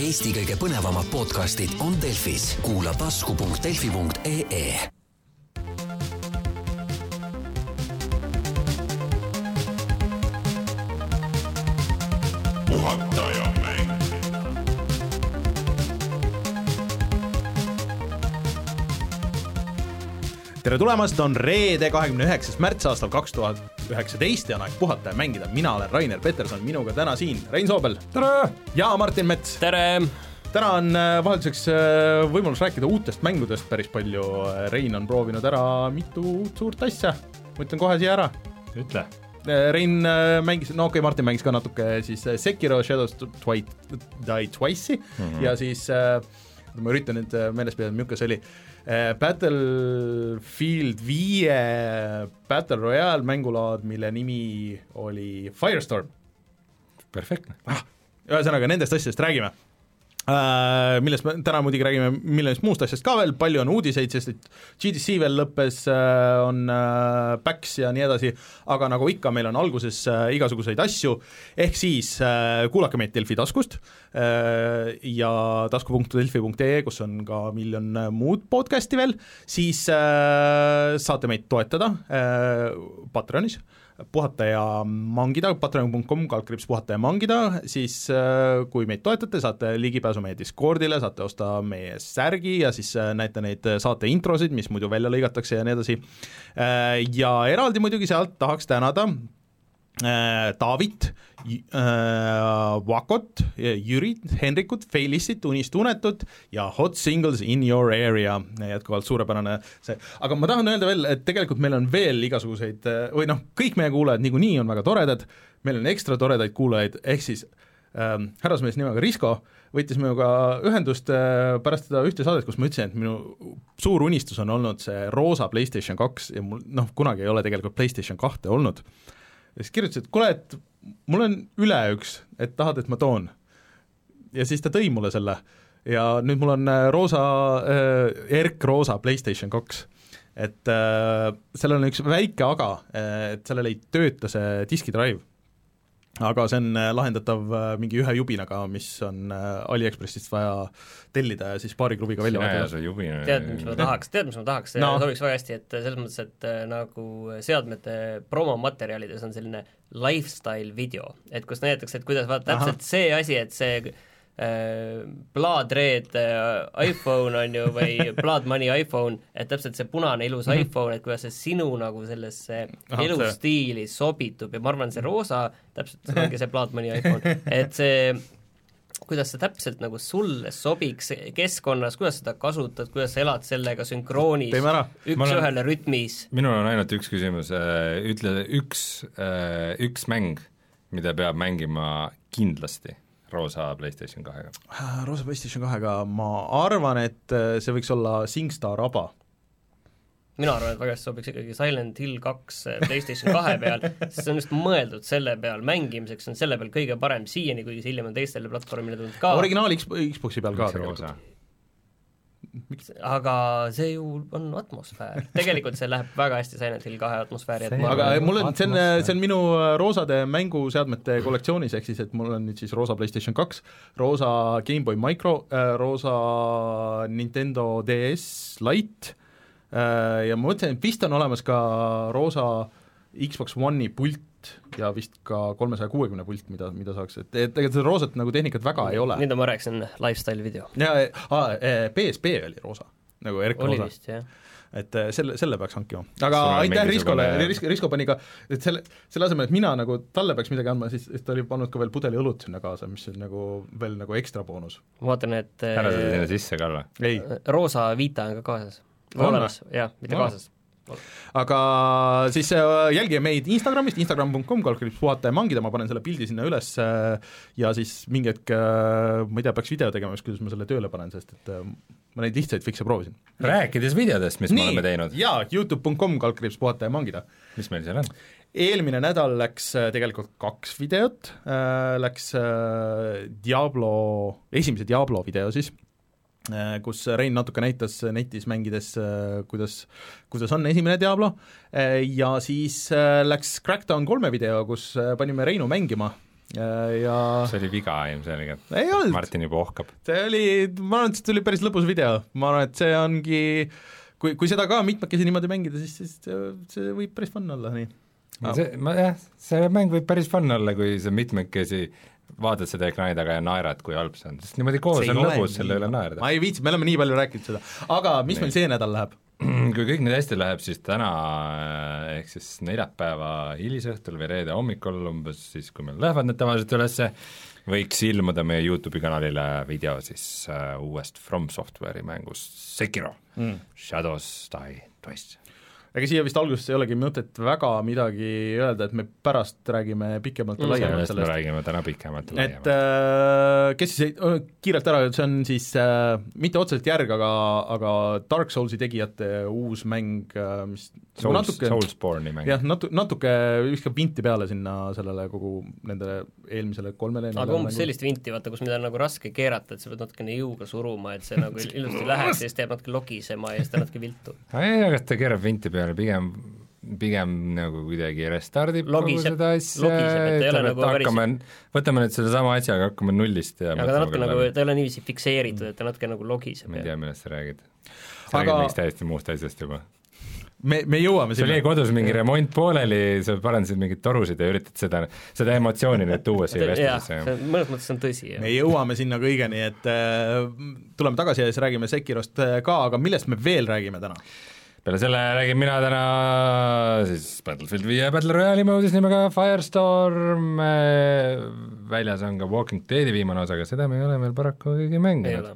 Eesti kõige põnevamad podcastid on Delfis, kuula tasku.delfi.ee puhataja mäng. tere tulemast, on reede, kahekümne üheksas märts aastal kaks tuhat üheksateist ja on aeg puhata ja mängida, mina olen Rainer Peterson, minuga täna siin Rein Soobel. tere! ja Martin Mets. tere! täna on äh, vahelduseks äh, võimalus rääkida uutest mängudest päris palju, Rein on proovinud ära mitu uut suurt asja, ma ütlen kohe siia ära. ütle. Rein äh, mängis, no okei okay,, Martin mängis ka natuke siis äh, Sekiro Shadows Die, Die Twice'i mm -hmm. ja siis äh, ma üritan nüüd äh, meeles pidada, milline see oli äh,, Battlefield viie Battle Royale mängulaad, mille nimi oli Firestorm. perfektne. ühesõnaga, nendest asjadest räägime millest me täna muidugi räägime miljonist muust asjast ka veel, palju on uudiseid, sest et GDC veel lõppes uh,, on uh, PAX ja nii edasi, aga nagu ikka, meil on alguses igasuguseid asju, ehk siis kuulake meid Delfi taskust ja tasku.delfi.ee, kus on ka miljon muud podcast'i veel, siis saate meid toetada Patreonis puhata ja mangida, patreon.com kaldkriips puhata ja mangida, siis äh, kui meid toetate, saate ligipääsu meie Discordile, saate osta meie särgi ja siis äh, näete neid saate introsid, mis muidu välja lõigatakse ja nii edasi. Ja eraldi muidugi sealt tahaks tänada äh, Taavit, Vakot, Jürit, Henrikut, Feilissit, Unistunetut ja Hot Singles in your area, jätkuvalt suurepärane see, aga ma tahan öelda veel, et tegelikult meil on veel igasuguseid või noh, kõik meie kuulajad niikuinii on väga toredad, meil on ekstra toredaid kuulajaid, ehk siis ähm, härrasmees nimega Risko võttis minuga ühendust äh, pärast seda ühte saadet, kus ma ütlesin, et minu suur unistus on olnud see roosa PlayStation kaks ja mul noh, kunagi ei ole tegelikult PlayStation kahte olnud ja siis kirjutas, et kuule, et mul on üle üks, et tahad, et ma toon. ja siis ta tõi mulle selle ja nüüd mul on äh, roosa äh,, erkroosa PlayStation kaks. et äh, sellel on üks väike aga, et sellel ei tööta see diskidrive. Aga see on äh, lahendatav äh, mingi ühe jubinaga, mis on äh, Aliekspressist vaja tellida ja siis paari klubiga välja vahetada. tead, mis ma tahaks, tead, mis ma tahaks No. sobiks väga hästi, et selles mõttes, et nagu seadmete promomaterjalides on selline lifestyle video, et kus näidatakse, et kuidas vaata täpselt see asi, et see äh, Blood Red äh, iPhone on ju, või Money iPhone, et täpselt see punane ilus mm -hmm. iPhone, et kuidas see sinu nagu sellesse elustiili sobitub. Ja ma arvan, see roosa, täpselt see ongi see Money iPhone, et see kuidas see täpselt nagu sulle sobiks keskkonnas, kuidas seda kasutad, kuidas sa elad sellega sünkroonis, üks-ühele rütmis, minul on ainult üks küsimus, ütle üks, üks mäng, mida peab mängima kindlasti roosa PlayStation kahega. roosa PlayStation kahega ma arvan, et äh, see võiks olla SingStar Aba. mina arvan, et väga hästi sobiks ikkagi Silent Hill kaks PlayStation kahe peal, sest see on just mõeldud selle peal mängimiseks, see on selle peal kõige parem siiani, kuigi see hiljem on teistele platvormidele tulnud ka, originaal X, Xbox'i peal ka tegelikult roosa?. aga see ju on atmosfäär, tegelikult see läheb väga hästi Silent Hill kahe atmosfääri, et aga arvan, mul on, see on, see on minu äh, roosade mänguseadmete kollektsioonis, ehk siis et mul on nüüd siis roosa PlayStation kaks, roosa GameBoy Micro, roosa Nintendo DS Lite äh, ja ma mõtlen, et vist on olemas ka roosa Xbox One'i pult ja vist ka kolmesaja kuuekümne pult, mida, mida saaks, et, et tegelikult seda roosat nagu tehnikat väga ei ole. nüüd ma rääkisin lifestyle video, ja ah,, PSP oli roosa, nagu oli erkroosa vist jah et äh, selle, selle peaks hankima. aga on aitäh Riskole Risko, Risko pani ka, et selle, selle asemel, et mina nagu talle peaks midagi andma, siis siis ta oli pannud ka veel pudeli õlut sinna kaasa, mis on nagu veel nagu ekstra boonus. ma vaatan, et ära seda äh, sinna sisse ka või? ei, roosa Vita on ka kaasas. On olemas, jah, mitte Aa. kaasas. Aga siis äh, jälgige meid Instagramist, instagram.com, kaldkriips puhata ja mangida, ma panen selle pildi sinna üles äh, ja siis mingi hetk äh, ma ei tea, peaks video tegema, kuidas ma selle tööle panen, sest et ma neid lihtsaid fikse proovisin. rääkides videodest, mis me oleme teinud, jaa, Youtube.com, kaldkriips puhata ja mangida. Mis meil seal on? eelmine nädal läks tegelikult kaks videot läks Diablo, esimese Diablo video siis kus Rein natuke näitas netis mängides äh,, kuidas, kuidas on esimene Diablo äh, ja siis äh, läks Crackdown kolme video, kus äh, panime Reinu mängima ja see oli viga ilmselgelt. ei olnud, Martin juba ohkab. see oli, ma arvan, et see tuli päris lõbus video, ma arvan, et see ongi kui, kui seda ka mitmekesi niimoodi mängida, siis, siis see, see võib päris fun olla, nii. see, ma jah, see mäng võib päris fun olla, kui sa mitmekesi vaatad seda ekraani taga ja naerad, kui halb see on, sest niimoodi koos on lõbus selle üle naerda. ma ei viitsi, me oleme nii palju rääkinud seda, aga mis nii. meil see nädal läheb? kui kõik nüüd hästi läheb, siis täna ehk siis neljapäeva hilisõhtul või reede hommikul umbes siis, kui meil lähevad need tavaliselt ülesse, võiks ilmuda meie YouTube'i kanalile video siis uh, uuest From Software'i mängust Sekiro mm., Shadows Die Twice ega siia vist alguses ei olegi mõtet väga midagi öelda, et me pärast räägime pikemalt ja mm, laiemalt sellest. me räägime täna pikemalt ja laiemalt. et äh, kes siis ei, kiirelt ära, see on siis äh, mitte otseselt järg, aga, aga Dark Soulsi tegijate uus mäng äh,, mis Souls, natuke, Soulsborne'i mäng. jah, natu-, natuke viskab vinti peale sinna sellele kogu nendele eelmisele kolmele aga umbes sellist vinti, vaata, kus mida on nagu raske keerata, et sa pead natukene jõuga suruma, et see nagu ilusti läheks ja siis teeb natuke logisema ja siis ta natuke viltu. ei, aga ta keerab vinti peale peale, pigem pigem nagu kuidagi restardib logiseb, kogu seda asja, ütleme, et nagu hakkame päris..., võtame nüüd sedasama asja, aga hakkame nullist ja aga ta natuke nagu, ta ei ole niiviisi fikseeritud, et ta natuke nagu logiseb. ma ei tea, millest sa räägid. sa aga... räägid mingist täiesti muust asjast juba me, me jõuame sinna. sul jäi kodus mingi remont pooleli, sa parandasid mingeid torusid ja üritad seda, seda emotsiooni nüüd tuua siia vestlusesse. mõnes mõttes on tõsi. me jõuame sinna kõigeni, et äh, tuleme tagasi ja siis räägime Sekirost äh, ka, aga millest me veel räägime täna? Peale selle räägin mina täna siis Battlefield viie Battle Royale'i moodis nimega Firestorm, äh, väljas on ka Walking Deadi viimane osa, aga seda me ei ole veel paraku keegi mänginud.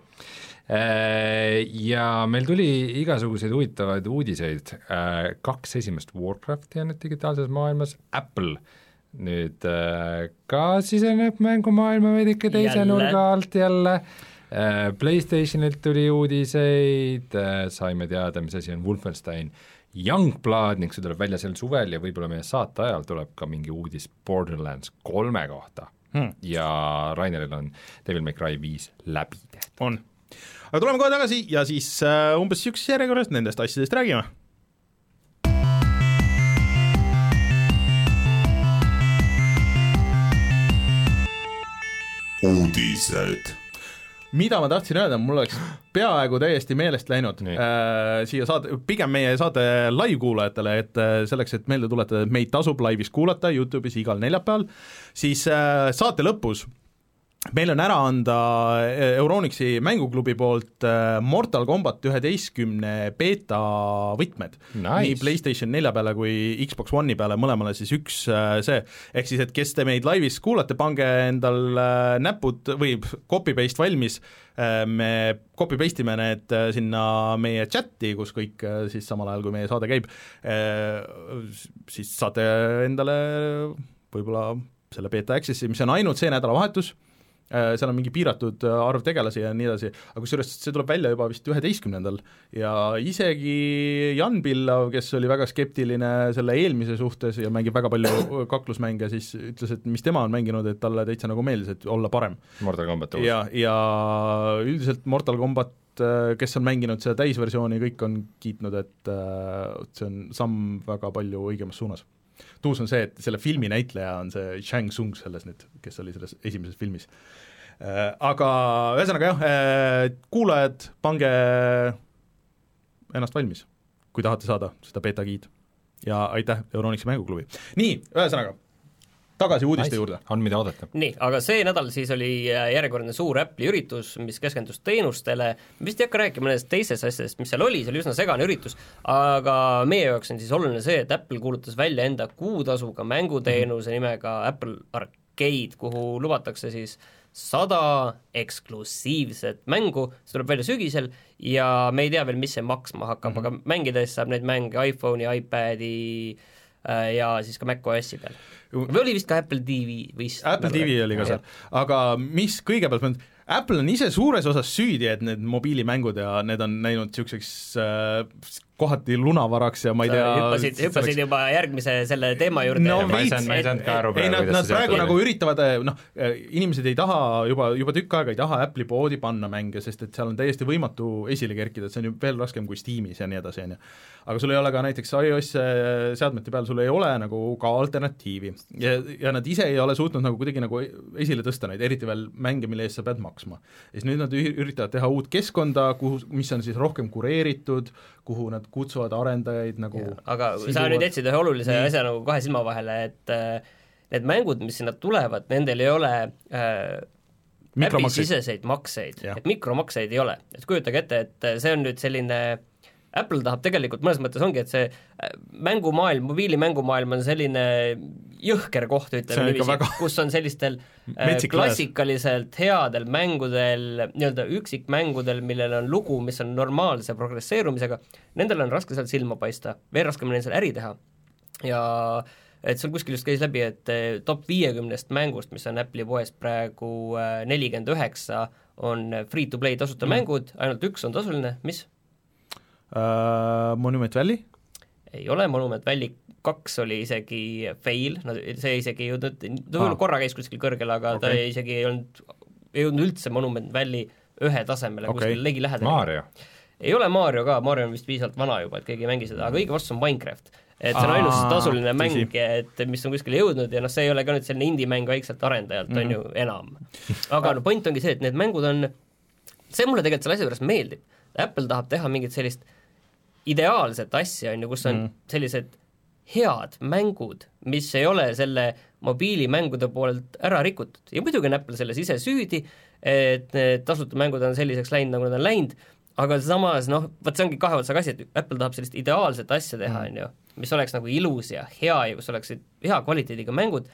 Äh, ja meil tuli igasuguseid huvitavaid uudiseid, äh, kaks esimest Warcrafti on nüüd digitaalses maailmas, Apple nüüd ka siseneb mängumaailma veidike teise jälle. nurga alt jälle PlayStationilt tuli uudiseid, äh, saime teada, mis asi on Wolfenstein Youngblood ning see tuleb välja sel suvel ja võib-olla meie saate ajal tuleb ka mingi uudis Borderlands kolme kohta hmm. ja Raineril on Devil May Cry viis läbi tehtud. on. aga tuleme kohe tagasi ja siis äh, umbes niisuguses järjekorras nendest asjadest räägime uudised mida ma tahtsin öelda, mul oleks peaaegu täiesti meelest läinud äh, siia saade, pigem meie saate live-kuulajatele, et äh, selleks, et meelde tuletada, et meid tasub laivis kuulata Youtube'is igal neljapäeval, siis äh, saate lõpus meil on ära anda eh, Euronixi mänguklubi poolt eh, Mortal Combat üheteistkümne beeta võtmed. Nice.. nii PlayStation nelja peale kui Xbox One'i peale, mõlemale siis üks eh, see, ehk siis et kes te meid laivis kuulate, pange endal näpud või copy-paste valmis, me copy-paste ime need sinna meie chati, kus kõik siis samal ajal, kui meie saade käib, siis saate endale võib-olla selle beeta access'i, mis on ainult see nädalavahetus seal on mingi piiratud äh, arv tegelasi ja nii edasi, aga kusjuures see tuleb välja juba vist üheteistkümnendal ja isegi Jan Pillav, kes oli väga skeptiline selle eelmise suhtes ja mängib väga palju kaklusmänge, siis ütles, et mis tema on mänginud, et talle täitsa nagu meeldis, et olla parem. Mortal Combat uus. ja, ja üldiselt Mortal Combat äh, kes on mänginud seda täisversiooni, kõik on kiitnud, et see on samm väga palju õigemas suunas tuus on see, et selle filmi näitleja on see Shang Tsung selles nüüd, kes oli selles esimeses filmis. Äh, aga ühesõnaga jah, äh, kuulajad, pange ennast valmis, kui tahate saada seda beeta giid. ja aitäh, Euronixi mänguklubi. nii, ühesõnaga tagasi uudiste nice. juurde. on, mida oodata. nii, aga see nädal siis oli äh, järjekordne suur Apple'i üritus, mis keskendus teenustele, vist ei hakka rääkima nendest teistest asjadest, mis seal oli, see oli üsna segane üritus, aga meie jaoks on siis oluline see, et Apple kuulutas välja enda kuutasuga mänguteenuse mm -hmm. nimega Apple Arcade, kuhu lubatakse siis sada eksklusiivset mängu, see tuleb välja sügisel ja me ei tea veel, mis see maksma hakkab mm, -hmm. aga mängides saab neid mänge iPhone'i, iPadi ja siis ka macOS-i peal. Või oli vist ka Apple TV vist? Apple TV oli ka seal, aga mis kõigepealt, Apple on ise suures osas süüdi, et need mobiilimängud ja need on läinud niisuguseks äh, kohati lunavaraks ja ma ei tea hüppasid, hüppasid juba järgmise selle teema juurde No ma ei saanud, ma ei saanud ka aru praegu, nad, kuidas nad see praegu nagu üritavad, noh, inimesed ei taha juba, juba tükk aega ei taha Apple'i poodi panna mänge, sest et seal on täiesti võimatu esile kerkida, et see on ju veel raskem kui Steamis ja nii edasi, on ju. aga sul ei ole ka näiteks iOS seadmete peal, sul ei ole nagu ka alternatiivi ja, ja nad ise ei ole suutnud nagu kuidagi nagu esile tõsta neid, eriti veel mänge, mille eest sa pead maksma. ja siis nüüd nad üritavad teha uut keskkonda, kuhu, mis on siis rohkem kureeritud, kuhu nad kutsuvad arendajaid nagu aga sa siduvad- nüüd jätsid ühe olulise Nii. asja nagu kahe silma vahele, et äh, need mängud, mis sinna tulevad, nendel ei ole äh, äpi Mikromakseid. siseseid makseid, et mikromakseid ei ole, et kujutage ette, et äh, see on nüüd selline Apple tahab tegelikult mõnes mõttes ongi, et see äh, mängumaailm, mobiilimängumaailm on selline jõhker koht, ütleme niiviisi väga-, kus on sellistel äh, klassikaliselt headel mängudel, nii-öelda üksikmängudel, millel on lugu, mis on normaalse progresseerumisega, nendel on raske seal silma paista, veel raskem on neil seal äri teha. ja et seal kuskil just käis läbi, et eh, top viiekümnest mängust, mis on Apple'i poes praegu nelikümmend üheksa, on free-to-play tasuta mm. mängud, ainult üks on tasuline, mis? äh, Monument Valley, ei ole, Monument Valley kaks oli isegi fail, no see isegi ei jõudnud, ta võib-olla Aa. korra käis kuskil kõrgel, aga okay. ta isegi ei olnud, ei jõudnud üldse Monument Valley ühe tasemele okay. kuskil ligilähedal. Mario. ei ole Mario ka, Mario on vist piisavalt vana juba, et keegi ei mängi seda, aga õige vastus on Minecraft. et see on Aa, ainus tasuline mäng tõsi., et mis on kuskile jõudnud ja noh, see ei ole ka nüüd selline indie-mäng väikselt arendajalt mm, -hmm. on ju, enam. aga no point ongi see, et need mängud on, see mulle tegelikult selle asja juures meeldib. Apple tahab teha mingit sellist ideaalset asja, on ju, kus on mm. sellised head mängud, mis ei ole selle mobiilimängude poolelt ära rikutud. Ja muidugi on Apple selles ise süüdi, et need tasuta mängud on selliseks läinud, nagu nad on läinud, aga samas noh, vot see ongi kahe otsaga asi, et Apple tahab sellist ideaalset asja teha, on ju, mis oleks nagu ilus ja hea ja kus oleksid hea kvaliteediga mängud,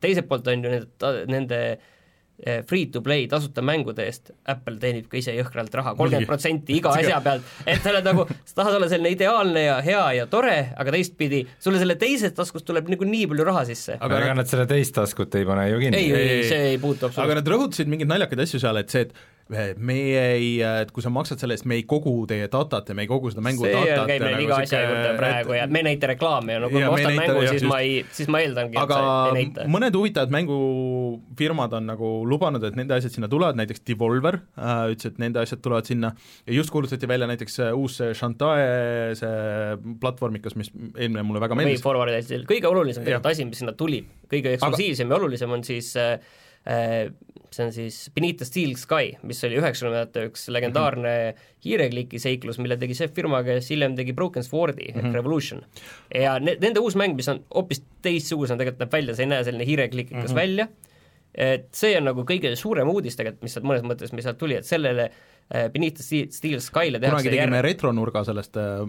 teiselt poolt on ju nende, nende eh, free-to-play tasuta mängude eest Apple teenib ka ise jõhkralt raha, kolmkümmend protsenti iga asja pealt, et sa oled nagu, sa tahad olla selline ideaalne ja hea ja tore, aga teistpidi sulle selle teisest taskust tuleb nagu nii palju raha sisse. aga ega nad selle teist taskut ei pane ju kinni. ei, ei, see ei puutu aga absoluutselt. nad rõhutasid mingeid naljakaid asju seal, et see, et meie ei, et kui sa maksad selle eest, me ei kogu teie datat ja me ei kogu seda mängu see datat on, käib meil nagu iga asja juurde praegu et- ja me ei näita reklaami ja no kui Ja ma ostan näita, mängu, siis just. ma ei, siis ma eeldangi, et aga sa ei näita. mõned huvitavad mängufirmad on nagu lubanud, et nende asjad sinna tulevad, näiteks Devolver äh, ütles, et nende asjad tulevad sinna ja just kuulutati välja näiteks äh, uus see Shantae see platvormikas, mis eelmine mulle väga meeldis. Forward hästi, kõige olulisem tegelikult asi, mis sinna tuli, kõige eksklusiivsem ja olulisem on siis äh, äh, see on siis Benita Steel Sky, mis oli üheksakümnendate üks legendaarne hiirekliki seiklus, mille tegi see firma, kes hiljem tegi Broken Swordi ehk Revolution. ja ne-, nende uus mäng, mis on hoopis teistsugusena tegelikult näeb välja, see ei näe selline hiireklikikas mm -hmm. välja, et see on nagu kõige suurem uudis tegelikult, mis sealt mõnes mõttes, mis sealt tuli, et sellele äh, Benita Steel Skyle tehakse kunagi tegime retronurga sellest äh,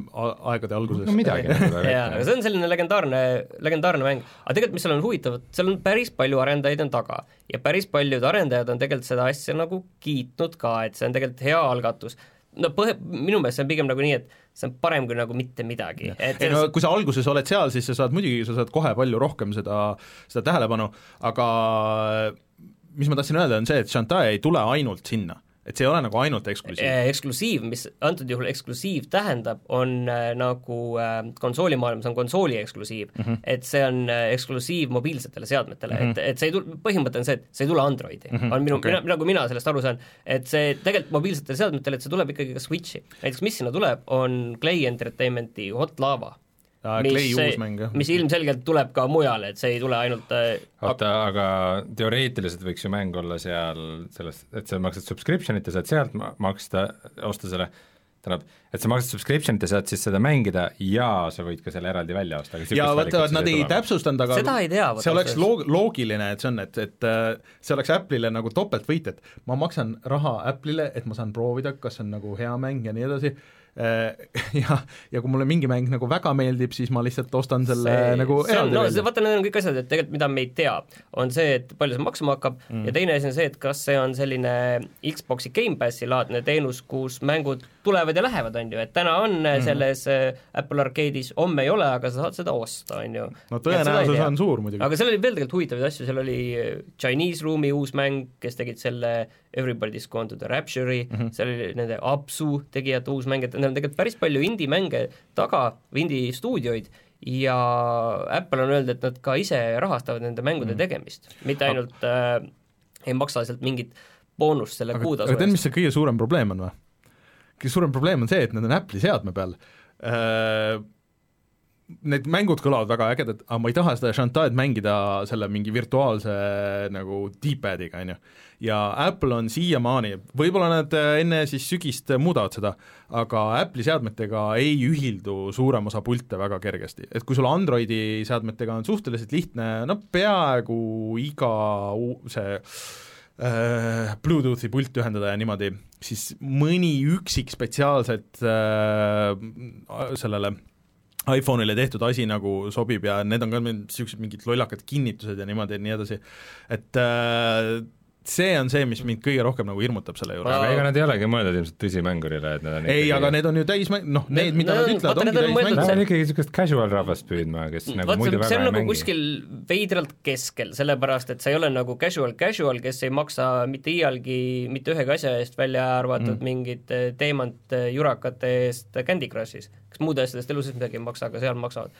aegade alguses no midagi. Jaa, aga see on selline legendaarne, legendaarne mäng, aga tegelikult mis seal on huvitav, seal on päris palju arendajaid on taga. Ja päris paljud arendajad on tegelikult seda asja nagu kiitnud ka, et see on tegelikult hea algatus. no põhe, minu meelest see on pigem nagu nii, et see on parem kui nagu mitte midagi, et ei no kui sa alguses oled seal, siis sa saad muidugi, sa saad kohe palju rohkem seda, seda tähelepanu, aga mis ma tahtsin öelda, on see, et Shantae ei tule ainult sinna et see ei ole nagu ainult eksklusiiv. Eh, eksklusiiv, mis antud juhul eksklusiiv tähendab, on äh, nagu äh, konsoolimaailmas on konsooli eksklusiiv mm, -hmm. et see on äh, eksklusiiv mobiilsetele seadmetele mm, -hmm. et, et see ei tule, põhimõte on see, et see ei tule Androidi mm, -hmm. on minu okay., nagu mina sellest aru saan, et see tegelikult mobiilsetele seadmetele, et see tuleb ikkagi ka Switchi. näiteks mis sinna tuleb, on Clay Entertainmenti Hot Lava. Clay uus mäng, jah. mis ilmselgelt tuleb ka mujale, et see ei tule ainult äh, oota, aga teoreetiliselt võiks ju mäng olla seal sellest, et sa maksad subscription'it ja saad sealt ma- maksta, osta selle, tähendab, et sa maksad subscription'it ja saad siis seda mängida ja sa võid ka selle eraldi välja osta, ja vaata, nad ei täpsustanud, aga Seda ei tea, see oleks loog-, loogiline, et see on, et, et äh, see oleks Apple'ile nagu topeltvõit, et ma maksan raha Apple'ile, et ma saan proovida, kas see on nagu hea mäng ja nii edasi, ja, ja kui mulle mingi mäng nagu väga meeldib, siis ma lihtsalt ostan selle see, nagu eraldi no välja. vaata, need on kõik asjad, et tegelikult mida me ei tea, on see, et palju see maksma hakkab mm. ja teine asi on see, et kas see on selline Xbox'i Gamepassi laadne teenus, kus mängud tulevad ja lähevad, on ju, et täna on mm. selles äh, Apple Arcade'is, homme ei ole, aga sa saad seda osta, on ju. no tõenäosus on suur muidugi. aga seal oli veel tegelikult huvitavaid asju, seal oli äh, Chinese Room'i uus mäng, kes tegid selle Everybody's Gone to the Rapture'i mm, -hmm. seal oli nende Apsu tegijate uus mäng, et neil on tegelikult päris palju indie-mänge taga, indie-stuudioid, ja Apple on öelnud, et nad ka ise rahastavad nende mängude mm. tegemist, mitte ainult äh, ei maksa sealt mingit boonust selle kuutasu eest. aga tead, mis see kõige suurem probleem on või? Kõige suurem probleem on see, et need on Apple'i seadme peal äh, need mängud kõlavad väga ägedad, aga ma ei taha seda Chantaid mängida selle mingi virtuaalse nagu D-pad'iga, on ju. ja Apple on siiamaani, võib-olla nad äh, enne siis sügist muudavad seda, aga Apple'i seadmetega ei ühildu suurem osa pilte väga kergesti, et kui sul Androidi seadmetega on suhteliselt lihtne, no peaaegu iga see äh, Bluetoothi pult ühendada ja niimoodi, siis mõni üksik spetsiaalselt äh, sellele iPhone'ile tehtud asi nagu sobib ja need on ka niisugused mingid lollakad kinnitused ja niimoodi ja nii edasi, et äh, see on see, mis mind kõige rohkem nagu hirmutab selle juures. aga ega nad ei olegi mõeldud ilmselt tõsimängurile, et need on ei, aga need on ju täismäng, noh, need, mida nad ütlevad, ongi täismängud. Nad on ikkagi niisugust casual rahvast püüdma, kes nagu Vaat, muidu väga ei nagu mängi. kuskil veidralt keskel, sellepärast et sa ei ole nagu casual casual, kes ei maksa mitte iialgi mitte ühegi asja eest, välja arvatud mm. mingid eh, teemant eh, jurakate eest Candy Crushis, kes muude asjadest elu sees midagi ei maksa, aga seal maksavad.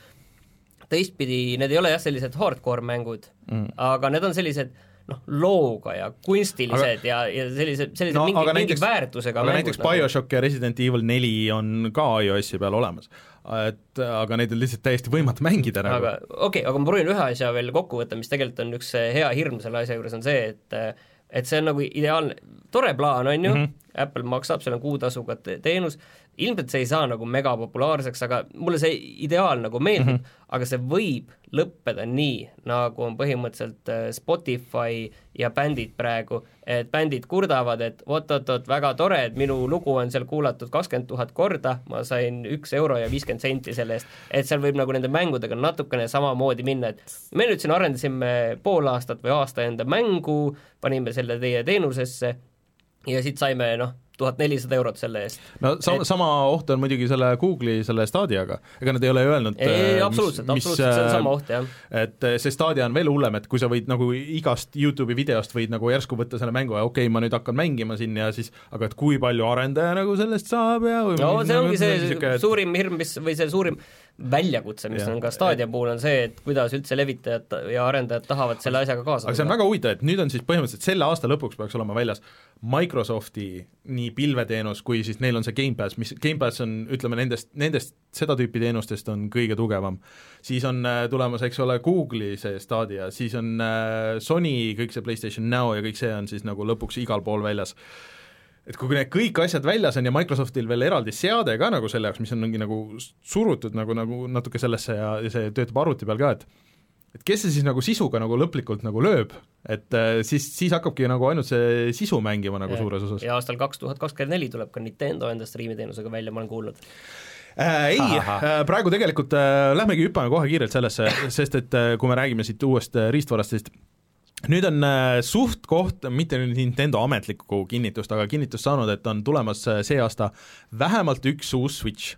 teistpidi, need ei ole jah, sellised hardcore mängud mm., aga need on sellised noh, looga ja kunstilised aga, ja, ja sellised, sellised no, mingi, mingi näiteks, väärtusega aga näiteks. BioShock ja Resident Evil neli on ka iOS-i peal olemas. et aga neid on lihtsalt täiesti võimatu mängida nagu. aga okei okay,, aga ma proovin ühe asja veel kokku võtta, mis tegelikult on üks hea hirm selle asja juures, on see, et et see on nagu ideaalne, tore plaan, on ju mm, -hmm. Apple maksab, seal on kuutasuga teenus, ilmselt see ei saa nagu megapopulaarseks, aga mulle see ideaal nagu meeldib mm, -hmm. aga see võib lõppeda nii, nagu on põhimõtteliselt äh, Spotify ja bändid praegu, et bändid kurdavad, et oot-oot-oot, väga tore, et minu lugu on seal kuulatud kakskümmend tuhat korda, ma sain üks euro ja viiskümmend senti selle eest, et seal võib nagu nende mängudega natukene samamoodi minna, et me nüüd siin arendasime pool aastat või aasta enda mängu, panime selle teie teenusesse ja siit saime noh, tuhat nelisada eurot selle eest. no sama et..., sama oht on muidugi selle Google'i selle Stadiaga, ega nad ei ole öelnud ei, ei, absoluutselt, absoluutselt, see on sama oht, jah. et see Stadia on veel hullem, et kui sa võid nagu igast YouTube'i videost võid nagu järsku võtta selle mängu ja okei okay,, ma nüüd hakkan mängima siin ja siis aga et kui palju arendaja nagu sellest saab ja no see nagu ongi see siuke... suurim hirm, mis, või see suurim väljakutse, mis ja. on ka Stadia puhul, on see, et kuidas üldse levitajad ja arendajad tahavad selle asjaga kaasa aga see on väga huvitav, et nüüd on siis põhimõtteliselt selle aasta lõpuks peaks olema väljas Microsofti nii pilveteenus kui siis neil on see Gamepass, mis, Gamepass on, ütleme nendest, nendest seda tüüpi teenustest on kõige tugevam. siis on äh, tulemas, eks ole, Google'i see Stadia, siis on äh, Sony kõik see PlayStation Now ja kõik see on siis nagu lõpuks igal pool väljas et kui need kõik asjad väljas on ja Microsoftil veel eraldi seade ka nagu selle jaoks, mis on mingi nagu surutud nagu, nagu natuke sellesse ja, ja see töötab arvuti peal ka, et et kes see siis nagu sisuga nagu lõplikult nagu lööb, et äh, siis, siis hakkabki nagu ainult see sisu mängima nagu ja, suures osas. ja aastal kaks tuhat kakskümmend neli tuleb ka Nintendo enda striimiteenusega välja, ma olen kuulnud äh,. Ei, äh, praegu tegelikult äh, lähmegi hüppame kohe kiirelt sellesse, sest et äh, kui me räägime siit uuest äh, riistvarast, siis nüüd on äh, suht-koht, mitte nüüd Nintendo ametlikku kinnitust, aga kinnitust saanud, et on tulemas äh, see aasta vähemalt üks uus Switch.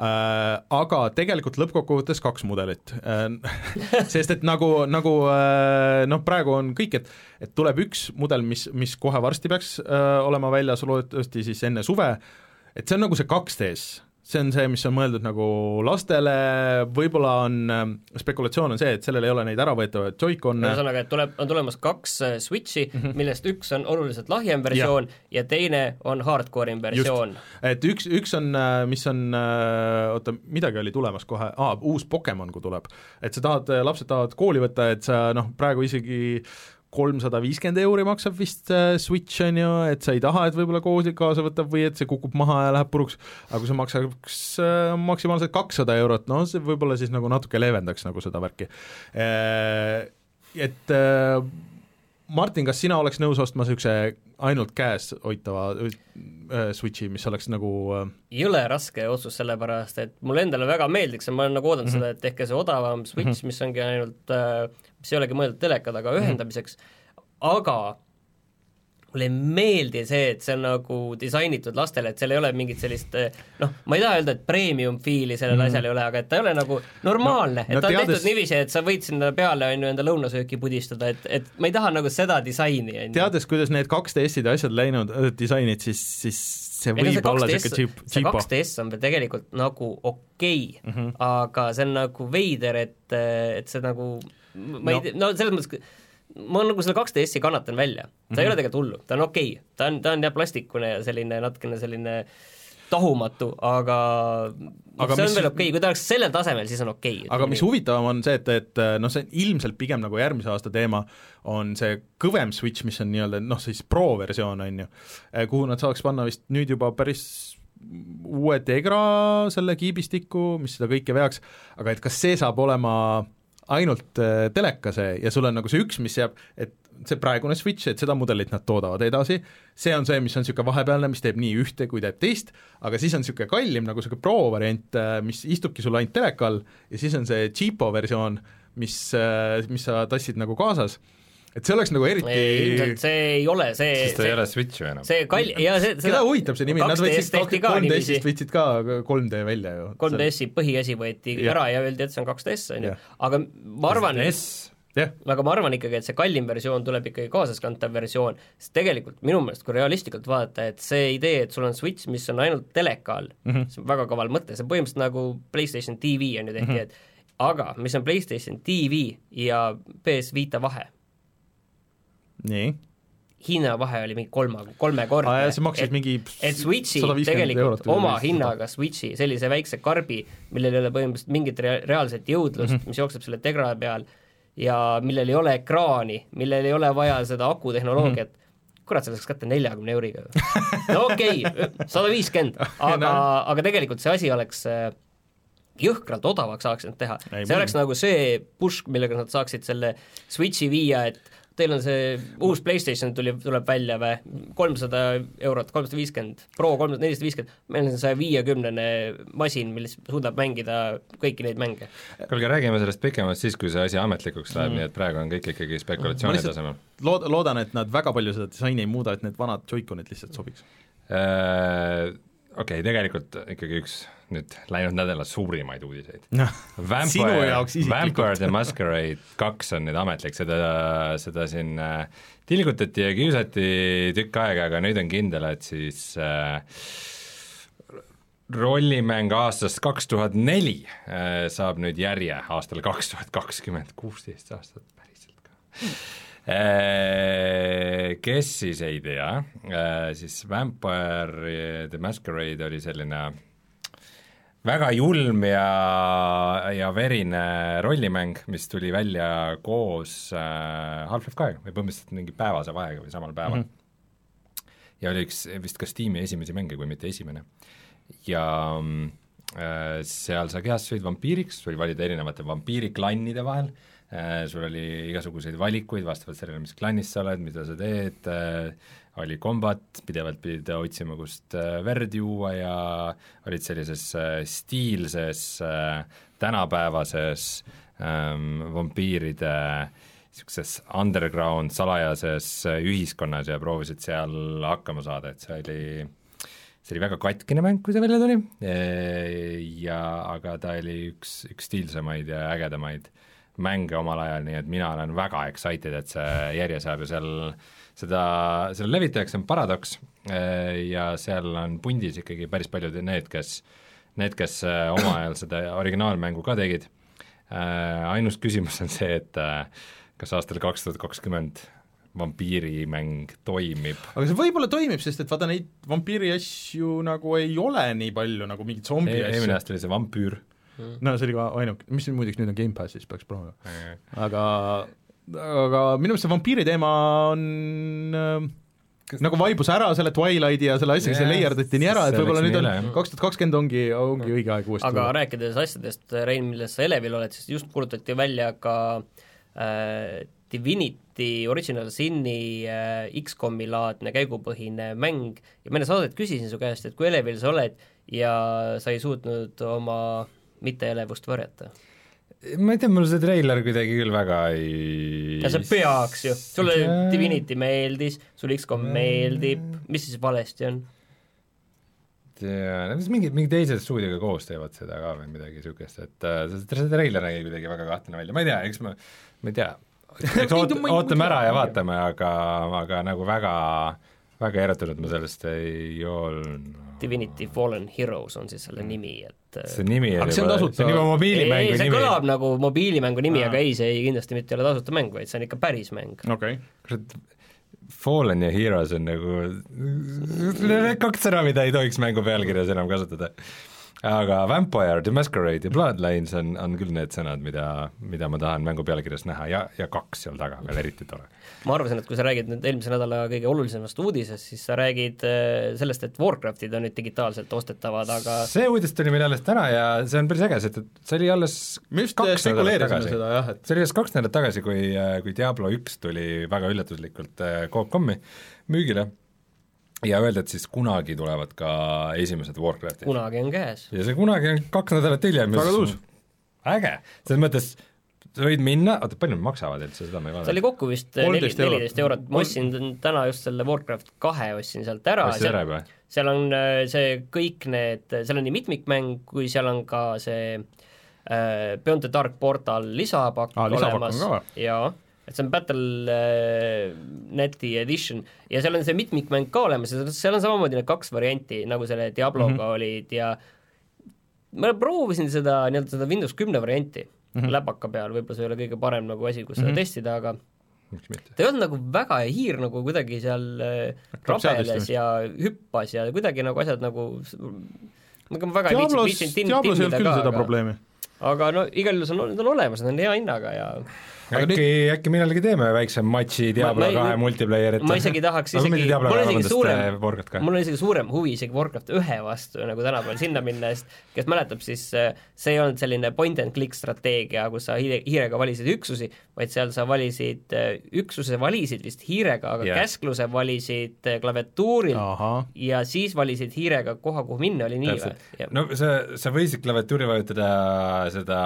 Äh,. Aga tegelikult lõppkokkuvõttes kaks mudelit. Sest et nagu, nagu noh, praegu on kõik, et et tuleb üks mudel, mis, mis kohe varsti peaks olema väljas, loodetavasti siis enne suve, et see on nagu see 2DS see on see, mis on mõeldud nagu lastele, võib-olla on, ähm, spekulatsioon on see, et sellel ei ole neid äravõetavaid Joy-Con'e ühesõnaga, et tuleb, on tulemas kaks äh, Switchi mm, -hmm. millest üks on oluliselt lahjem versioon ja, ja teine on hardcore'im versioon. et üks, üks on, äh, mis on, äh, oota, midagi oli tulemas kohe, aa, uus Pokemon, kui tuleb. et sa tahad, lapsed tahavad kooli võtta, et sa noh, praegu isegi kolmsada viiskümmend euri maksab vist äh, Switch, on ju, et sa ei taha, et võib-olla kooli kaasa võtab või et see kukub maha ja läheb puruks, aga kui see maksaks äh, maksimaalselt kakssada eurot, no see võib-olla siis nagu natuke leevendaks nagu seda värki äh,. Et Martin, kas sina oleks nõus ostma niisuguse ainult käes hoitava äh, Switchi, mis oleks nagu äh... jõle raske otsus, sellepärast et mulle endale väga meeldiks ja ma olen nagu oodanud mm -hmm. seda, et tehke see odavam Switch mm, -hmm. mis ongi ainult äh, mis ei olegi mõeldud teleka taga ühendamiseks mm, -hmm. aga mulle ei meeldi see, et see on nagu disainitud lastele, et seal ei ole mingit sellist noh, ma ei taha öelda, et premium fiili sellel mm. asjal ei ole, aga et ta ei ole nagu normaalne no,, et no, ta on teades... tehtud niiviisi, et sa võid sinna peale, on ju, enda lõunasööki pudistada, et, et ma ei taha nagu seda disaini, on ju. teades, kuidas need 2DS-id ja asjad läinud, disainid, siis, siis see võib see olla niisugune cheap, see 2DS on veel tegelikult nagu okei okay, mm, -hmm. aga see on nagu veider, et, et see nagu ma no. ei tea, no selles mõttes ma nagu selle 2DS-i kannatan välja, ta mm -hmm. ei mhm. ole tegelikult hullu, ta on okei okay., ta on, ta on jah plastikune ja selline natukene selline tahumatu, aga, aga see mis... on veel okei okay., kui ta oleks sellel tasemel, siis on okei okay,. aga mis huvitavam on see, et, et noh, see ilmselt pigem nagu järgmise aasta teema, on see kõvem Switch, mis on nii-öelda noh, siis Pro versioon, on ju, kuhu nad saaks panna vist nüüd juba päris uue Tegra selle kiibistiku, mis seda kõike veaks, aga et kas see saab olema äh, teleka see ja sul on nagu see üks, mis jääb, et see praegune Switch, et seda mudelit nad toodavad edasi, see on see, mis on niisugune vahepealne, mis teeb nii ühte kui teeb teist, aga siis on niisugune kallim nagu niisugune Pro variant, äh, mis istubki sul ainult teleka all ja siis on see cheapo versioon, mis, äh, mis sa tassid nagu kaasas et see oleks nagu eriti ilmselt see ei ole see sest ta ei ole Switch ju enam. see kall-, jaa, see keda huvitab see nimi, nad võtsid kolm DS-ist võtsid ka 3D välja ju. 3DS-i põhiasi võeti ja. ära ja öeldi, et see on 2DS, on ju, aga ma arvan, Yeah. aga ma arvan ikkagi, et see kallim versioon tuleb ikkagi kaasaskantav versioon, sest tegelikult minu meelest, kui realistlikult vaadata, et see idee, et sul on Switch, mis on ainult teleka all mm, -hmm. see on väga kaval mõte, see on põhimõtteliselt nagu PlayStation TV on ju tehti mm, -hmm. et aga mis on PlayStation TV ja PS Vita vahe nii hinnavahe oli mingi kolma, kolmekordne see maksis et, mingi et Switchi tegelikult oma hinnaga Switchi, sellise väikse karbi, millel ei ole põhimõtteliselt mingit rea-, reaalset jõudlust mm, -hmm. mis jookseb selle Tegra peal ja millel ei ole ekraani, millel ei ole vaja seda akutehnoloogiat mm, -hmm. kurat, selle saaks kätte neljakümne euriga no okei okay,, sada viiskümmend, aga, aga tegelikult see asi oleks äh, jõhkralt odavaks saaks nad teha. see oleks nagu see push, millega nad saaksid selle Switchi viia, et teil on see uus PlayStation tuli, tuleb välja või, kolmsada eurot, kolmsada viiskümmend, Pro kolmsada nelisada viiskümmend, meil on saja viiekümnene masin, mis suudab mängida kõiki neid mänge. kuulge, räägime sellest pikemalt siis, kui see asi ametlikuks läheb mm., nii et praegu on kõik ikkagi spekulatsiooni tasemel. lood-, loodan, et nad väga palju seda disaini ei muuda, et need vanad Joy-Conid lihtsalt sobiks äh,. Okei okay,, tegelikult ikkagi üks nüüd läinud nädala suurimaid uudiseid no,. Vampire, Vampire the Masquerade kaks on nüüd ametlik, seda, seda siin äh, tilgutati ja kiusati tükk aega, aga nüüd on kindel, et siis äh, rollimäng aastast kaks tuhat neli äh, saab nüüd järje aastal kaks tuhat kakskümmend, kuusteist aastat päriselt ka kes siis ei tea, äh, siis Vampire the Masquerade oli selline väga julm ja, ja verine rollimäng, mis tuli välja koos äh, Half-Life kahega või põhimõtteliselt mingi päevase vahega või samal päeval mm. -hmm. ja oli üks vist ka Steam'i esimesi mänge, kui mitte esimene. ja äh, seal sa kehastusid vampiiriks, sul oli valida erinevate vampiiriklannide vahel äh,, sul oli igasuguseid valikuid vastavalt sellele, mis klannis sa oled, mida sa teed äh,, oli kombat, pidevalt pidid otsima, kust äh, verd juua ja olid sellises äh, stiilses äh, tänapäevases ähm, vampiiride niisuguses underground salajases ühiskonnas ja proovisid seal hakkama saada, et see oli see oli väga katkine mäng, kui see välja tuli. Ja aga ta oli üks, üks stiilsemaid ja ägedamaid mänge omal ajal, nii et mina olen väga excited, et see järje saab ja seal seda, selle levitajaks on Paradox eh, ja seal on pundis ikkagi päris paljud need, kes, need, kes eh, omal ajal seda originaalmängu ka tegid. Eh, ainus küsimus on see, et kas aastal kaks tuhat kakskümmend vampiirimäng toimib. aga see võib-olla toimib, sest et vaata neid vampiiri asju nagu ei ole nii palju nagu mingeid zombi e asju. eelmine aasta oli see vampüür. No see oli ka ainuke, mis muideks nüüd on Gamepassis, peaks proovima. aga aga minu meelest see vampiiri teema on äh, Kas... nagu vaibus ära selle Twilighti ja selle asjaga, see leierdati nii ära, et võib-olla nüüd on kaks tuhat kakskümmend ongi, ongi õige aeg uuesti aga tulla. rääkides asjadest, Rein, milles sa elevil oled, siis just kuulutati välja ka äh, Divinity Original Sin'i äh, X-komi laadne käigupõhine mäng ja ma enne saadet küsisin su käest, et kui elevil sa oled ja sa ei suutnud oma mitteelevust varjata? Ma ei tea, mulle see treiler kuidagi küll väga ei ja see peaks ju, sulle Jaa. Divinity meeldis, sulle X-kom meeldib, mis siis valesti on? tea, mingi, mingi teise stuudioga koos teevad seda ka või midagi niisugust, et äh, see, treiler nägi kuidagi väga kahtlane välja, ma ei tea, eks ma, ma ei tea, eks oot-, ootame ära ja vaatame, aga, aga nagu väga, väga erutatud ma sellest ei olnud. Divinity Fallen Heroes on siis selle nimi, et see nimi Aga see on tasuta- see on juba ei, mobiilimängu see nimi. kõlab nagu mobiilimängu nimi, aga ei, see ei, kindlasti mitte ei ole tasuta mäng, vaid see on ikka päris mäng. okei okay., Fallen ja Heroes on nagu kaks sõna, mida ei tohiks mängu pealkirjas enam kasutada. Aga Vampire, The Masquerade ja Bloodlines on, on küll need sõnad, mida, mida ma tahan mängu pealkirjas näha ja, ja kaks seal taga veel eriti tore. ma arvasin, et kui sa räägid nüüd eelmise nädala kõige olulisemast uudisest, siis sa räägid äh, sellest, et Warcraftid on nüüd digitaalselt ostetavad, aga see uudis tuli meil alles täna ja see on päris äge, sest et see oli alles me just kaks nädalat spekuleerisime tagasi. seda jah, et see oli just kaks nädalat tagasi, kui, kui Diablo üks tuli väga üllatuslikult äh, Coop.com-i müügile ja öeldi, et siis kunagi tulevad ka esimesed Warcraftid. kunagi on käes. ja see kunagi on kaks nädalat hiljem. Väga tuus. äge, selles mõttes sa võid minna, oota, palju nad maksavad üldse, seda ma ei see oli vaadanud. kokku vist neli, 13 eurot. neliteist eurot, ma ostsin täna just selle Warcraft kahe ostsin sealt ära, ostsid ära juba? seal on äh, see kõik need, seal on nii mitmikmäng, kui seal on ka see äh, Beyond the Dark Portal lisapakk on olemas jaa, et see on Battle.net'i edition ja seal on see mitmikmäng ka olemas ja seal on samamoodi need kaks varianti, nagu selle Diabloga mm. -hmm. olid ja ma proovisin seda nii-öelda seda Windows kümne varianti mm. -hmm. läpaka peal, võib-olla see ei ole kõige parem nagu asi, kus seda Mhm. testida, aga ta ei olnud nagu väga hiir nagu kuidagi seal äh, rabeles ja hüppas ja kuidagi nagu asjad nagu nagu ma väga ei Diablos, viitsinud ei olnud timmida küll ka, aga- probleemi. aga no igal juhul see on, need on olemas, need on hea hinnaga ja Aga äkki, äkki millalgi teeme väikse matši Diablo Ma- ma kahe multiplayerit? ma isegi tahaks isegi- mul on isegi suurem- mul on isegi suurem huvi isegi Warcraft ühe vastu nagu tänapäeval sinna minna, sest kes mäletab, siis äh, see ei olnud selline point and click strateegia, kus sa hiire, hiirega valisid üksusi, vaid seal sa valisid äh, üksuse valisid vist hiirega, aga yeah. käskluse valisid äh, klaviatuurilt ahah, ja siis valisid hiirega koha, kuhu minna, oli nii või no sa, sa võisid klaviatuuri vajutada seda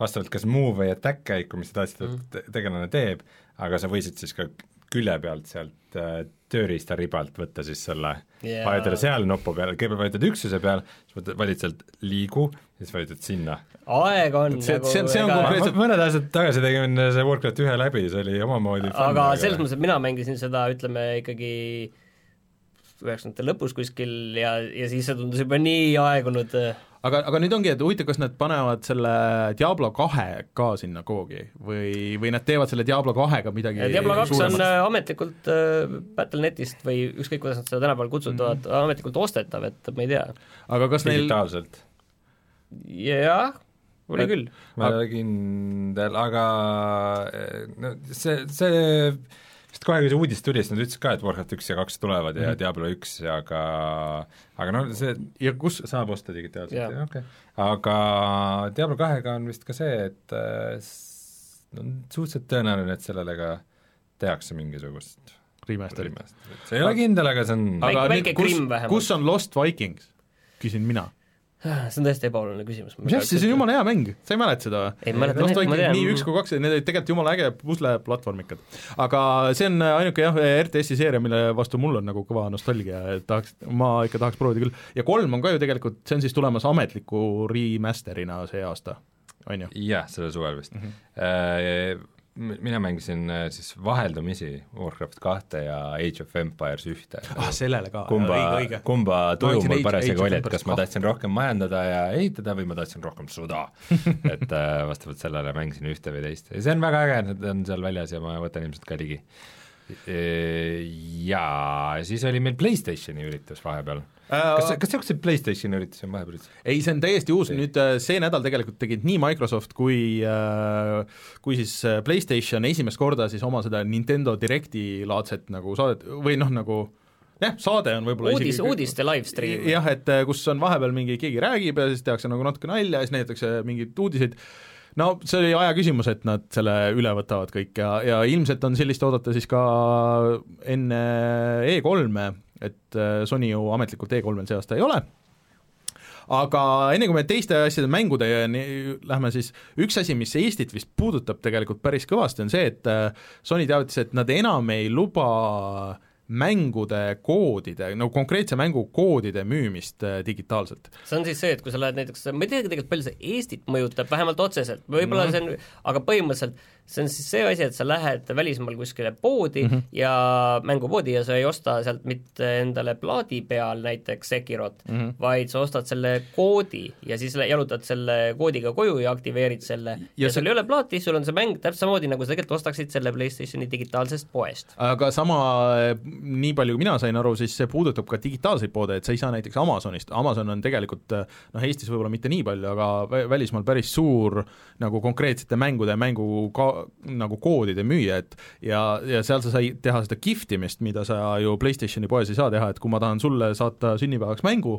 vastavalt kas move või attack käiku, mis sa tahtsid, Mhm. Tegelane teeb, aga sa võisid siis ka külje pealt sealt äh, tööriistaribalt võtta siis selle Jaa. vajutada seal nupu peal, kõigepealt vajutad üksuse peal, siis valid sealt liigu ja siis vajutad sinna. aeg on See- nagu see- see on konkreetselt- mõned aastad tagasi tegin see Warcraft ühe läbi, see oli omamoodi aga selles mõttes, et mina mängisin seda, ütleme ikkagi üheksakümnendate lõpus kuskil ja, ja siis see tundus juba nii aegunud aga, aga nüüd ongi, et huvitav, kas nad panevad selle Diablo kahe ka sinna kuhugi või, või nad teevad selle Diablo kahega midagi Diablo kaks on äh, ametlikult äh, Battle.netist või ükskõik, kuidas nad seda tänapäeval kutsutavad mm, -hmm. ametlikult ostetav, et ma ei tea. aga kas neil, digitaalselt. jah, oli Et- küll. ma ei ole kindel, aga eh, no see, see kohe, kui see uudis tuli, siis nad ütlesid ka, et Warcraft üks ja kaks tulevad ja mm. -hmm. Diablo üks, aga aga noh, see ja kus, saab osta digitaalselt ja okei okay.. aga Diablo kahega on vist ka see, et s- on suhteliselt tõenäoline, et sellele ka tehakse mingisugust remaster'i. remaster'it, see ei ole kindel, aga see on Väike- aga väike nüüd, kus kus on Lost Vikings, küsin mina. See on tõesti ebaoluline küsimus. mis asja, see on jumala hea mäng, sa ei mäleta seda või? ei mäleta, Lost ma Vikings tean. nii üks kui kaks, need olid tegelikult jumala äge pusleplatvormikad. aga see on ainuke jah, RTS-i seeria, mille vastu mul on nagu kõva nostalgia, et tahaks, ma ikka tahaks proovida küll. ja kolm on ka ju tegelikult, see on siis tulemas ametliku remaster'ina see aasta, on ju? jah, sellel suvel vist mm. -hmm. Mina mängisin äh, siis vaheldumisi Warcraft kahte ja Age of Empires ühte. ah, sellele ka, kumba õige, õige., kumba tuju mul parasjagu oli, et kas ma tahtsin rohkem majandada ja ehitada või ma tahtsin rohkem sõda. et äh, vastavalt sellele mängisin ühte või teist ja see on väga äge, need on seal väljas ja ma võtan ilmselt ka ligi. Ja siis oli meil Playstationi üritus vahepeal. kas, kas niisuguseid Playstationi üritusi on vahepeal üldse? ei, see on täiesti uus, nüüd äh, see nädal tegelikult tegid nii Microsoft kui äh, kui siis äh, PlayStation esimest korda siis oma seda Nintendo Directi laadset nagu saadet või noh, nagu jah, saade on võib-olla uudis, isegi uudiste live stream. jah, et äh, kus on vahepeal mingi, keegi räägib ja siis tehakse nagu natuke nalja ja siis näidatakse mingeid uudiseid, no see oli aja küsimus, et nad selle üle võtavad kõik ja, ja ilmselt on sellist oodata siis ka enne E3-e, et äh, Sony ju ametlikult E3-l see aasta ei ole, aga enne, kui me teiste asjade mängudeni lähme, siis üks asi, mis Eestit vist puudutab tegelikult päris kõvasti, on see, et äh, Sony teatas, et nad enam ei luba mängude koodide, no konkreetse mängu koodide müümist äh, digitaalselt. see on siis see, et kui sa lähed näiteks, ma ei tea tegelikult palju see Eestit mõjutab, vähemalt otseselt, võib-olla mm -hmm. see on, aga põhimõtteliselt see on siis see asi, et sa lähed välismaal kuskile poodi mm -hmm. ja mängupoodi ja sa ei osta sealt mitte endale plaadi peal näiteks Sekirot mm, -hmm. vaid sa ostad selle koodi ja siis jalutad selle koodiga koju ja aktiveerid selle ja, ja sul see... ei ole plaati, sul on see mäng täpselt samamoodi, nagu sa tegelikult ostaksid selle PlayStationi digitaalsest poest. aga sama, nii palju kui mina sain aru, siis see puudutab ka digitaalseid poode, et sa ei saa näiteks Amazonist, Amazon on tegelikult noh, Eestis võib-olla mitte nii palju, aga välismaal päris suur nagu konkreetsete mängude mängu ka nagu koodide müüja, et ja, ja seal sa sai teha seda gift imist, mida sa ju PlayStationi poes ei saa teha, et kui ma tahan sulle saata sünnipäevaks mängu,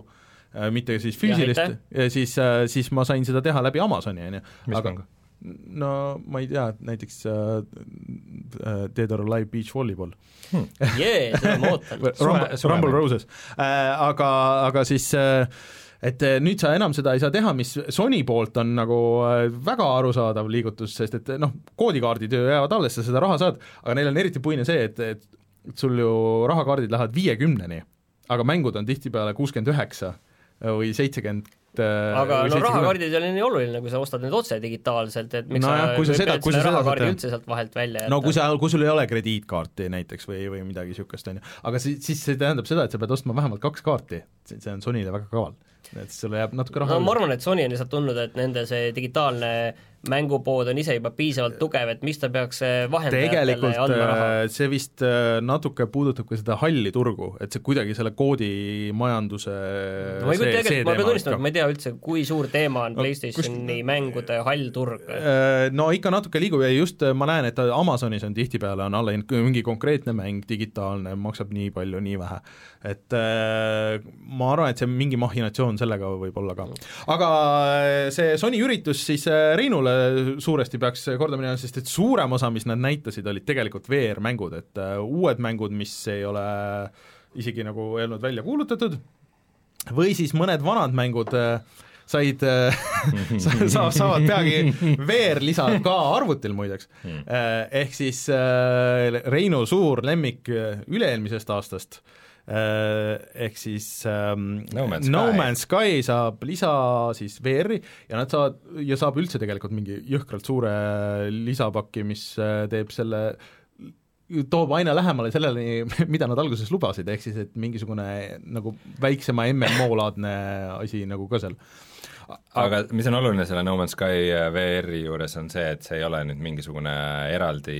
äh, mitte siis füüsilist, siis, äh, siis ma sain seda teha läbi Amazoni, on ju. aga mängu? no ma ei tea, näiteks äh, äh Dead or Alive Beach Volleyball. Hmm.. jee, seda ma ootan. Rumble, Rumble Roses. Äh,, aga, aga siis äh, et eh, nüüd sa enam seda ei saa teha, mis Sony poolt on nagu eh, väga arusaadav liigutus, sest et noh, koodikaardid ju jäävad alles, sa seda raha saad, aga neil on eriti puine see, et, et sul ju rahakaardid lähevad viiekümneni, aga mängud on tihtipeale kuuskümmend üheksa või seitsekümmend eh, aga no rahakaardid ei ole nii oluline, kui sa ostad need otse digitaalselt, et miks no jah, sa sa seda rahakaardi üldse sealt vahelt välja jätta. no kui sa, kui sul ei ole krediitkaarti näiteks või, või midagi niisugust, on ju, aga siis, siis see tähendab seda, et sa pead ostma vähemalt kaks kaarti, see on Sonyle väga kaval et sulle jääb natuke raha no ma arvan, et Sony on lihtsalt tundnud, et nende see digitaalne mängupood on ise juba piisavalt tugev, et miks ta peaks äh, vahendajatele andma raha? Äh, see vist äh, natuke puudutab ka seda halli turgu, et see kuidagi selle koodimajanduse no, ma ei kujuta ette, ma pean tunnistama, et ma ei tea üldse, kui suur teema on no, PlayStationi kus... mängude hall turg. No ikka natuke liigub ja just ma näen, et Amazonis on tihtipeale on alla hind, mingi konkreetne mäng, digitaalne, maksab nii palju, nii vähe. et ma arvan, et see mingi mahhinatsioon sellega võib olla ka. aga see Sony üritus siis Reinule suuresti peaks korda minema, sest et suurem osa, mis nad näitasid, olid tegelikult VR-mängud, et uh, uued mängud, mis ei ole isegi nagu ei olnud välja kuulutatud, või siis mõned vanad mängud uh, said sa, saavad peagi VR-lisa ka arvutil muideks hmm. ehk siis Reinu suur lemmik üle-eelmisest aastast Äh, ehk siis ähm, No Man's no Sky. Man's Sky saab lisa siis VR-i ja nad saavad, ja saab üldse tegelikult mingi jõhkralt suure lisapaki, mis äh, teeb selle toob aina lähemale selleni, mida nad alguses lubasid, ehk siis et mingisugune nagu väiksema MMO-laadne asi nagu ka seal aga mis on oluline selle No Man's Sky VR-i juures, on see, et see ei ole nüüd mingisugune eraldi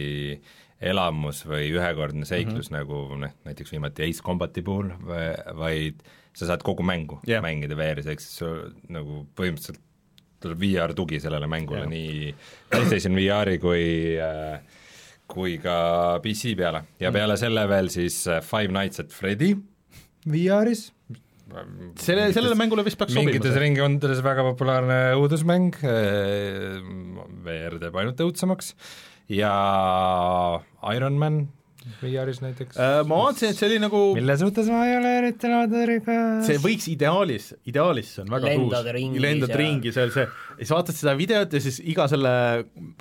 elamus või ühekordne seiklus mm, -hmm. nagu noh, näiteks viimati Ace Combati puhul, vaid sa saad kogu mängu yeah. mängida VR-is, ehk siis sul nagu põhimõtteliselt tuleb VR tugi sellele mängule yeah. nii PlayStation VR-i kui äh, kui ka PC peale ja mhm. peale selle veel siis äh, Five Nights at Freddy VR-is, selle, sellele mängule vist peaks sobima. mingites ringkondades väga populaarne õudusmäng, äh, VR teeb ainult õudsemaks ja Ironman VR-is näiteks. Äh,? Ma vaatasin, et see oli nagu mille suhtes ma ei ole eriti loodurikas see võiks ideaalis, ideaalis see on väga lendad ringis lendad ja... ringi seal see, ja siis vaatad seda videot ja siis iga selle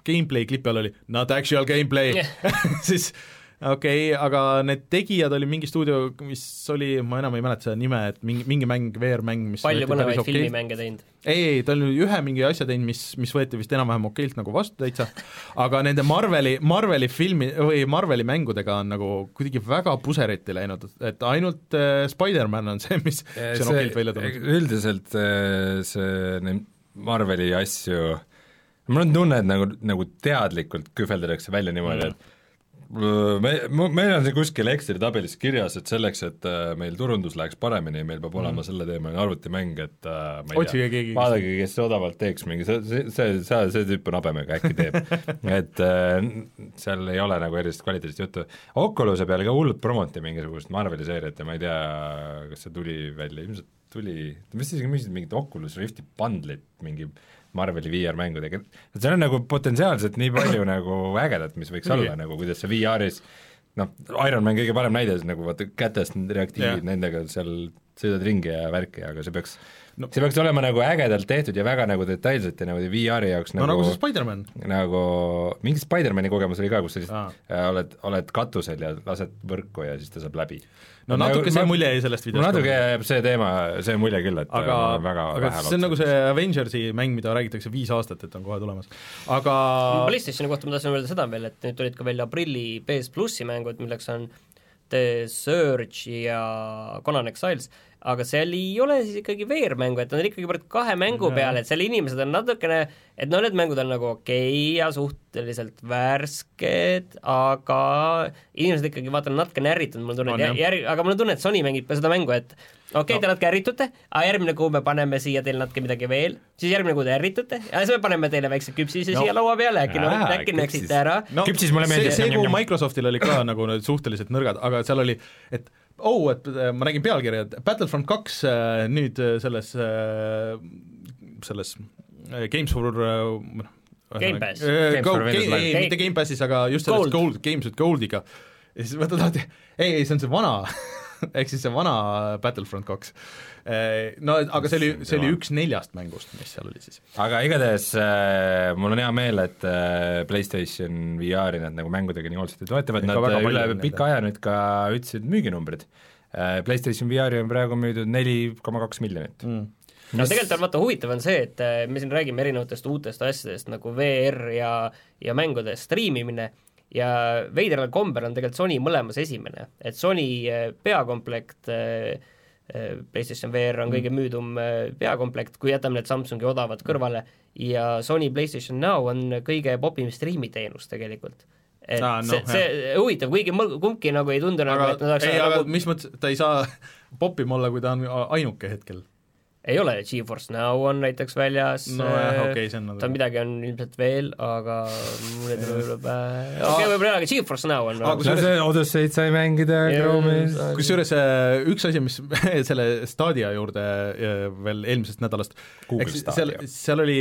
gameplay klipi all oli not actual gameplay. Siis okei okay,, aga need tegijad oli mingi stuudio, mis oli, ma enam ei mäleta seda nime, et mingi, mingi mäng, VR-mäng, mis palju põnevaid okay. filmimänge teinud? ei, ei, ta oli ühe mingi asja teinud, mis, mis võeti vist enam-vähem okeilt nagu vastu täitsa, aga nende Marveli, Marveli filmi või Marveli mängudega on nagu kuidagi väga puseriti läinud, et ainult äh, Spider-man on see, mis, mis on okeilt välja tulnud. üldiselt äh, see, neid Marveli asju, mul on tunne, et nagu, nagu teadlikult kühveldatakse välja niimoodi mm., et me, meil on see kuskil Exceli tabelis kirjas, et selleks, et äh, meil turundus läheks paremini, meil peab olema mm. selleteemaline arvutimäng, et äh, ma ei Otsige tea, vaadake, kes odavalt teeks mingi, see, see, see, see, tüüp on habemega, äkki teeb et äh, seal ei ole nagu erilist kvaliteedist juttu. Oculus'e peale ka hullult promoti mingisugust Marveli seeriat ja ma ei tea, kas see tuli välja, ilmselt tuli, vist isegi müüsid mingit Oculus Rifti bundle'it mingi Marveli VR-mängudega, seal on nagu potentsiaalselt nii palju nagu ägedat, mis võiks olla nagu, kuidas see VR-is noh, Ironman kõige parem näide, nagu vaata kätest reaktiivid yeah. nendega seal sõidad ringi ja värki, aga see peaks No- no., see peaks olema nagu ägedalt tehtud ja väga nagu detailselt ja niimoodi VR-i jaoks no nagu nagu see Spider-man. nagu mingi Spider-mani kogemus oli ka, kus sa lihtsalt äh, oled, oled katusel ja lased võrku ja siis ta saab läbi. no natuke see mulje jäi sellest videost. natuke jääb see teema, see mulje küll, et aga olen väga aga vähe see on nagu see Avengersi mäng, mida räägitakse viis aastat, et on kohe tulemas. aga PlayStationi kohta ma tahtsin öelda seda veel, et nüüd tulid ka välja aprilli PS plussi mängud, milleks on The Surge ja Conan Exiles, aga seal ei ole siis ikkagi VR-mängu, et nad on ikkagi kahe mängu peale, et seal inimesed on natukene, et no need mängud on nagu okei okay ja suhteliselt värsked, aga inimesed ikkagi vaata on natuke ärritunud, mul tunne, et jär- järg-, aga mul on tunne, et Sony mängib ka seda mängu, et okei okay, No. no., te natuke ärritute, aga järgmine kuu me paneme siia teile natuke midagi veel, siis järgmine kuu te ärritute ja siis me paneme teile väikse küpsise No. no. siia laua peale, äkki no, Aa, äkki näksite ära no Küpsis mulle see, meeldib. see kuu. Microsoftil oli ka nagu need suhteliselt nõrgad, aga seal oli, et oh, et äh, ma nägin pealkirja, et Battlefront kaks äh, nüüd äh, selles, selles äh, Games for äh, noh, Game Pass. Games Go, for Windows ei, mitte Game Passis, aga just selles Gold. Gold, Games with Goldiga. ja siis võtad lahti, ei, ei see on see vana ehk siis see vana Battlefront kaks. No aga see oli, see oli üks neljast mängust, mis seal oli siis. aga igatahes äh, mul on hea meel, et äh, PlayStation VR-i nad nagu mängudega nii hoolsalt toetavad, nad äh, üle on pika aja nüüd ka ütlesid müüginumbrid äh,. PlayStation VR-i on praegu müüdud neli koma kaks miljonit Mm. no tegelikult on vaata huvitav on see, et äh, me siin räägime erinevatest uutest asjadest nagu VR ja, ja mängude striimimine ja veidral kombel on tegelikult Sony mõlemas esimene, et Sony äh, peakomplekt äh, äh, PlayStation VR on kõige müüdum äh, peakomplekt, kui jätame need Samsungi odavad kõrvale ja Sony PlayStation Now on kõige popim striimiteenus tegelikult. et ah, no, see, see huvitav, kuigi mõl- kumbki nagu ei tundu nagu, et nad aga oleks ei, aga nagu mis mõttes, ta ei saa popim olla, kui ta on ainuke hetkel? Ei ole, GeForce Now on näiteks väljas nojah, äh, okei, see on nagu ta midagi on ilmselt veel, aga mul ei tule võib-olla pähe, okei, võib-olla ei ole, aga GeForce Now on Aga no kusjuures- see Odysseid sai mängida Jaa, Chrome'is. jaa, kusjuures äh, üks asi, mis selle Stadia juurde äh, veel eelmisest nädalast Google eks Stadia. seal, seal oli,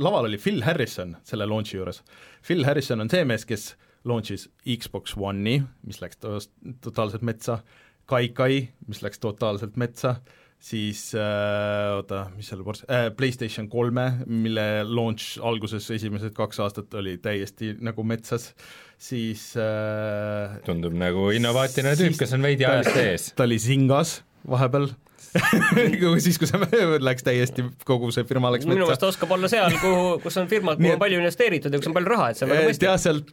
laval oli Phil Harrison selle launch'i juures. Phil Harrison on see mees, kes launch'is Xbox One'i, mis läks to totaalselt metsa, Kaikai, mis läks totaalselt metsa, siis äh, oota, mis seal ports- äh,, PlayStation kolme, mille launch alguses esimesed kaks aastat oli täiesti nagu metsas, siis äh, tundub nagu innovaatiline tüüp, kes on veidi ajast ees. ta oli Singas vahepeal siis, kui see läks täiesti, kogu see firma läks minu meelest oskab olla seal, kuhu, kus on firmad, kuhu on palju investeeritud ja kus on palju raha, et see on väga mõistlik. jah, sealt,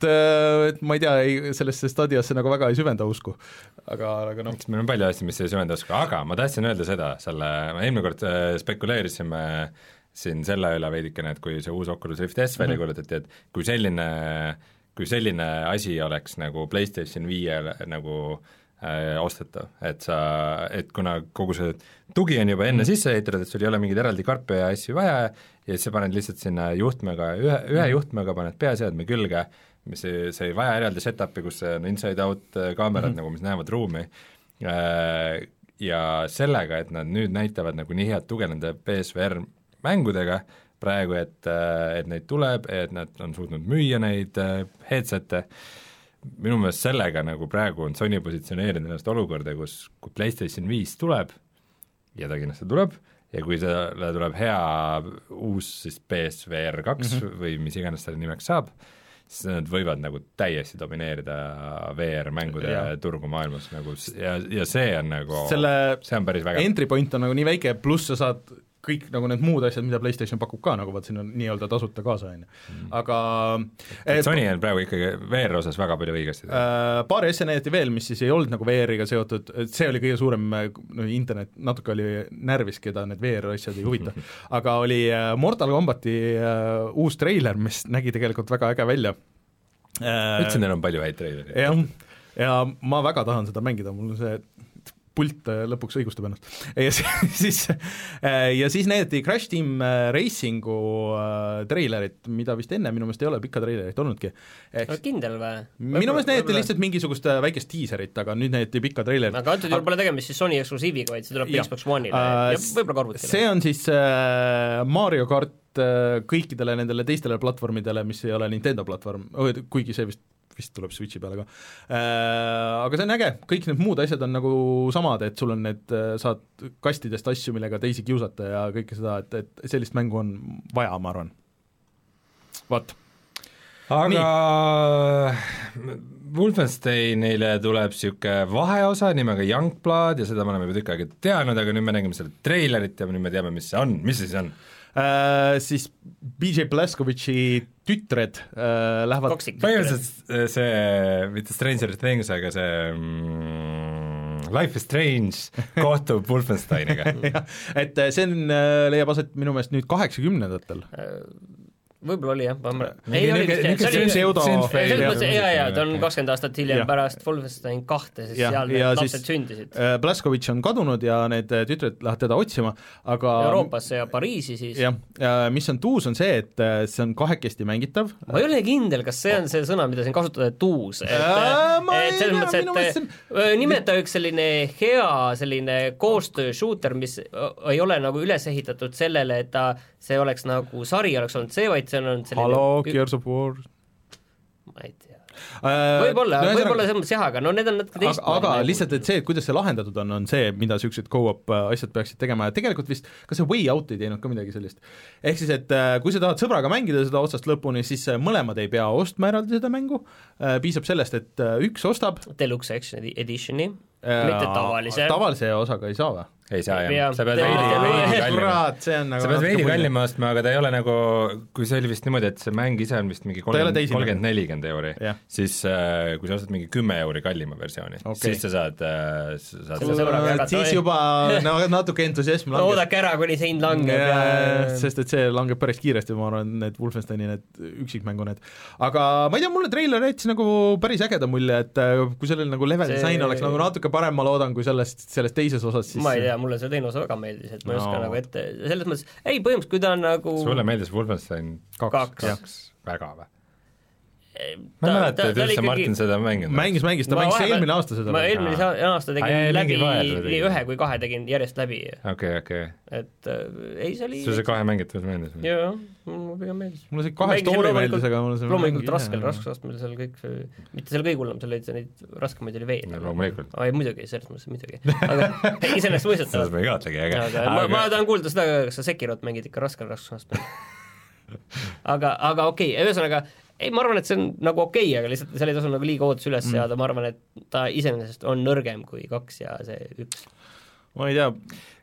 et ma ei tea, ei sellesse Stadiasse nagu väga ei süvenda usku, aga, aga noh, meil on palju asju, mis ei süvenda usku, aga ma tahtsin öelda seda, selle, eelmine kord äh, spekuleerisime siin selle üle veidikene, et kui see uus Oculus Rift S välja kuulutati, et kui selline, kui selline asi oleks nagu PlayStation viiele nagu äh, ostetav, et sa, et kuna kogu see tugi on juba enne sisse ehitatud, et sul ei ole mingeid eraldi karpe ja asju vaja ja siis sa paned lihtsalt sinna juhtmega, ühe, ühe juhtmega paned peaseadme külge, mis ei, sa ei vaja eraldi setup'i, kus on inside-out äh, kaamerad mm, -hmm. nagu mis näevad ruumi äh, ja sellega, et nad nüüd näitavad nagu nii head tuge nende PSVR mängudega praegu, et, et neid tuleb, et nad on suutnud müüa neid äh, headset'e, minu meelest sellega nagu praegu on Sony positsioneerinud ennast olukorda, kus, kui PlayStation viis tuleb ja ta kindlasti tuleb, ja kui talle tuleb hea uus siis PSVR kaks mm -hmm. või mis iganes selle nimeks saab, siis nad võivad nagu täiesti domineerida VR-mängude Jah. turgu maailmas nagu ja, ja see on nagu, see on päris vägev. entry point on nagu nii väike, pluss sa saad kõik nagu need muud asjad, mida PlayStation pakub ka nagu vaat siin on nii-öelda tasuta kaasa, on ju. aga et Sony on praegu ikkagi VR osas väga palju õigesti teinud. äh, paari asja näidati veel, mis siis ei olnud nagu VR-iga seotud, et see oli kõige suurem äh, no, internet, natuke oli närvis, keda need VR asjad ei huvita, aga oli äh, Mortal Combati äh, uus treiler, mis nägi tegelikult väga äge välja äh, ütlesin, neil on palju häid treilereid. jah, ja ma väga tahan seda mängida, mul see pult äh, lõpuks õigustab ennast. ja siis, siis, ja siis näidati Crash Team äh, Racingu äh, treilerit, mida vist enne minu meelest ei ole pikka treilerit olnudki. oled kindel või? minu meelest näidati lihtsalt mingisugust äh, väikest diiserit, aga nüüd näidati pikka treilerit. aga antud juhul pole tegemist siis Sony eksklusiiviga, vaid see tuleb Jah. Xbox One'ile Äh, ja võib-olla ka arvutile. see on siis äh, Mario kart äh, kõikidele nendele teistele platvormidele, mis ei ole Nintendo platvorm, kuigi see vist vist tuleb Switchi peale ka äh,. Aga see on äge, kõik need muud asjad on nagu samad, et sul on need, saad kastidest asju, millega teisi kiusata ja kõike seda, et, et sellist mängu on vaja, ma arvan. vot aga Wolfensteinile tuleb niisugune vaheosa nimega Youngblood ja seda me oleme juba tükk aega teadnud, aga nüüd me nägime selle treilerit ja nüüd me teame, mis see on, mis see siis on? Äh, siis BJ Blazkovitši tütred äh, lähevad põhimõtteliselt äh, see, mitte Stranger Things, aga see mm, Life is Strange kohtub Wolfensteiniga. Et äh, see on, leiab aset minu meelest nüüd kaheksakümnendatel võib-olla oli jah, ma ei oli vist, see oli pseudo selles mõttes jaa, jaa, ta on kakskümmend aastat hiljem pärast Wolfenstein kahte, sest seal need lapsed sündisid. Blaskovitš on kadunud ja need äh, tütred lähevad teda otsima, aga Euroopasse ja Pariisi siis. jah, mis on tuus, on see, et äh, see on kahekesti mängitav. ma ei ole kindel, kas see on see sõna, mida siin kasutada, tuus, et et selles mõttes, et nimeta üks selline hea selline koostöö shooter, mis ei ole nagu üles ehitatud sellele, et ta see oleks nagu sari oleks olnud see, vaid see on olnud selline Halo, Gears of War ma ei tea uh,. võib-olla no,, võib-olla selles mõttes jah, aga no need on natuke teistmoodi. aga lihtsalt, et see, et kuidas see lahendatud on, on see, mida niisugused go-up äh, asjad peaksid tegema ja tegelikult vist, kas see Way Out ei teinud ka midagi sellist? ehk siis, et äh, kui sa tahad sõbraga mängida seda otsast lõpuni, siis mõlemad ei pea ostma eraldi seda mängu, piisab sellest, et üks ostab Deluxe Editioni, mitte tavalise. tavalise osaga ei saa või? Ei saa jah, sa pead veidi, veidi kallima, nagu sa pead veidi kallima ostma, aga ta ei ole nagu, kui see oli vist niimoodi, et see mäng ise on vist mingi kolmkümmend, kolmkümmend, nelikümmend euri, siis äh, kui sa ostad mingi kümme euri kallima versiooni okay., siis sa saad äh,, sa saad siis juba no, natuke entusiasm langeb. oodake ära, kuni see hind langeb ja, ja... sest et see langeb päris kiiresti, ma arvan, need Wolfensteini need üksikmängu need. aga ma ei tea, mulle treiler jättis nagu päris ägeda mulje, et äh, kui sellel nagu level disain see... oleks nagu natuke parem, ma loodan, kui sellest, selles teises osas, siis ma ei tea, mulle see teine osa väga meeldis, et ma ei no. oska nagu ette, selles mõttes, ei põhimõtteliselt kui ta on nagu sulle meeldis Wolfenstein kaks, kaks., väga või? Ma ei mäleta, et üldse Martin seda mänginud. mängis, mängis, ta mängis eelmine aasta seda. ma eelmine aasta tegin Ai, läbi, nii ühe kui kahe tegin järjest läbi. okei, okei. et äh, ei, see oli sulle see kahe mängitavus meeldis? jaa, mulle pigem meeldis. mulle see kahe story meeldis, aga mulle see loomulikult raskel, raskusastmel seal kõik, mitte seal kõige hullem, seal olid neid raskemaid oli veel. loomulikult. ei muidugi, selles mõttes muidugi. aga iseenesestmõistetavalt. selles ma ei kahtlegi, äge. ma, ma tahan kuulda seda, kas sa Sekirot mängid ikka raskel raskusastmel aga, aga okei okay,, ühesõnaga ei, ma arvan, et see on nagu okei okay,, aga lihtsalt seal ei tasu nagu liiga ootusi üles mm. seada, ma arvan, et ta iseenesest on nõrgem kui kaks ja see üks. ma ei tea,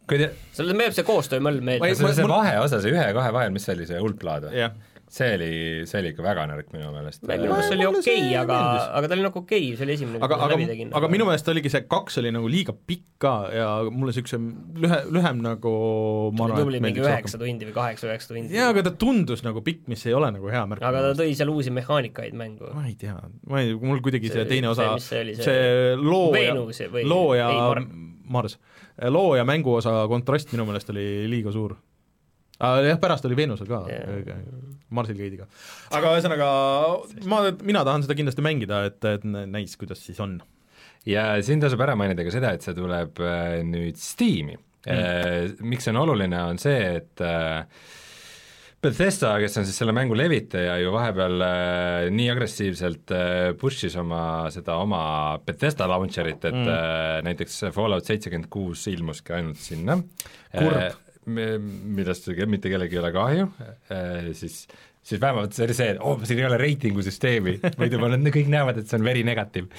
kui te sulle meeldib see koostöömöll meeldib? see, see vaheosa, see ühe ja kahe vahel, mis see oli, see Ulplaad või? See oli, see oli ikka väga nõrk minu meelest. minu meelest see oli okei okay,, aga, aga ta oli nagu okei okay,, see oli esimene, aga, aga, aga minu meelest oligi see kaks oli nagu liiga pikk ka ja mulle niisuguse lühe, lühem nagu ma arvan, tubli mingi üheksa tundi või kaheksa-üheksa tundi. jaa, aga ta tundus nagu pikk, mis ei ole nagu hea märk. aga ta tõi seal uusi mehaanikaid mängu. ma ei tea, ma ei, mul kuidagi see, see teine osa, see, see, see loo Venus, ja, loo ja Mars, loo ja mänguosa kontrast minu meelest oli liiga suur jah, pärast oli Veenusel ka yeah., Marsil Geidiga. aga ühesõnaga, ma, mina tahan seda kindlasti mängida, et, et näis, kuidas siis on. ja siin tasub ära mainida ka seda, et see tuleb äh, nüüd Steam'i mm.. Äh, miks see on oluline, on see, et äh, Bethesda, kes on siis selle mängu levitaja, ju vahepeal äh, nii agressiivselt äh, push'is oma seda oma Bethesda launcher'it, et mm. äh, näiteks Fallout seitsekümmend kuus ilmuski ainult sinna. kurb äh, millest mitte kellelgi ei ole kahju, äh, siis siis vähemalt see oli see, et oo oh,, siin ei ole reitingusüsteemi, muidu ma, kõik näevad, et see on very negative.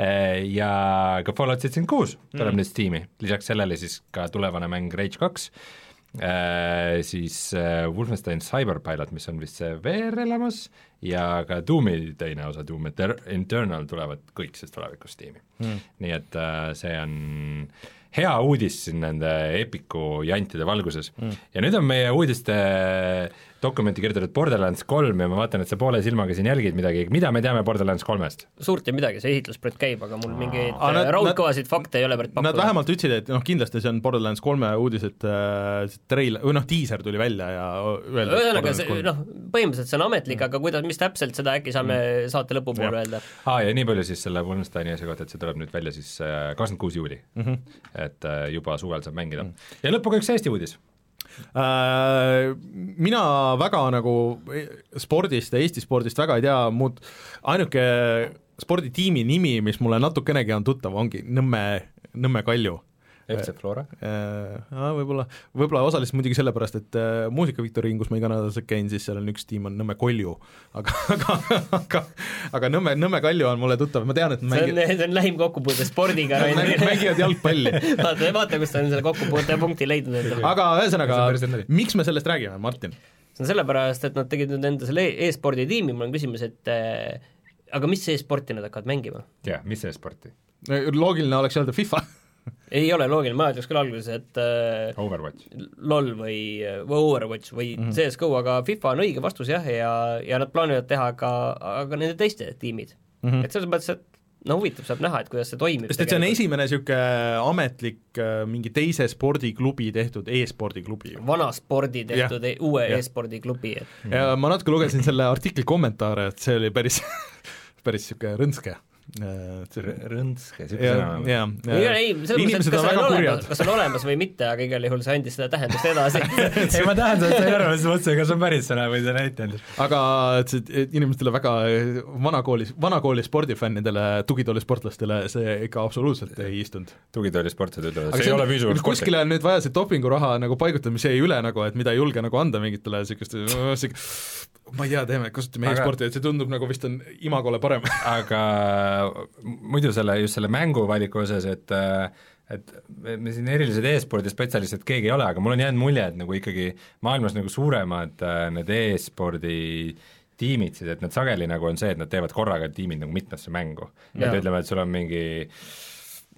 Äh, ja ka Fallout seitsekümmend kuus tuleb mm. nüüd Steam'i, lisaks sellele siis ka tulevane mäng Rage kaks, äh, siis Wolfenstein Cyberpilot, mis on vist see VR-elamus, ja ka Doomi teine osa, Doom Eternal tulevad kõik siis tulevikus Steam'i. Mm.. nii et see on äh, hea uudis siin nende Epiku jantide valguses. Mm.. ja nüüd on meie uudiste dokumenti kirjutatud Borderlands kolm ja ma vaatan, et sa poole silmaga siin jälgid midagi, mida me teame Borderlands kolmest? suurt ei midagi, see ehitusprojekt käib, aga mul mingeid ah, raudkõvasid fakte ei ole pärit pakkuda. Nad vähemalt ütlesid, et noh, kindlasti see on Borderlands kolme uudised äh,, treil-, või noh, diiser tuli välja ja öeldi ühesõnaga see noh, põhimõtteliselt see on ametlik mm., aga kuidas, mis täpselt, seda äkki saame mm. saate lõpupoole öelda. aa ah,, ja nii palju siis selle Wolfensteini asja kohta, et see tuleb nüüd välja siis äh, kakskümmend kuus juuli mm. -hmm. et äh, juba suvel saab mängida mm.. ja lõpuga üks Eesti uudis mina väga nagu spordist ja Eesti spordist väga ei tea, muud, ainuke sporditiimi nimi, mis mulle natukenegi on tuttav, ongi Nõmme, Nõmme Kalju FC Flora. Äh, võib-olla, võib-olla osaliselt muidugi sellepärast, et äh, muusikaviktoriin, kus ma iganädalaselt käin, siis seal on üks tiim on Nõmme Kolju. aga, aga, aga, aga Nõmme, Nõmme Kalju on mulle tuttav, ma tean, et see on, see on lähim kokkupuude spordiga mängivad jalgpalli vaata, vaata, kus ta on selle kokkupuutepunkti leidnud endale. aga ühesõnaga, miks me sellest räägime, Martin? see on sellepärast, et nad tegid nüüd enda selle e- e-spordi tiimi, mul on küsimus, et äh, aga mis e-sporti nad hakkavad mängima? jah, mis e-sporti? loogiline oleks öelda FIFA ei ole loogiline, ma ütleks küll alguses, et äh, Overwatch. LOL või, või Overwatch või mm -hmm. CSGO, aga FIFA on õige vastus jah, ja, ja nad plaanivad teha ka, ka nende teiste tiimid mm. -hmm. et selles mõttes, et no huvitav, saab näha, et kuidas see toimib. sest et see on esimene niisugune ametlik äh, mingi teise spordiklubi tehtud e-spordiklubi. vana spordi tehtud ja, e uue e-spordiklubi, et ja ma natuke lugesin selle artikli kommentaare, et see oli päris päris niisugune rõnske Rõnske, niisugune sõna. jaa, jaa. ei, kas on olemas, kas on olemas või mitte, aga igal juhul see andis seda tähendust edasi ei, ma tähendan, et sa ei arva, siis mõtlesin, kas on päris sõna või sa näitad. aga et see inimestele väga vanakooli, vanakooli spordifännidele, tugitoolisportlastele see ikka absoluutselt ei istunud. tugitoolisportlased ütlevad, see ei ole piisavalt kuskile on nüüd vaja see dopinguraha nagu paigutada, mis jäi üle nagu, et mida ei julge nagu anda mingitele niisugustele ma ei tea, teeme, kasutame aga... e-sporti, et see tundub nagu vist on Imagole parem aga muidu selle, just selle mänguvaliku osas, et et me siin erilised e-spordi spetsialistid keegi ei ole, aga mul on jäänud mulje, et nagu ikkagi maailmas nagu suuremad äh, need e-spordi tiimid siis, et nad sageli nagu on see, et nad teevad korraga tiimid nagu mitmesse mängu. et ütleme, et sul on mingi äh,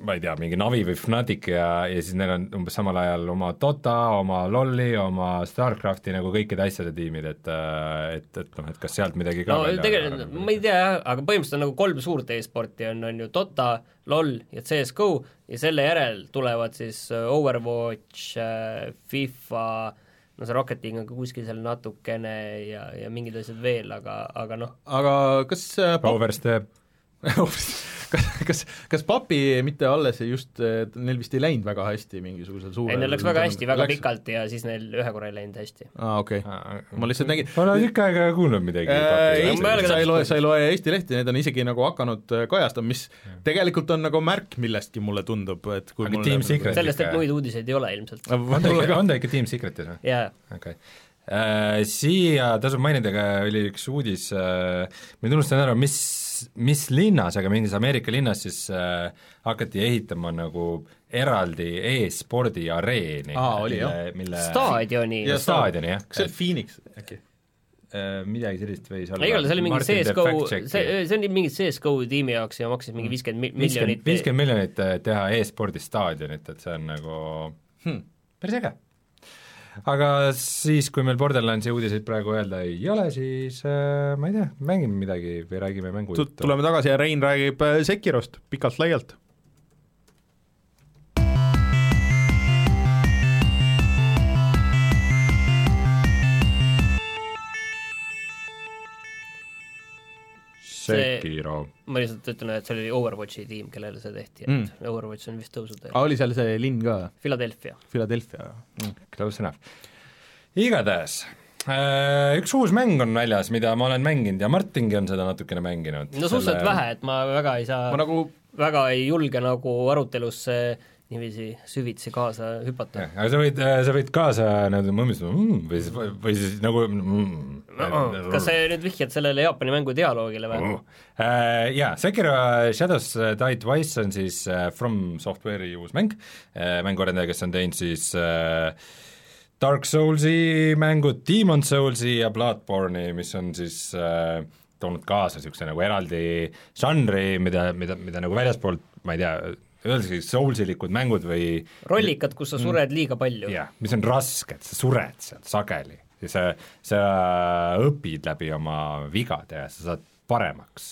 ma ei tea, mingi Navi või Fnatic ja, ja siis neil on umbes samal ajal oma Dota, oma LoLi, oma StarCrafti nagu kõikide asjade tiimid, et et, et noh, et kas sealt midagi ka no tegelikult, ma ei tea jah, aga põhimõtteliselt on nagu kolm suurt e-sporti on, on ju Dota, LoL ja CSGO ja selle järel tulevad siis äh, Overwatch, äh, FIFA, no see Rocket League on ka kuskil seal natukene ja, ja mingid asjad veel, aga, aga noh. aga kas äh, Overstep kas, kas, kas papi mitte alles just, neil vist ei läinud väga hästi mingisugusel suurel ei, neil läks väga hästi, väga läks... pikalt ja siis neil ühe korra ei läinud hästi. aa, okei okay.. ma lihtsalt nägin ma olen tükk aega kuulnud midagi äh,. sa ei loe, sa ei loe Eesti lehti, need on isegi nagu hakanud äh, kajastama, mis tegelikult on nagu märk millestki, mulle tundub, et kui aga Team Secret sellest, et muid uudiseid ei ole ilmselt. on ta ikka, on ta ikka Team Secretis või? jaa. okei okay äh, siia tasub mainida ka, oli üks uudis äh,, ma nüüd unustasin ära, mis mis linnas, aga mingis Ameerika linnas siis äh, hakati ehitama nagu eraldi e-spordi areeni. aa, oli jah. mille staadioni. staadioni, jah. kas see on Phoenix äkki? Äh, midagi sellist võis olla. igatahes see oli mingi CSGO, see, see oli mingi CSGO tiimi jaoks ja maksis mingi viiskümmend miljonit. viiskümmend miljonit äh, teha e-spordi staadionit, et see on nagu hmm. päris äge aga siis, kui meil Borderlandsi uudiseid praegu öelda ei ole, siis äh, ma ei tea, mängime midagi või räägime mängu tuleme tagasi ja Rein räägib äh, Sekirost pikalt-laialt Sekiro. ma lihtsalt ütlen, et see oli Overwatchi tiim, kellele see tehti, et mm. Overwatch on vist tõusuteel. aa, oli seal see linn ka? Philadelphia. Philadelphia mm., close enough. igatahes äh, üks uus mäng on väljas, mida ma olen mänginud ja Martingi on seda natukene mänginud. no suhteliselt Selle... vähe, et ma väga ei saa, nagu väga ei julge nagu arutelusse niiviisi süvitsi kaasa hüpata. aga sa võid, äh, sa võid kaasa nagu mõmistada mm, või siis, või siis nagu mm, no, kas sa nüüd vihjad sellele Jaapani mängu dialoogile või uh,? Jaa, Sekiro Shadows Die Twice on siis From Software'i uus mäng mänguarendaja, kes on teinud siis uh, Dark Soulsi mängud, Demon Soulsi ja Bloodborne'i, mis on siis uh, toonud kaasa niisuguse nagu eraldi žanri, mida, mida, mida nagu väljaspoolt, ma ei tea, öeldakse soulsilikud mängud või rollikad, kus sa mm. sured liiga palju. jah, mis on rasked, sa sured seal sageli ja sa, sa õpid läbi oma vigade ja sa saad paremaks.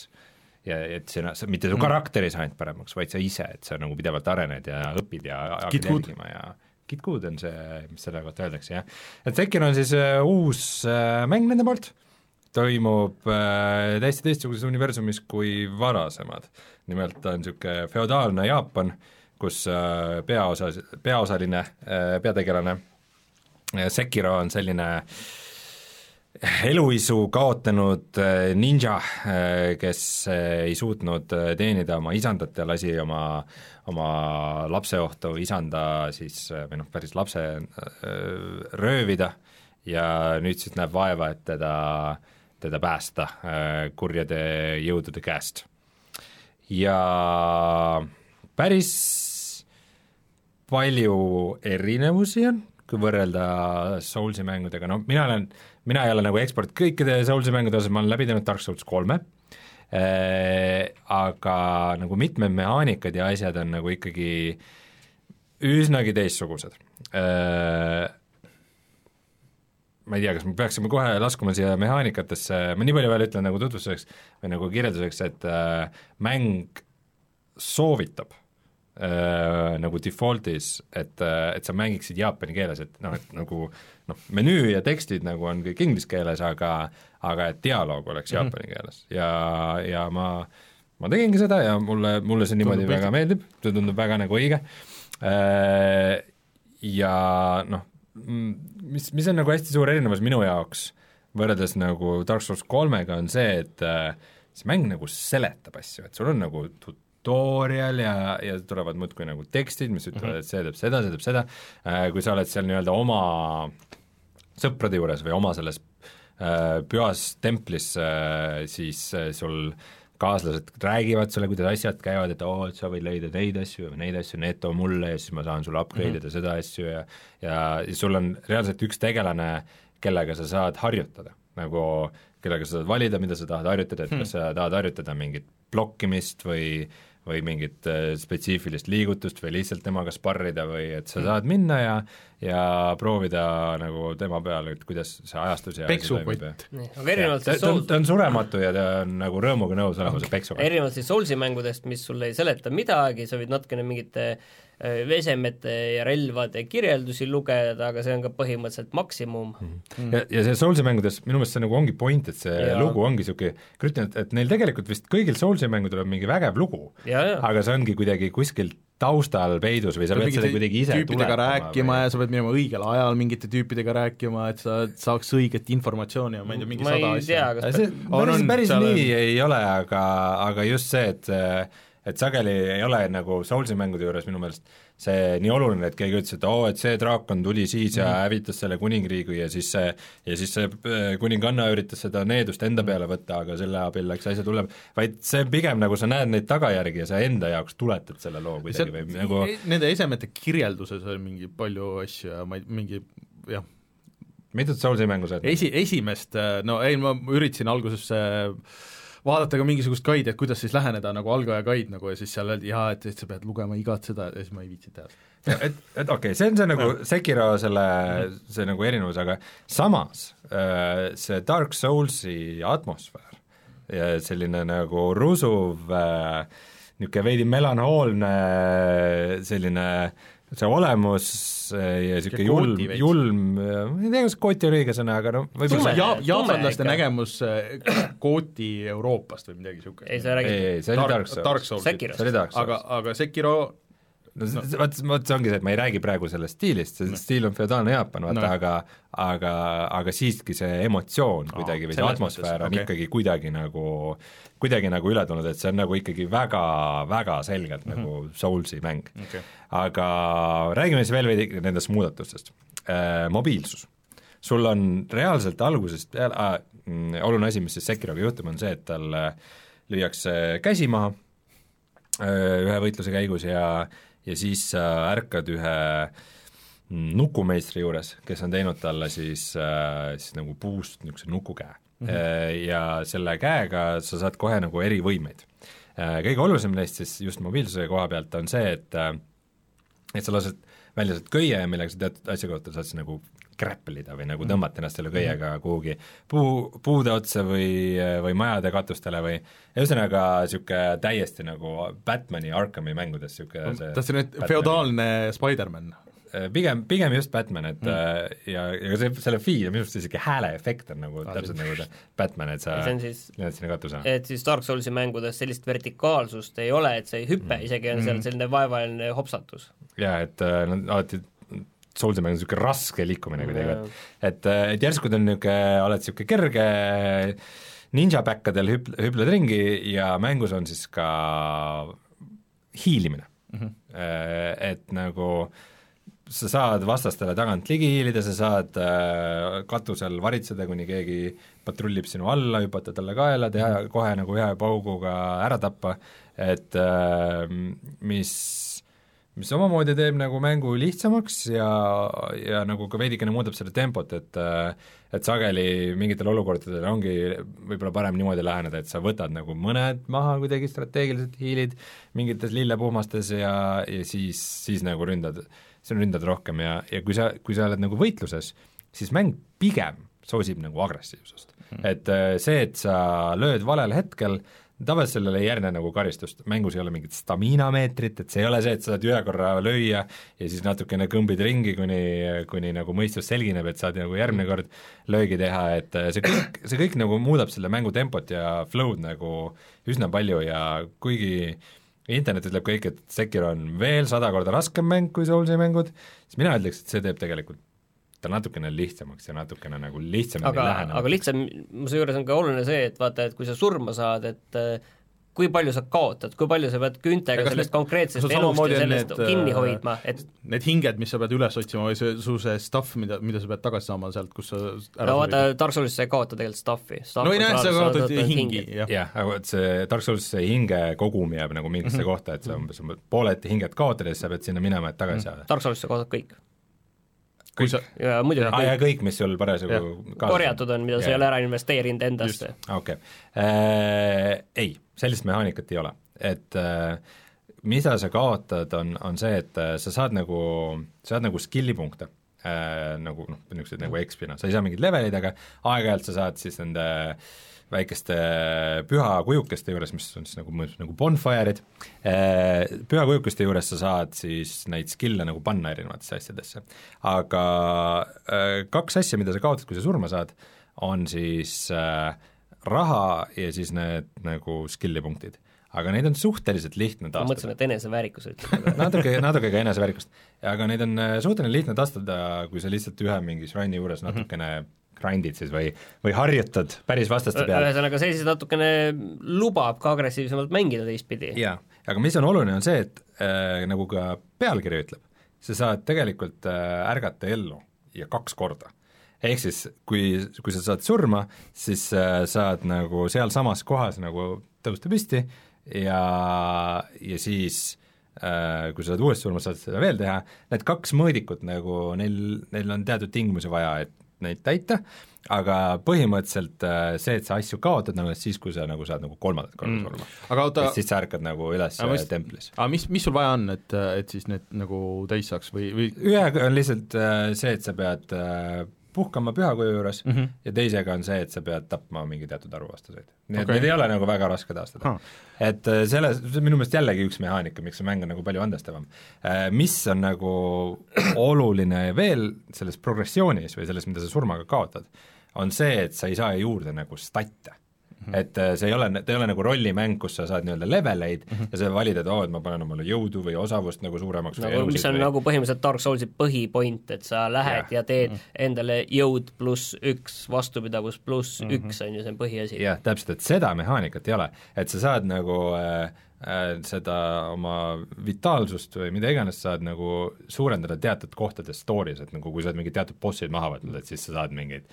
ja et sina, sa, mitte su mm. karakter ei saa ainult paremaks, vaid sa ise, et sa nagu pidevalt arened ja õpid ja hakkad jälgima ja Git Good on see, mis selle kohta öeldakse, jah. et Tekken on siis uh, uus uh, mäng nende poolt, toimub äh, täiesti teistsuguses universumis kui varasemad. Nimelt ta on niisugune feodaalne Jaapan, kus äh, peaosas, peaosaline äh,, peategelane äh, Sekiro on selline eluisu kaotanud ninja, kes ei suutnud teenida oma isandat ja lasi oma, oma lapseohtu isanda siis, või noh, päris lapse röövida ja nüüd siis näeb vaeva, et teda, teda päästa kurjade jõudude käest. Ja päris palju erinevusi on, kui võrrelda Soulsi mängudega, no mina olen, mina ei ole nagu ekspert kõikide Soulsi mängude osas, ma olen läbi teinud Dark Souls kolme äh,, aga nagu mitmed mehaanikad ja asjad on nagu ikkagi üsnagi teistsugused äh,. Ma ei tea, kas me peaksime kohe laskuma siia mehaanikatesse, ma nii palju veel ütlen nagu tutvustuseks või nagu kirjelduseks, et äh, mäng soovitab äh, nagu default'is, et, äh, et sa mängiksid jaapani keeles, et noh, et nagu noh, menüü ja tekstid nagu on kõik inglise keeles, aga aga et dialoog oleks Mhm. jaapani keeles. Ja, ja ma ma tegingi seda ja mulle, mulle see niimoodi Tundub väga meeldib, see tundub väga nagu õige. Äh, ja noh, mis, mis on nagu hästi suur erinevus minu jaoks võrreldes nagu Dark Souls kolmega, on see, et äh, see mäng nagu seletab asju, et sul on nagu tutorial ja, ja tulevad muudkui nagu tekstid, mis ütlevad mm, -hmm. et see teeb seda, see teeb seda äh,, kui sa oled seal nii-öelda oma sõprade juures või oma selles äh, pühas templis äh,, siis äh, sul kaaslased räägivad sulle, kuidas asjad käivad, et oo, et sa võid leida neid asju ja neid asju, need too mulle ja siis ma saan sulle upgrade ida mm -hmm. seda asju ja ja, ja sul on reaalselt üks tegelane, kellega sa saad harjutada, nagu kellega sa saad valida, mida sa tahad harjutada, et kas sa tahad harjutada mingit blokkimist või või mingit äh, spetsiifilist liigutust või lihtsalt temaga sparrida või et sa saad minna ja ja proovida nagu tema peal, et kuidas see ajastus ja aga erinevalt siis Souls, ta on surematu ja ta on nagu rõõmuga nõus olema see peksuga. erinevalt siis Soulsi mängudest, mis sulle ei seleta midagi, sa võid natukene mingite äh, esemete ja relvade kirjeldusi lugeda, aga see on ka põhimõtteliselt maksimum mm.. ja, ja see Soulsi mängudes minu meelest see nagu ongi point, et see ja. Lugu ongi niisugune, kujutan ette, et neil tegelikult vist kõigil Soulsi mängudel on mingi vägev lugu, ja, ja, aga see ongi kuidagi kuskil taustal peidus või sa pead seda kuidagi ise tüüpidega rääkima või... ja sa pead minema õigel ajal mingite tüüpidega rääkima, et sa saaks õiget informatsiooni ja ma ei tea, mingi ma sada asja. see On, päris on,, päris seal on- nii ei ole, aga, aga just see, et et sageli ei ole nagu Soulsi mängude juures minu meelest see nii oluline, et keegi ütles, et oo, et see draakon tuli siis ja Mhm. hävitas selle kuningriigi ja siis see ja siis see äh, kuninganna üritas seda needust enda peale võtta, aga selle abil läks asjad hullem, vaid see pigem nagu sa näed neid tagajärgi ja sa enda jaoks tuletad selle loo kuidagi või nagu Nende esemete kirjelduses oli mingi palju asju ja ma ei, mingi jah, mitut Soulsi mängu sa oled? esi, esimest, no ei, ma üritasin alguses äh, vaadata ka mingisugust gaidi, et kuidas siis läheneda nagu algaja gaid nagu ja siis seal öeldi jaa, et, et sa pead lugema igat seda ja siis ma ei viitsinud teha. et, et okei okay,, see on see nagu Sekiro selle, see nagu erinevus, aga samas äh, see Dark Soulsi atmosfäär ja selline nagu rusuv äh, niisugune veidi melanhoolne selline see olemus ja niisugune julm julm, ma ei tea, kas kooti on õige sõna, aga noh, võib-olla ja jaapanlaste nägemus äh, kooti Euroopast või midagi niisugust. ei, sa ei, räägid ei, see oli Dark Souls. Dark Souls. See oli Dark Souls. aga, aga Sekiro no vot, vot see ongi see, et ma ei räägi praegu sellest stiilist, see stiil on feodaalne Jaapan, vaata No. no., aga aga, aga siiski see emotsioon kuidagi või see atmosfäär mõttes, on okay. ikkagi kuidagi nagu, kuidagi nagu üle tulnud, et see on nagu ikkagi väga, väga selgelt mm -hmm. nagu Soulsi mäng okay.. aga räägime siis veel veidi nendest muudatustest äh,. Mobiilsus. sul on reaalselt algusest peale äh,, oluline asi, mis siis Sekiroga juhtub, on see, et tal äh, lüüakse käsi maha äh, ühe võitluse käigus ja, ja siis sa ärkad ühe mm, nukumeistri juures, kes on teinud talle siis äh,, siis nagu puust niisuguse nukukäe mm. -hmm. ja selle käega sa saad kohe nagu erivõimeid. kõige olulisem neist siis just mobiilsuse koha pealt on see, et äh, et sa lased välja sealt köie, millega sa teatud asja kohta saad siis nagu kräppelida või nagu tõmmata ennast selle köiega kuhugi puu, puude otsa või, või majade katustele või ühesõnaga niisugune täiesti nagu Batmani Arkhami mängudes niisugune see tahtsin nüüd Batmani- feodaalne Spider-man. Äh, pigem, pigem just Batman, et mm. ja, ja see, selle feel, minu arust isegi hääleefekt on nagu Ah, täpselt nagu see Batman, et sa see on siis lenad sinna katusele. et siis Dark Soulsi mängudes sellist vertikaalsust ei ole, et sa ei hüppe mm., isegi on seal selline vaevaline hopsatus. jaa, et äh, nad alati Soulsi mäng on niisugune raske liikumine kuidagi, et et, et järsku ta on niisugune, oled niisugune kerge ninjapäkkadel hüp-, hüpled ringi ja mängus on siis ka hiilimine mm. -hmm. Et nagu sa saad vastastele tagant ligi hiilida, sa saad äh, katusel varitseda, kuni keegi patrullib sinu alla, hüpata talle kaela, teha kohe nagu ühe pauguga ära tappa, et äh, mis mis omamoodi teeb nagu mängu lihtsamaks ja, ja nagu ka veidikene muudab seda tempot, et et sageli mingitel olukordadel ongi võib-olla parem niimoodi läheneda, et sa võtad nagu mõned maha kuidagi strateegiliselt, hiilid mingites lillepuhmastes ja, ja siis, siis nagu ründad, siis ründad rohkem ja, ja kui sa, kui sa oled nagu võitluses, siis mäng pigem soosib nagu agressiivsust. Mm.. et see, et sa lööd valel hetkel, tavaliselt sellele ei järgne nagu karistust, mängus ei ole mingit stamina meetrit, et see ei ole see, et sa saad ühe korra lüüa ja siis natukene kõmbid ringi, kuni, kuni nagu mõistus selgineb, et saad nagu järgmine kord löögi teha, et see kõik, see kõik nagu muudab selle mängu tempot ja flow'd nagu üsna palju ja kuigi internet ütleb kõik, et Sekiro on veel sada korda raskem mäng kui Soulsi mängud, siis mina ütleks, et see teeb tegelikult ta natukene lihtsamaks ja natukene nagu lihtsamini aga, aga lihtsam, seejuures on ka oluline see, et vaata, et kui sa surma saad, et äh, kui palju sa kaotad, kui palju sa pead küntega sellest konkreetsest elust ja sellest need, kinni äh, hoidma, et need hinged, mis sa pead üles otsima või see, su see stuff, mida, mida sa pead tagasi saama sealt, kus sa no vaata, Dark Soulis sa ei kaota tegelikult stuff'i stuff. no ei näe, sa kaotad hingi, jah. jah, aga et see Dark Soulis see hinge kogum jääb nagu mingisse mm -hmm. kohta, et sa umbes pooled hinged kaotad ja siis sa pead sinna minema, et tagasi saada mm -hmm.. Dark Soulis sa kaotad kõik kui sa ja muidugi kõik, kõik, mis sul parasjagu korjatud on, mida ja. sa ei ole ära investeerinud endasse. okei okay. äh,, ei, sellist mehaanikat ei ole, et äh, mida sa kaotad, on, on see, et äh, sa saad nagu, sa saad nagu skill'i punkte äh,, nagu noh, niisuguseid nagu XP-na, sa ei saa mingeid leveleid, aga aeg-ajalt sa saad siis nende äh, väikeste pühakujukeste juures, mis on siis nagu, nagu bonfire'id, eh, pühakujukeste juures sa saad siis neid skill'e nagu panna erinevatesse asjadesse. aga eh, kaks asja, mida sa kaotad, kui sa surma saad, on siis äh, raha ja siis need nagu skill'i punktid aga neid on suhteliselt lihtne taastada. ma mõtlesin, et eneseväärikus ütled natuke, natuke ka eneseväärikust. aga neid on suhteliselt lihtne taastada, kui sa lihtsalt ühe mingi šraini juures mhm. natukene mm -hmm grind'id siis või, või harjutad päris vastaste peal. ühesõnaga, see siis natukene lubab ka agressiivsemalt mängida teistpidi. jaa, aga mis on oluline, on see, et äh, nagu ka pealkiri ütleb, sa saad tegelikult äh, ärgata ellu ja kaks korda. ehk siis, kui, kui sa saad surma, siis äh, saad nagu sealsamas kohas nagu tõusta püsti ja, ja siis äh, kui sa saad uuesti surma, saad seda veel teha, need kaks mõõdikut nagu, neil, neil on teatud tingimusi vaja, et neid täita, aga põhimõtteliselt äh, see, et sa asju kaotad nagu siis, kui sa nagu saad nagu kolmandat korda mm. surma. aga oota siis sa ärkad nagu üles aga mis, templis. aga mis, mis sul vaja on, et, et siis need nagu täis saaks või, või ühega on lihtsalt äh, see, et sa pead äh, puhkama pühakuju juures mm -hmm. ja teisega on see, et sa pead tapma mingi teatud arvu vastaseid. nii et okay. neid ei ole nagu väga raske taastada huh.. et äh, selles, see on minu meelest jällegi üks mehaanika, miks see mäng on nagu palju andestavam. Äh, mis on nagu oluline veel selles progressioonis või selles, mida sa surmaga kaotad, on see, et sa ei saa juurde nagu statte -hmm. et äh, see ei ole, ta ei ole nagu rollimäng, kus sa saad nii-öelda leveleid mm -hmm. ja sa valid, et oo oh,, et ma panen omale jõudu või osavust nagu suuremaks nagu, mis on või... nagu põhimõtteliselt Dark Soulsi põhipoint, et sa lähed ja, ja teed mm -hmm. endale jõud pluss üks, vastupidavus pluss mm -hmm. üks, on ju, see on põhiasi. jah, täpselt, et seda mehaanikat ei ole, et sa saad nagu äh, äh, seda oma vitaalsust või mida iganes saad nagu suurendada teatud kohtades story's, et nagu kui sa oled mingid teatud bossid maha võtnud, et siis sa saad mingeid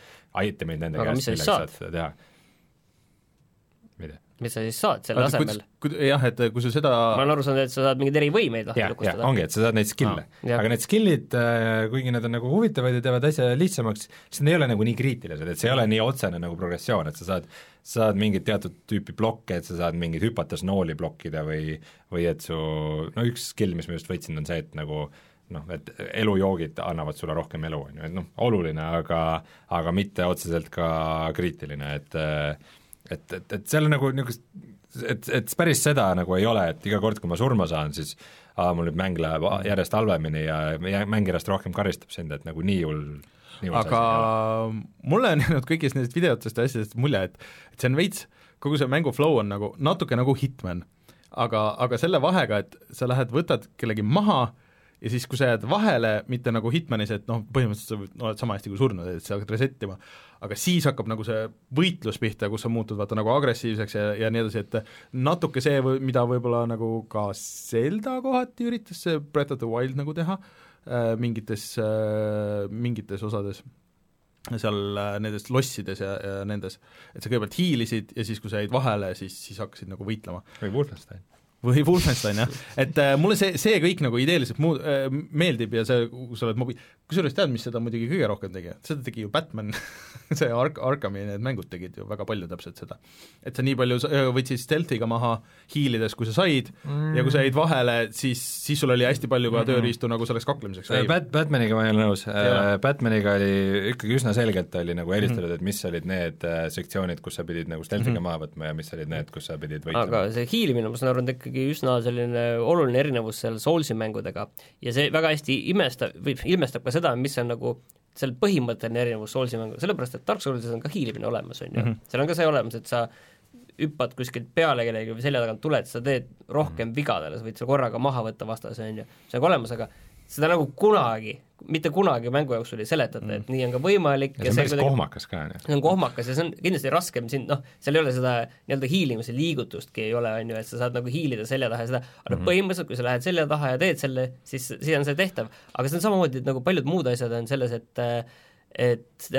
itemeid nende aga käest, millega saad seda teha? Mis sa siis saad selle Vaata, asemel? jah, et kui sa seda ma olen aru saanud, et sa saad mingeid erivõimeid lahti lukustada. ongi, et sa saad neid skill'e ah,. aga need skill'id, äh, kuigi nad on nagu huvitavad ja teevad asja lihtsamaks, siis nad ei ole nagu nii kriitilised, et see ei ole nii otsene nagu progressioon, et sa saad sa saad mingit teatud tüüpi blokke, et sa saad mingeid hüpates nooli blokkida või või et su, no üks skill, mis ma just võtsin, on see, et nagu noh, et elujoogid annavad sulle rohkem elu, on ju, et noh, oluline, aga aga mitte otseselt ka kriitiline, et äh, et, et, et seal on nagu niisugust, et, et päris seda nagu ei ole, et iga kord, kui ma surma saan, siis aa, mul nüüd mäng läheb järjest halvemini ja mäng järjest rohkem karistab sind, et nagu nii hull aga mulle on jäänud kõigist nendest videotest ja asjadest mulje, et et see on veits, kogu see mängu flow on nagu, natuke nagu Hitman. aga, aga selle vahega, et sa lähed, võtad kellegi maha ja siis, kui sa jääd vahele, mitte nagu Hitmanis, et noh, põhimõtteliselt sa oled sama hästi kui surnud, et sa hakkad reset ima, aga siis hakkab nagu see võitlus pihta, kus sa muutud vaata nagu agressiivseks ja, ja nii edasi, et natuke see, mida võib-olla nagu ka Zelda kohati üritas see Breath of the Wild nagu teha äh, mingites äh,, mingites osades. Seal äh, nendes lossides ja, ja nendes, et sa kõigepealt hiilisid ja siis, kui sa jäid vahele, siis, siis hakkasid nagu võitlema. Või Wolfenstein. Või Wolfenstein jah, et äh, mulle see, see kõik nagu ideeliselt muu- äh,, meeldib ja see, kui sa oled mobi-, kusjuures tead, mis seda muidugi kõige rohkem tegi, seda tegi ju Batman see Ark-, Arkami need mängud tegid ju väga palju täpselt seda. et sa nii palju äh, võtsid stealth'iga maha hiilides, kui sa said mm. ja kui sa jäid vahele, siis, siis sul oli hästi palju ka tööriistu nagu selleks kaklemiseks Äh, Bat-, Batmaniga ma ei ole nõus, ole. Batmaniga oli ikkagi üsna selgelt oli nagu eristatud, et mis olid need äh, sektsioonid, kus sa pidid nagu stealth'iga maha võtma ja mis olid need, kus sa pidid võitlema. aga see hiilimine, ma saan aru, on ikkagi üsna selline oluline erinevus seal Soulsi mängudega. Ja see väga hästi imestab, või ilmestab ka seda, mis on nagu seal põhimõtteline erinevus Soulsi mängu, sellepärast et Dark Soulsis on ka hiilimine olemas, on ju. Mm, -hmm. seal on ka see olemas, et sa hüppad kuskilt peale kellelegi või selja tagant tuled, sa teed rohkem vigadele, sa võid seal korraga maha võtta vastase, on ju, see on ka olemas, aga seda nagu kunagi, mitte kunagi mängu jooksul ei seletata, et nii on ka võimalik ja see on päris kuidagi... kohmakas ka, on ju. see on kohmakas ja see on kindlasti raskem siin, noh, seal ei ole seda nii-öelda hiilimise liigutustki ei ole, on ju, et sa saad nagu hiilida selja taha ja seda, aga mm -hmm. põhimõtteliselt, kui sa lähed selja taha ja teed selle, siis, siis on see tehtav. aga see on samamoodi, et nagu paljud muud asjad on selles, et et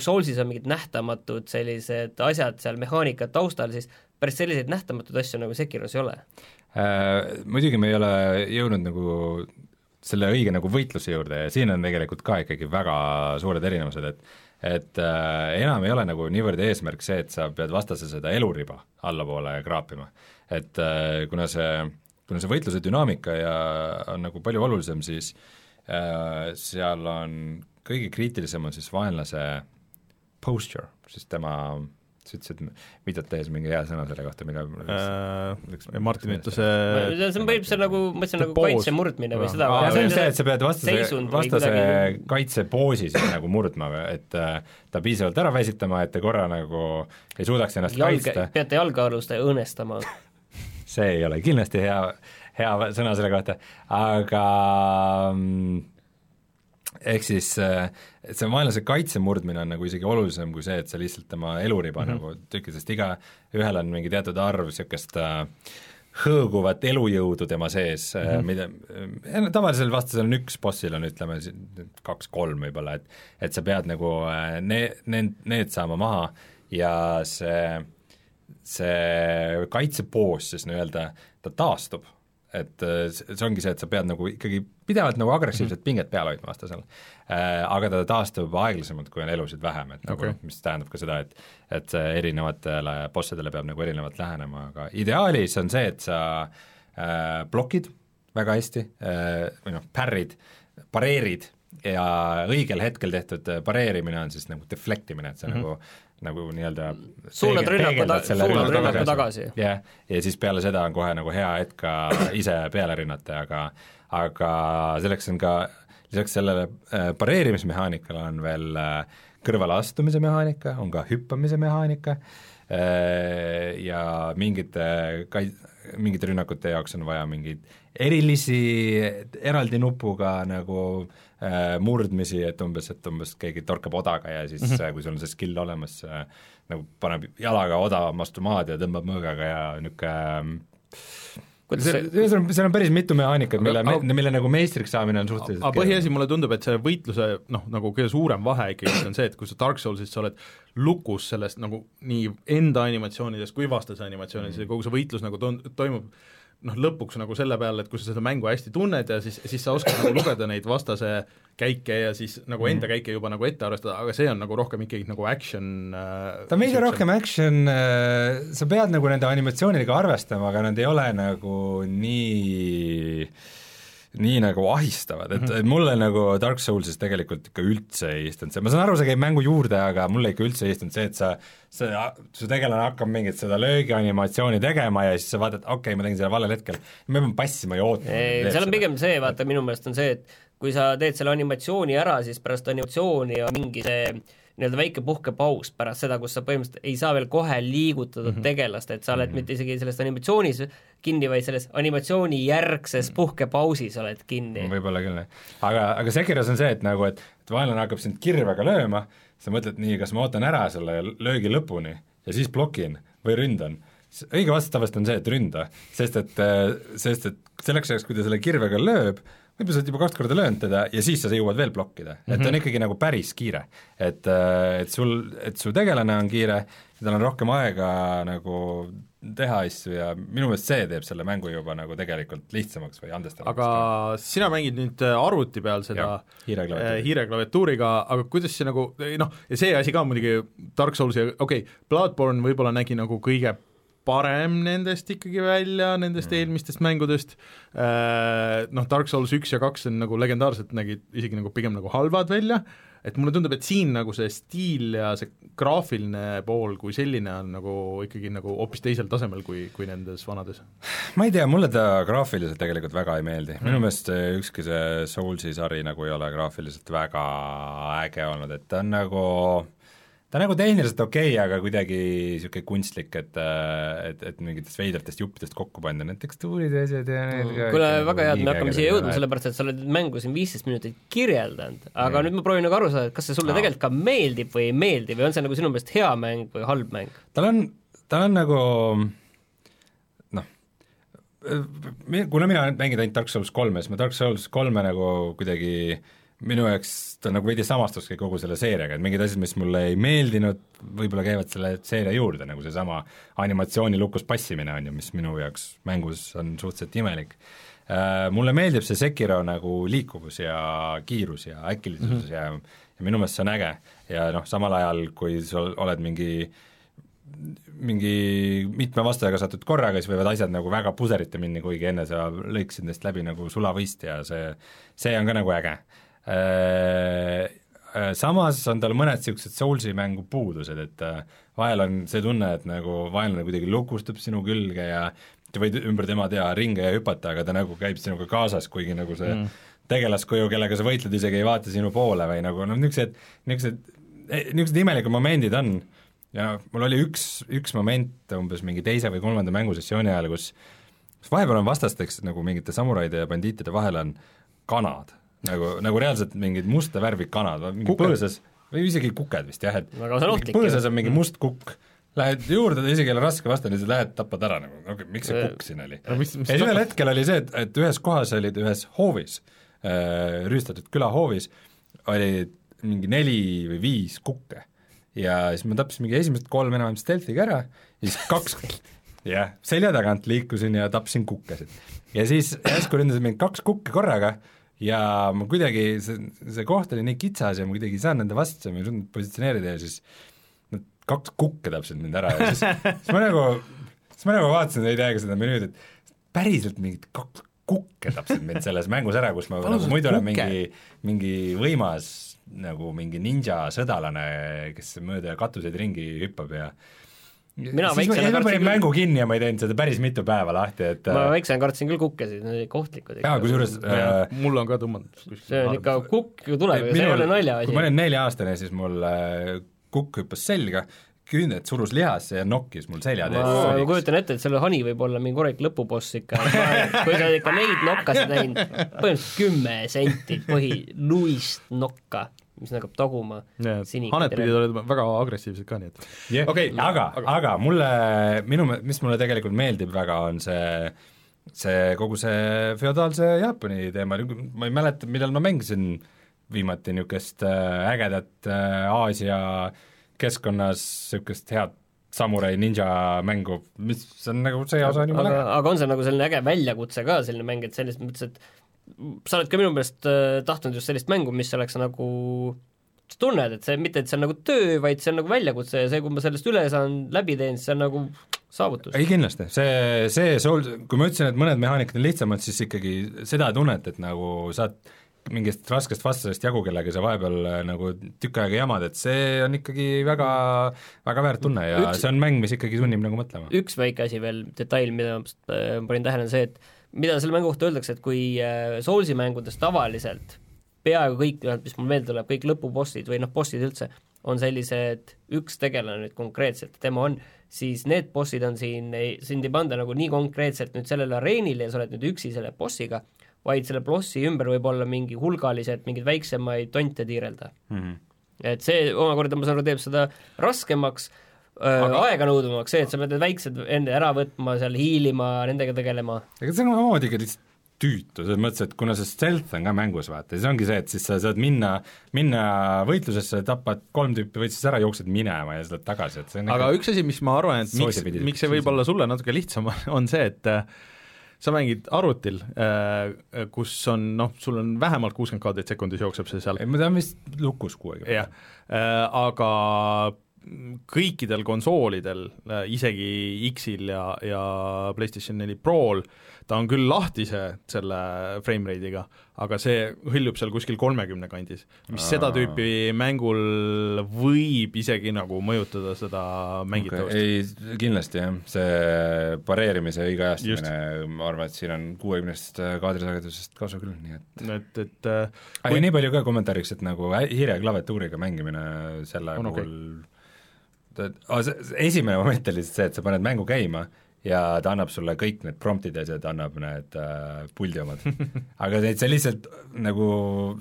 Soulsis on mingid nähtamatud sellised asjad seal mehaanikad taustal, siis päris selliseid nähtamatuid asju nagu Sekiros ei ole äh,. Muidugi me ei ole jõudnud nagu selle õige nagu võitluse juurde ja siin on tegelikult ka ikkagi väga suured erinevused, et et äh, enam ei ole nagu niivõrd eesmärk see, et sa pead vastase seda eluriba allapoole kraapima. et äh, kuna see, kuna see võitluse dünaamika ja on nagu palju olulisem, siis äh, seal on kõige kriitilisem on siis vaenlase posture, siis tema sa ütlesid videot tehes mingi hea sõna selle kohta, mille äh, Martin ütles see on põhimõtteliselt nagu, ma ütlesin nagu kaitse murdmine või seda see on see, et sa pead vastase, vastase kaitsepoosi siis nagu murdma, et äh, ta piisavalt ära väsitama, et ta korra nagu ei suudaks ennast Jalge, kaitsta. peate jalgealust õõnestama. See ei ole kindlasti hea, hea sõna selle kohta, aga mm, ehk siis et see vaenlase kaitse murdmine on nagu isegi olulisem kui see, et sa lihtsalt tema eluriba mm -hmm. nagu tükid, sest igaühel on mingi teatud arv niisugust äh, hõõguvat elujõudu tema sees mm, -hmm. mida, tavalisel vastasel on üks, bossil on ütleme kaks-kolm võib-olla, et et sa pead nagu need, need, need saama maha ja see, see kaitsepoos siis nii-öelda, ta taastub et see ongi see, et sa pead nagu ikkagi pidevalt nagu agressiivset pinget peal hoidma vastasel äh,. Aga ta taastub aeglasemalt, kui on elusid vähem, et nagu okay. noh, mis tähendab ka seda, et et erinevatele bossidele peab nagu erinevalt lähenema, aga ideaalis on see, et sa äh, blokid väga hästi äh, või noh, pärrid, pareerid ja õigel hetkel tehtud pareerimine on siis nagu deflect imine, et sa mm -hmm. nagu nagu nii-öelda suunad rünnaku, ta, suunad rünnaku tagasi. jah, ja siis peale seda on kohe nagu hea hetk ka ise peale rünnata, aga aga selleks on ka, lisaks sellele äh, pareerimismehaanikale on veel äh, kõrvaleastumise mehaanika, on ka hüppamise mehaanika äh, ja mingite kai-, mingite rünnakute jaoks on vaja mingeid erilisi eraldi nupuga nagu äh, murdmisi, et umbes, et umbes keegi torkab odaga ja siis mm, -hmm. kui sul on see skill olemas äh,, nagu paneb jalaga oda vastu maad ja tõmbab mõõgaga ja niisugune kuidas see, see, seal on, seal on päris mitu mehaanikat, mille, mille nagu meistriks saamine on suhteliselt aga põhiasi, mulle tundub, et see võitluse noh, nagu kõige suurem vahe ikkagi on see, et kui sa Dark Soulsis sa oled lukus sellest nagu nii enda animatsioonidest kui vastase animatsioonidest mm. ja kogu see võitlus nagu to-, toimub noh, lõpuks nagu selle peale, et kui sa seda mängu hästi tunned ja siis, siis sa oskad nagu lugeda neid vastase käike ja siis nagu enda käike juba nagu ette arvestada, aga see on nagu rohkem ikkagi nagu action ta on veidi rohkem action äh,, sa pead nagu nende animatsioonidega arvestama, aga nad ei ole nagu nii nii nagu ahistavad, et, et mulle nagu Dark Soulsis tegelikult ikka üldse ei istunud see, ma saan aru, see käib mängu juurde, aga mulle ikka üldse ei istunud see, et sa, see, su tegelane hakkab mingit seda löögianimatsiooni tegema ja siis sa vaatad, okei okay,, ma tegin selle valel hetkel, ma pean passima ja ootama. seal on pigem see, vaata minu meelest on see, et kui sa teed selle animatsiooni ära, siis pärast animatsiooni on mingi see nii-öelda väike puhkepaus pärast seda, kus sa põhimõtteliselt ei saa veel kohe liigutada mm -hmm. tegelast, et sa oled mm -hmm. mitte isegi selles animatsioonis kinni, vaid selles animatsiooni järgses puhkepausis oled kinni. võib-olla küll, jah. aga, aga Sekiras on see, et nagu, et, et vaenlane hakkab sind kirvega lööma, sa mõtled nii, kas ma ootan ära selle löögi lõpuni ja siis blokin või ründan õige vastus tavaliselt on see, et ründa, sest et, sest et selleks ajaks, kui ta selle kirvega lööb, võib-olla sa oled juba kaks korda löönud teda ja siis sa jõuad veel blokkida mm, -hmm. et on Mhm. ikkagi nagu päris kiire. et, et sul, et su tegelane on kiire, tal on rohkem aega nagu teha asju ja minu meelest see teeb selle mängu juba nagu tegelikult lihtsamaks või andestavaks. aga sina mängid nüüd äh, arvuti peal seda hiireklaviatuuriga. äh, hiireklaviatuuriga, aga kuidas see nagu noh, ja see asi ka muidugi, Dark Soulsi, okei okay,, Bloodborne võib-olla nägi nagu kõige parem nendest ikkagi välja, nendest mm. eelmistest mängudest, noh, Dark Souls üks ja kaks on nagu legendaarselt nägid isegi nagu pigem nagu halvad välja, et mulle tundub, et siin nagu see stiil ja see graafiline pool kui selline on nagu ikkagi nagu hoopis teisel tasemel kui, kui nendes vanades. ma ei tea, mulle ta graafiliselt tegelikult väga ei meeldi mm., minu meelest see ükski see Soulsi sari nagu ei ole graafiliselt väga äge olnud, et ta on nagu ta on nagu tehniliselt okei okay,, aga kuidagi niisugune kunstlik, et et, et mingitest veidratest juppidest kokku panna need tekstuurid ja asjad ja need ka kuule, ikka väga hea, et me hakkame siia jõudma, selle sellepärast et sa oled mängu siin viisteist minutit kirjeldanud, aga Mm. nüüd ma proovin nagu aru saada, et kas see sulle Aa. tegelikult ka meeldib või ei meeldi või on see nagu sinu meelest hea mäng või halb mäng? tal on, tal on nagu noh, kuna mina olen mänginud ainult Dark Souls kolme, siis ma Dark Souls kolme nagu kuidagi minu jaoks ta nagu veidi samastuski kogu selle seeriaga, et mingid asjad, mis mulle ei meeldinud, võib-olla käivad selle seeria juurde, nagu seesama animatsiooni lukus passimine on ju, mis minu jaoks mängus on suhteliselt imelik. Mulle meeldib see Sekiro nagu liikuvus ja kiirus ja äkilisus mm -hmm. ja ja minu meelest see on äge ja noh, samal ajal, kui sa oled mingi mingi mitme vastajaga satud korraga, siis võivad asjad nagu väga puserite minna, kuigi enne sa lõikasid neist läbi nagu sulavõist ja see, see on ka nagu äge. Samas on tal mõned niisugused Soulsi mängu puudused, et äh, vahel on see tunne, et nagu vaenlane kuidagi lukustub sinu külge ja sa võid ümber tema teha ringe ja hüpata, aga ta nagu käib sinuga kaasas, kuigi nagu see mm. tegelaskuju, kellega sa võitled, isegi ei vaata sinu poole või nagu noh, niisugused, niisugused, niisugused imelikud momendid on ja mul oli üks, üks moment umbes mingi teise või kolmanda mängusessiooni ajal, kus kus vahepeal on vastasteks nagu mingite samuraide ja bandiitide vahel on kanad, nagu, nagu reaalselt mingid musta värvi kanad, mingi Kuked. põõsas või isegi kuked vist jah, et põõsas on mingi must kukk, lähed juurde, isegi ei ole raske vastane, sa lähed, tapad ära nagu, okei okay,, miks see kukk siin oli? Ja siis ühel hetkel oli see, et, et ühes kohas olid ühes hoovis äh,, rüüstatud külahoovis, oli mingi neli või viis kukke ja siis ma tapsin mingi esimesed kolm enam-vähem stealthiga ära ja siis kaks jah, selja tagant liikusin ja tapsin kukkesid. ja siis järsku ründasid mind kaks kukke korraga ja ma kuidagi, see, see koht oli nii kitsas ja ma kuidagi ei saanud nende vastu, ma ei suutnud positsioneerida ja siis need kaks kukke tapsid mind ära ja siis, siis ma nagu, siis ma nagu vaatasin aega seda menüüd, et päriselt mingid kaks kukke tapsid mind selles mängus ära, kus ma nagu muidu olen mingi, mingi võimas nagu mingi ninja sõdalane, kes mööda katuseid ringi hüppab ja Mina siis ma, ma kartsin panin küll- mängu kinni ja ma ei teinud seda päris mitu päeva lahti, et ma väiksena kartsin küll kukkesid, need olid ohtlikud jaa, kusjuures äh, mul on ka tõmmatud see on ikka kukk ju tuleb, see ei ole naljaasi kui ma olin nelja-aastane, siis mul äh, kukk hüppas selga, künnet surus lihasse ja nokkis mul selja ma tees. kujutan ette, et selle Hani võib olla mingi korralik lõpuboss ikka, kui sa oled ikka neid nokkasid näinud, põhimõtteliselt kümme senti põhi luist nokka, mis hakkab taguma Haned pidid olema väga agressiivsed ka, nii et yeah. Okei, okay, aga, aga, aga mulle, minu, mis mulle tegelikult meeldib väga, on see see kogu see feodaalse Jaapani teema, ma ei mäleta, millal ma mängisin viimati niisugust äh, ägedat äh, Aasia keskkonnas niisugust head samurai ninja mängu, mis on nagu see osa on jumala aga, äge. aga on see nagu selline äge väljakutse ka, selline mäng, et selles mõttes, et sa oled ka minu meelest äh, tahtnud just sellist mängu, mis oleks nagu sa tunned, et see mitte, et see on nagu töö, vaid see on nagu väljakutse ja see, kui ma sellest üle saan, läbi teen, siis see on nagu saavutus. ei kindlasti, see, see Soul, kui ma ütlesin, et mõned mehaanikad on lihtsamad, siis ikkagi seda tunnet, et nagu saad mingist raskest vastasest jagu, kellega sa vahepeal äh, nagu tükk aega jamad, et see on ikkagi väga, väga väärt tunne ja Üks- see on mäng, mis ikkagi sunnib nagu mõtlema. üks väike asi veel, detail, mida ma äh, panin tähele, on see, et mida selle mängu kohta öeldakse, et kui äh, Soulsi mängudes tavaliselt peaaegu kõik, mis mul meelde tuleb, kõik lõpubossid või noh, bossid üldse, on sellised, üks tegelane nüüd konkreetselt, tema on, siis need bossid on siin, sind ei panda nagu nii konkreetselt nüüd sellele areenile ja sa oled nüüd üksi selle bossiga, vaid selle bossi ümber võib olla mingi hulgaliselt mingeid väiksemaid tonte tiirelda mm. -hmm. et see omakorda, ma saan aru, teeb seda raskemaks, aga... aeganõudvamaks, see, et sa pead need väiksed enne ära võtma, seal hiilima, nendega tegelema. ega see on omamoodi ikka lihtsalt tüütu, selles mõttes, et kuna see stealth on ka mängus, vaata, siis ongi see, et siis sa saad minna, minna võitlusesse, tapad kolm tüüpi võitlusesse ära, jooksed minema ja siis tuled tagasi, et see on aga üks asi, mis ma arvan, et miks, miks see võib olla sulle natuke lihtsam, on see, et äh, sa mängid arvutil, äh, kus on noh, sul on vähemalt kuuskümmend kaadrit sekundis jookseb see seal. ma tean vist lukus kuuekümne. jah, äh, aga kõikidel konsoolidel, isegi X-il ja, ja PlayStation neli Prol, ta on küll lahtise selle frame rate'iga, aga see hõljub seal kuskil kolmekümne kandis, mis Aa. seda tüüpi mängul võib isegi nagu mõjutada seda mängitavust okay.. ei, kindlasti jah, see pareerimise õige ajastamine, ma arvan, et siin on kuuekümnest kaadrisagedusest kasu küll, nii et et, et äh, aga kui... nii palju ka kommentaariks, et nagu hiire klaviatuuriga mängimine selle on puhul okay. Esimene moment oli lihtsalt see, et sa paned mängu käima ja ta annab sulle kõik need promptid ja asjad, annab need äh, puldi omad. aga neid sa lihtsalt nagu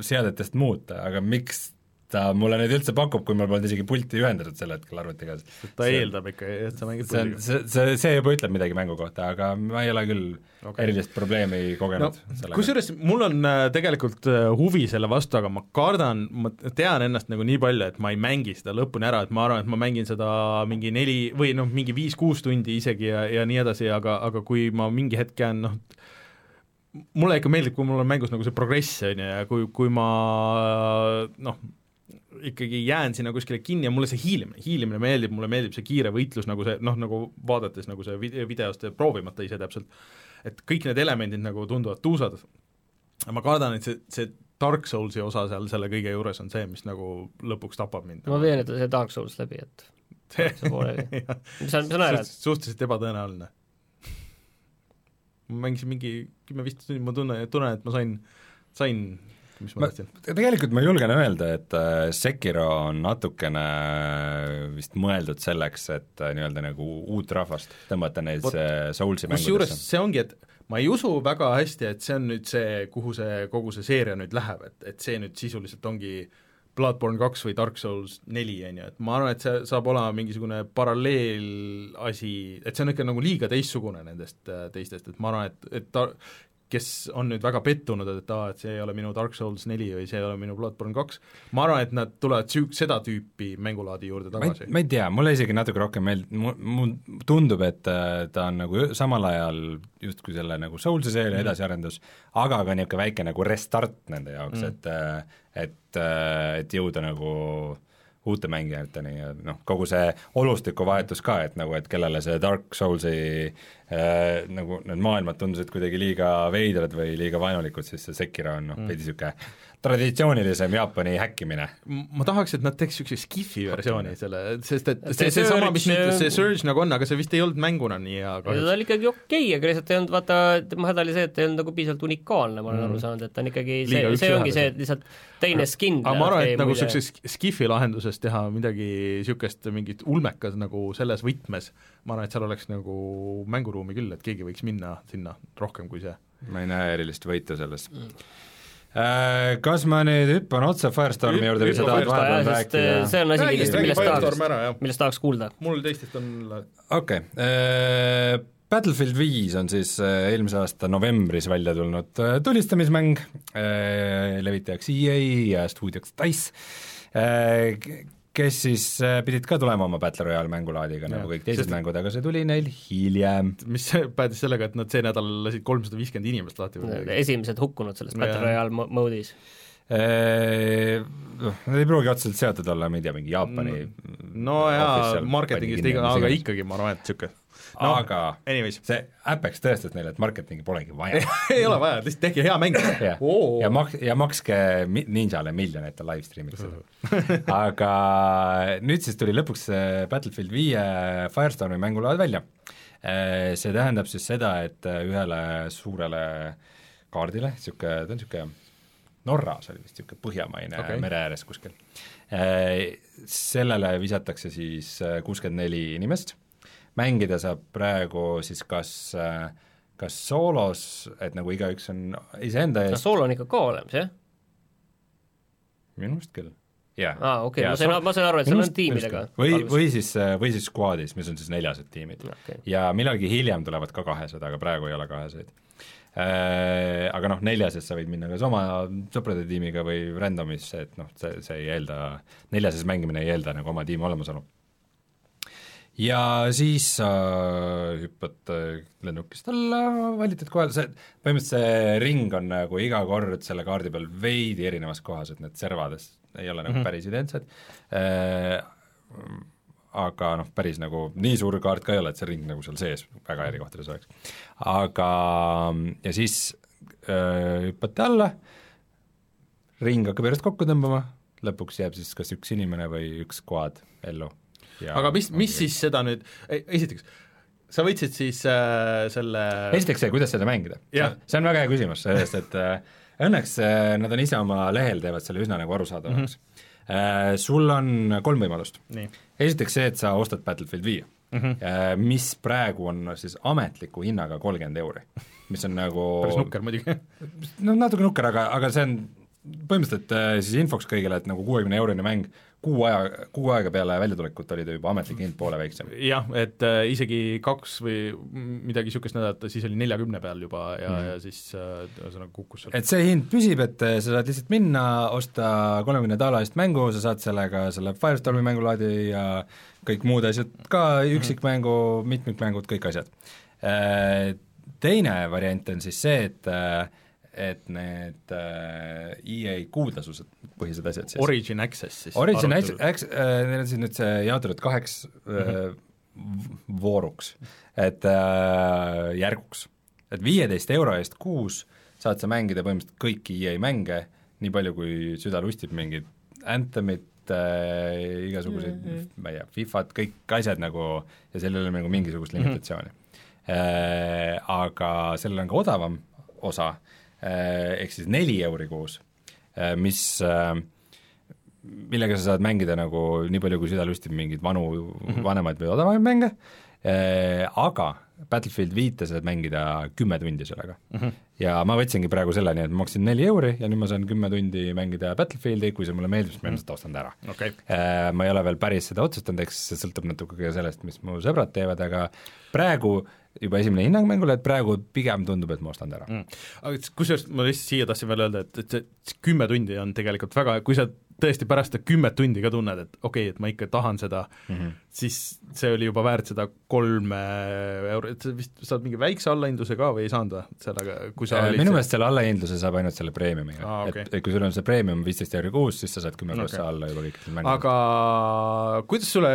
seadetest muuta, aga miks ta mulle neid üldse pakub, kui mul polnud isegi pulti ühendatud sel hetkel arvutiga. ta see, eeldab ikka, et sa mängid puldiga. see, see, see juba ütleb midagi mängu kohta, aga ma ei ole küll okay. erilist probleemi kogenud no, kusjuures mul on äh, tegelikult äh, huvi selle vastu, aga ma kardan, ma tean ennast nagu nii palju, et ma ei mängi seda lõpuni ära, et ma arvan, et ma mängin seda mingi neli või noh, mingi viis-kuus tundi isegi ja, ja nii edasi, aga, aga kui ma mingi hetk jään noh, mulle ikka meeldib, kui mul on mängus nagu see progress, on ju, ja kui, kui ma noh, ikkagi jään sinna kuskile kinni ja mulle see hiilimine, hiilimine meeldib, mulle meeldib see kiire võitlus, nagu see noh, nagu vaadates nagu see video, videost ja proovimata ise täpselt, et kõik need elemendid nagu tunduvad tuusad. ma kardan, et see, see Dark Soulsi osa seal selle kõige juures on see, mis nagu lõpuks tapab mind. ma vean, see Dark Souls läbi, et see pooleli. mis sa, mis sa naerad? suhteliselt ebatõenäoline. ma mängisin mingi kümme-viisteist tundi, ma tunnen, tunnen, et ma sain, sain mis ma tahtsin? tegelikult ma julgen öelda, et äh, Sekiro on natukene vist mõeldud selleks, et äh, nii-öelda nagu uut rahvast tõmmata neisse Soulsi mängudesse. kusjuures see ongi, et ma ei usu väga hästi, et see on nüüd see, kuhu see, kogu see seeria nüüd läheb, et, et see nüüd sisuliselt ongi Bloodborne kaks või Dark Souls neli, on ju, et ma arvan, et see saab olema mingisugune paralleelasi, et see on ikka nagu liiga teistsugune nendest äh, teistest, et ma arvan, et, et ta, kes on nüüd väga pettunud, et aa, et see ei ole minu Dark Souls neli või see ei ole minu Bloodborne kaks, ma arvan, et nad tulevad süü-, seda tüüpi mängulaadi juurde tagasi. ma ei tea, mulle isegi natuke rohkem meeldib, mu, mu tundub, et äh, ta on nagu samal ajal justkui selle nagu Soulsi seeria mm. edasiarendus, aga ka niisugune väike nagu restart nende jaoks mm., et äh, et, äh, et jõuda nagu uute mängijateni ja noh, kogu see olustikuvahetus ka, et nagu, et kellele see Dark Soulsi äh, nagu need maailmad tundusid kuidagi liiga veidrad või liiga vaenulikud, siis see Sekiro on noh mm., veidi niisugune traditsioonilisem Jaapani häkkimine. ma tahaks, et nad teeks niisuguse skifi versiooni selle, sest et see, seesama, mis nüüd see Surge nagu on, aga see vist ei olnud mänguna nii hea kahjuks. ta oli ikkagi okei okay,, aga lihtsalt ei olnud, vaata, tema häda oli see, et ta ei olnud nagu piisavalt unikaalne, ma olen mm. aru saanud, et ta on ikkagi see, see ongi see, et lihtsalt teine skin. aga ma arvan, et nagu niisuguse skifi lahenduses teha midagi niisugust, mingit ulmekas nagu selles võtmes, ma arvan, et seal oleks nagu mänguruumi küll, et keegi võiks minna sinna rohkem kui see. ma ei näe erilist võitu selles mm kas ma nüüd hüppan otse Firestormi juurde või sa tahad vahepeal rääkida? see on asi, millest, millest tahaks, millest tahaks kuulda. mul teistest on okei okay. Äh,, Battlefield viis on siis äh, eelmise aasta novembris välja tulnud äh, tulistamismäng äh,, levitajaks EA ja stuudioks DICE kes siis äh, pidid ka tulema oma Battle Royale mängulaadiga, nagu kõik teised Sest... mängud, aga see tuli neil hiljem. mis päädis sellega, et nad see nädal lasid kolmsada viiskümmend inimest lahti või midagi. esimesed hukkunud selles Battle Royale mode'is äh, noh, nad ei pruugi otseselt seotud olla, ma ei tea, mingi Jaapani no jaa, marketingist iga, aga ikkagi ma arvan, et niisugune no, aga anyways. see Apex tõestas neile, et marketingi polegi vaja ei ole vaja, lihtsalt tehke hea mäng ja, oh. ja mak-, ja makske Ninjale miljon, et ta live stream'iks seda aga nüüd siis tuli lõpuks Battlefield viie Firestormi mängulaad välja. Äh, see tähendab siis seda, et ühele suurele kaardile, niisugune, ta on niisugune Norras oli vist niisugune põhjamaine okay. mere ääres kuskil. Sellele visatakse siis kuuskümmend neli inimest, mängida saab praegu siis kas äh, kas soolos, et nagu igaüks on iseenda no eest, sool on ikka ka olemas, jah? minu arust küll, jaa. aa, okei okay,, ma sain, ma sain aru, et seal on tiimidega. või, või siis, või siis squad'is, mis on siis neljased tiimid Okei. ja millalgi hiljem tulevad ka kahesed, aga praegu ei ole kaheseid. Aga noh, neljases sa võid minna kas oma sõprade tiimiga või randomisse, et noh, see, see ei eelda, neljases mängimine ei eelda nagu oma tiimi olemasolu. Ja siis sa hüppad äh, lennukist alla, valitud kohal, see, põhimõtteliselt see ring on nagu iga kord selle kaardi peal veidi erinevas kohas, et need servades ei ole nagu mm -hmm. päris identsed äh, aga noh, päris nagu nii suur kaart ka ei ole, et see ring nagu seal sees väga eri kohtades oleks. aga ja siis öö, hüppate alla, ring hakkab järjest kokku tõmbama, lõpuks jääb siis kas üks inimene või üks squad ellu. Aga mis, mis siis seda nüüd, esiteks, sa võtsid siis äh, selle esiteks see, kuidas seda mängida. See on väga hea küsimus, sellest et äh, õnneks äh, nad on ise oma lehel, teevad selle üsna nagu arusaadavaks mm. -hmm. Sul on kolm võimalust. esiteks see, et sa ostad Battlefield viie mm, -hmm. mis praegu on siis ametliku hinnaga kolmkümmend euri, mis on nagu päris nukker muidugi no natuke nukker, aga, aga see on põhimõtteliselt äh, siis infoks kõigile, et nagu kuuekümne eurone mäng kuu aja, kuu aega peale väljatulekut oli ta juba ametlik hind poole väiksem. jah, et äh, isegi kaks või midagi niisugust nädalat, siis oli neljakümne peal juba ja mm, -hmm. ja siis äh, ühesõnaga kukkus seal. et see hind püsib, et äh, sa saad lihtsalt minna, osta kolmekümne daala eest mängu, sa saad sellega selle Firestormi mängulaadi ja kõik muud asjad ka, üksikmängu, mitmikmängud, kõik asjad. Teine variant on siis see, et et need äh, EA kuuldasused, põhised asjad siis Origin Access siis. Origin Access, Access, neil on siis nüüd see jaotatud kaheks äh, v- vooruks, et äh, järguks. et viieteist euro eest kuus saad sa mängida põhimõtteliselt kõiki EA mänge, nii palju kui süda lustib, mingid Anthemit äh,, igasuguseid mm, -hmm. ma ei tea, Fifat, kõik asjad nagu ja seal ei ole nagu mingisugust limitatsiooni mm. -hmm. Äh, aga sellel on ka odavam osa äh,, ehk siis neli euri kuus äh,, mis äh, millega sa saad mängida nagu nii palju, kui süda lustib, mingeid vanu mm, -hmm. vanemaid või odavamaid mänge äh,, aga Battlefield viite saad mängida kümme tundi sellega mm. -hmm. ja ma võtsingi praegu selle, nii et ma maksin neli euri ja nüüd ma saan kümme tundi mängida Battlefieldi, kui see mulle meeldib, siis ma ilmselt ostan ta ära Äh, ma ei ole veel päris seda otsustanud, eks see sõltub natuke ka sellest, mis mu sõbrad teevad, aga praegu juba esimene hinnang mängule, et praegu pigem tundub, et ma ostan ta ära mm.. aga kusjuures ma lihtsalt siia tahtsin veel öelda, et, et see kümme tundi on tegelikult väga, kui sa tõesti pärast seda kümmet tundi ka tunned, et okei okay,, et ma ikka tahan seda mm, -hmm. siis see oli juba väärt seda kolme euro, et sa vist saad mingi väikse allahindluse ka või ei saanud või sellega, kui sa Äh, minu meelest selle allahindluse saab ainult selle premiumiga Aa, okei. et, et kui sul on see premium viisteist euri kuus, siis sa saad kümme prossa Okei. alla juba kõikidel mängudel. aga kuidas sulle,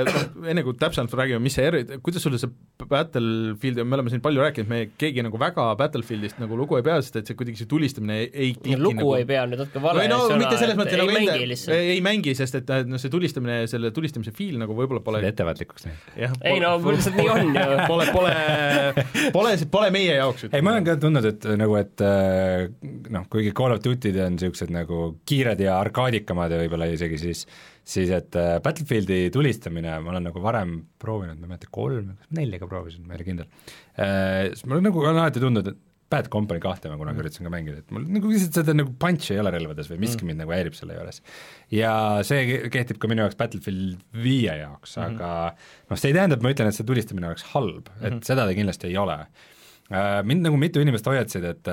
enne kui täpsemalt räägime, mis see eri, kuidas sulle see Battlefield, me oleme siin palju rääkinud, me keegi nagu väga Battlefieldist nagu lugu ei pea, sest et see kuidagi see tulistamine ei, ei lugu nagu ei pea nüüd natuke vale või no sõna, et ei nagu mängi enda- lihtsalt. ei, ei mängi, sest et noh, see tulistamine, selle tulistamise feel nagu võib-olla pole ettevaatlikuks jah, ei no lihtsalt nii on ju. pole, pole, pole, pole meie jaoks ei, ma olen ka tundnud, et nagu, et äh, noh, kuigi Call of Duty'd on niisugused nagu kiired ja arkaadikamad ja võib-olla isegi siis siis et äh, Battlefieldi tulistamine ma olen nagu varem proovinud, ma ei mäleta, kolm, nelja ka proovisin, ma ei ole kindel äh,, siis mul nagu on alati tundnud, et Bad Company kahte ma kunagi üritasin ka mängida, et mul nagu lihtsalt seda nagu punch'i ei ole relvades või miski mind nagu häirib selle juures. ja see ke- kehtib ka minu jaoks Battlefield viie jaoks mm, -hmm. aga noh, see ei tähenda, et ma ütlen, et see tulistamine oleks halb mm, -hmm. et seda ta kindlasti ei ole Äh, mind nagu mitu inimest hoiatasid, et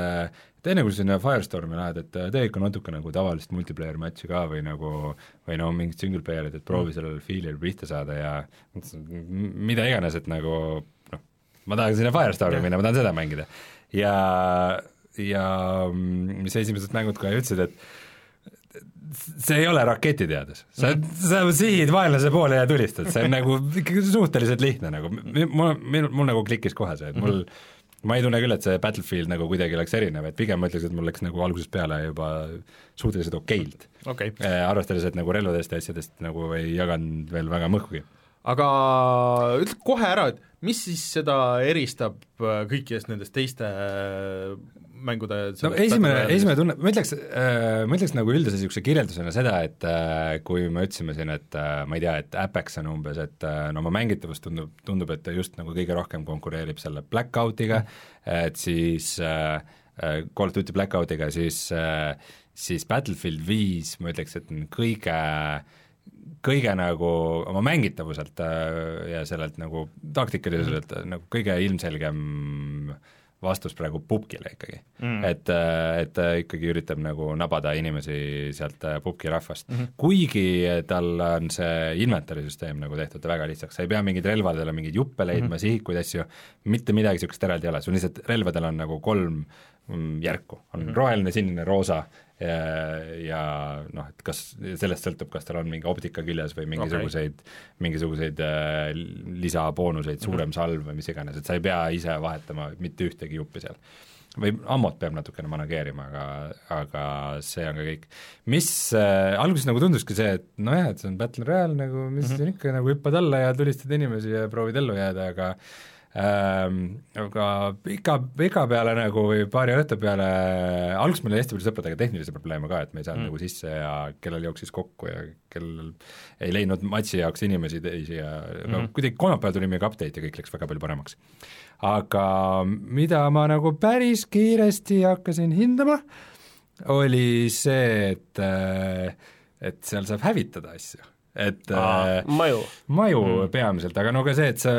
et enne kui sa sinna Firestormi lähed, et äh, tee ikka natuke nagu tavalist multiplayer match'i ka või nagu või no mingit single player'it, et proovi sellele feel'ile pihta saada ja mida iganes, et nagu noh, ma tahan sinna Firestormi minna, ma tahan seda mängida. ja, ja mm, mis esimesed mängud kohe ütlesid, et see ei ole raketiteadus, sa, sa sihid vaenlase poole ja tulistad, see on nagu ikkagi suhteliselt lihtne nagu, mul, mul, mul nagu klikkis kohe see, et mul ma ei tunne küll, et see Battlefield nagu kuidagi oleks erinev, et pigem ma ütleks, et mul läks nagu algusest peale juba suhteliselt okeilt. Okei. Okay., eh,, arvestades, et nagu relvadest ja asjadest nagu ei jaganud veel väga mõhkugi. Aga ütle kohe ära, et mis siis seda eristab äh, kõikidest nendest teiste äh, mängude no esimene, esimene tunne, ma ütleks äh,, ma ütleks nagu üldise niisuguse kirjeldusena seda, et äh, kui me ütlesime siin, et äh, ma ei tea, et Apex on umbes, et äh, no oma mängitavus tundub, tundub, et ta just nagu kõige rohkem konkureerib selle Blackoutiga et siis äh, äh, Call of Duty Blackoutiga, siis äh, siis Battlefield viis ma ütleks, et on kõige kõige nagu oma mängitavuselt äh, ja sellelt nagu taktikaliselt -hmm. nagu kõige ilmselgem vastus praegu pubgile ikkagi mm.. et, äh, et ta ikkagi üritab nagu nabada inimesi sealt äh, pubgi rahvast mm, -hmm. kuigi tal on see inventory süsteem nagu tehtud väga lihtsaks, sa ei pea mingeid relvadele mingeid juppe leidma mm, -hmm. sihikuid, asju, mitte midagi niisugust eraldi ei ole, sul lihtsalt relvadel on nagu kolm mm, järku, on mm -hmm. roheline, sinine, roosa ja, ja noh, et kas, sellest sõltub, kas tal on mingi optika küljes või mingisuguseid okay., mingisuguseid äh, lisaboonuseid, suurem mm -hmm. salv või mis iganes, et sa ei pea ise vahetama mitte ühtegi juppi seal. või ammot peab natukene manageerima, aga, aga see on ka kõik. mis äh, alguses nagu tunduski see, et nojah, et see on Battle Royale nagu, mis mm -hmm. siin ikka, nagu hüppad alla ja tulistad inimesi ja proovid ellu jääda, aga Ähm, aga pika, pika peale nagu või paari õhtu peale, alguses meil oli hästi palju sõpradega tehnilisi probleeme ka, et me ei saanud mm. nagu sisse ja kellel jooksis kokku ja kellel ei leidnud matši jaoks inimesi teisi ja mm. no kuidagi kolmapäeval tuli mingi update ja kõik läks väga palju paremaks. aga mida ma nagu päris kiiresti hakkasin hindama, oli see, et et seal saab hävitada asju et Aa, äh, maju, maju mm. peamiselt, aga no ka see, et sa,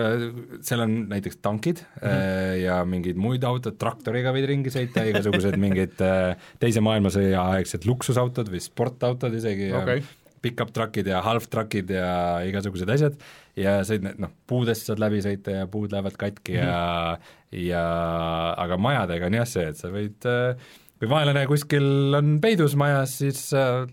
seal on näiteks tankid mm -hmm. ja mingeid muid autod, traktoriga võid ringi sõita, igasugused mingid äh, Teise maailmasõja aegsed luksusautod või sportautod isegi okay. ja pickup truck'id ja half truck'id ja igasugused asjad ja sõid need, noh, puudest saad läbi sõita ja puud lähevad katki mm -hmm. ja ja aga majadega on jah see, et sa võid, kui vaenlane kuskil on peidus majas, siis äh,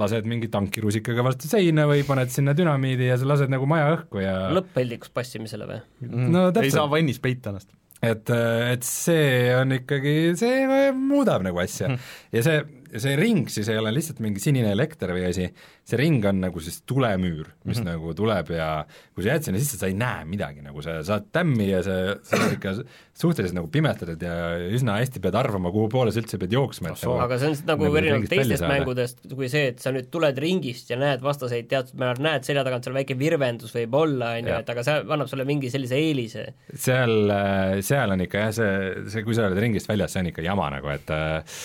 lased mingi tankirusikaga vastu seina või paned sinna dünamiidi ja sa lased nagu maja õhku ja lõpp-peldikus passimisele või mm.? no täpselt. ei saa vannis peita ennast. et, et see on ikkagi, see muudab nagu asja mm. ja see see ring siis ei ole lihtsalt mingi sinine elekter või asi, see ring on nagu siis tulemüür, mis mm -hmm. nagu tuleb ja kui sa jääd sinna sisse, sa ei näe midagi, nagu sa saad tämmi ja sa, sa oled ikka suhteliselt nagu pimestatud ja üsna hästi pead arvama, kuhu poole sa üldse pead jooksma, et nagu, aga see on nagu, nagu erinevalt teistest mängudest, kui see, et sa nüüd tuled ringist ja näed vastaseid teatud määral, näed selja tagant seal väike virvendus võib olla, on ju, et aga see annab sulle mingi sellise eelise. seal, seal on ikka jah, see, see, kui sa oled ringist väljas, see on ikka jama nagu, et äh,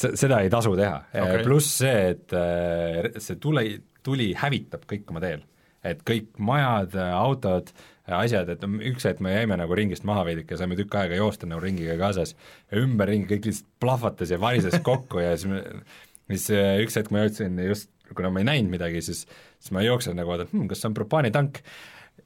seda ei tasu teha okay., pluss see, et äh, see tule, tuli hävitab kõik oma teel. et kõik majad, autod, asjad, et üks hetk me jäime nagu ringist maha veidike, saime tükk aega joosta nagu ringiga kaasas ja ümberringi kõik lihtsalt plahvatas ja varises kokku ja siis me, siis äh, üks hetk ma jõudsin just, kuna ma ei näinud midagi, siis, siis ma jooksen nagu vaatan hm,, kas see on propaanitank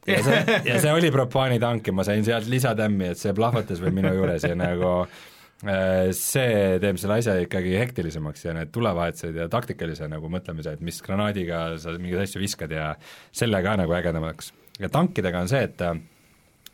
ja see, ja see oli propaanitank ja ma sain sealt lisatämmi, et see plahvatas veel minu juures ja nagu Äh, see teeb selle asja ikkagi hektilisemaks ja need tulevahetused ja taktikalise nagu mõtlemise, et mis granaadiga sa mingeid asju viskad ja selle ka nagu ägedamaks. ja tankidega on see, et äh,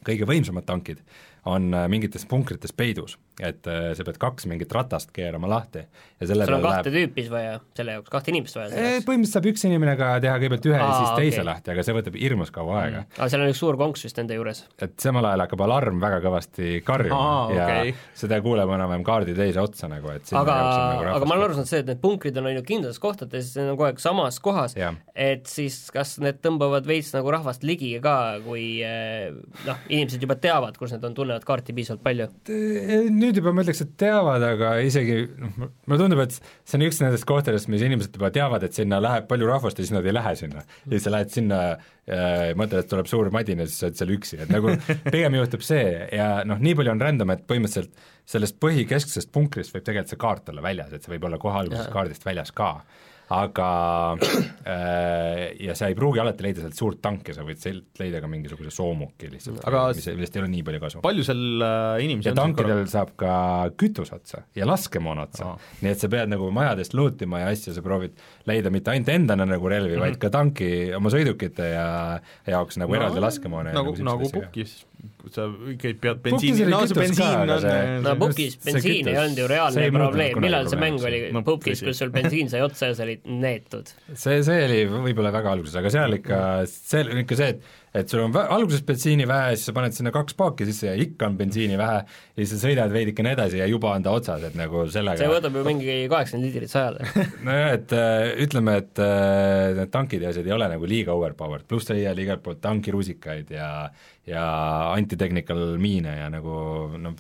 kõige võimsamad tankid on äh, mingites punkrites peidus et äh, sa pead kaks mingit ratast keerama lahti ja selle sul on kahte läheb... tüüpi vaja, selle jaoks, kahte inimest vaja selleks? põhimõtteliselt saab üks inimene ka teha kõigepealt ühe Aa, ja siis teise okay. lahti, aga see võtab hirmus kaua aega mm.. aga seal on üks suur konks vist enda juures? et samal ajal hakkab alarm väga kõvasti karjuma Aa, ja okay. seda kuuleb enam-vähem kaardi teise otsa nagu, et aga, nagu aga ma olen aru saanud see, et need punkrid on ainult kindlates kohtades, see on kogu aeg samas kohas, et siis kas need tõmbavad veits nagu rahvast ligi ka, kui eh, noh, inimesed juba teavad, kus need on, tunnevad kaarti piisavalt palju? nüüd juba ma ütleks, et teavad aga isegi noh, mulle tundub, et see on üks nendest kohtadest, mis inimesed juba teavad, et sinna läheb palju rahvast ja siis nad ei lähe sinna. ja siis sa lähed sinna äh,, mõtled, et tuleb suur madin ja siis sa oled seal üksi, et nagu pigem juhtub see ja noh, nii palju on random, et põhimõtteliselt sellest põhikesksest punkrist võib tegelikult see kaart olla väljas, et see võib olla kohe alguses kaardist väljas ka aga äh, ja sa ei pruugi alati leida sealt suurt tanki, sa võid sealt leida ka mingisuguse soomuki lihtsalt, mis, millest ei ole nii palju kasu. palju seal äh, inimesi ja tankidel korra... saab ka kütus otsa ja laskemoon otsa oh., nii et sa pead nagu majadest lootima ja asju, sa proovid leida mitte ainult endale nagu relvi mm, -hmm. vaid ka tanki oma sõidukite ja jaoks nagu no, eraldi laskemoona nagu, nagu, nagu pukis sa ikkagi pead bensiini, no see bensiin on no pukis bensiin ei olnud ju reaalne probleem, millal see mäng oli? Pukis, kus sul bensiin sai otsa ja sa olid neetud. see, see oli võib-olla väga alguses, aga seal ikka, see oli ikka see, et et sul on vä- alguses bensiini vähe, siis sa paned sinna kaks paaki sisse ja ikka on bensiini vähe ja siis sa sõidad veidikene edasi ja juba on ta otsas, et nagu sellega see võtab ju mingi kaheksakümmend liitrit sajale. nojah, et äh, ütleme, et äh, need tankid ja asjad ei ole nagu liiga overpowered, pluss sa leiad igalt poolt tankirusikaid ja ja anti-technical miine ja nagu noh,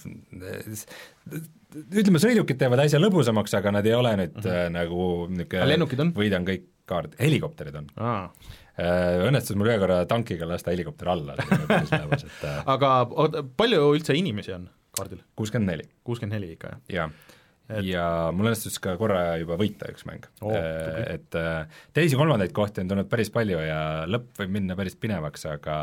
ütleme, sõidukid teevad asja lõbusamaks, aga nad ei ole nüüd mm -hmm. nagu niisugune võidan kõik kaart, helikopterid on. aa, Õnnestus mul ühe korra tankiga lasta helikopter alla, et äh, aga oota, palju üldse inimesi on kaardil? kuuskümmend neli, kuuskümmend neli ikka, jah? jah. Et- ja mul õnnestus ka korra juba võita üks mäng tubli. et äh, teisi-kolmandaid kohti on tulnud päris palju ja lõpp võib minna päris pinevaks, aga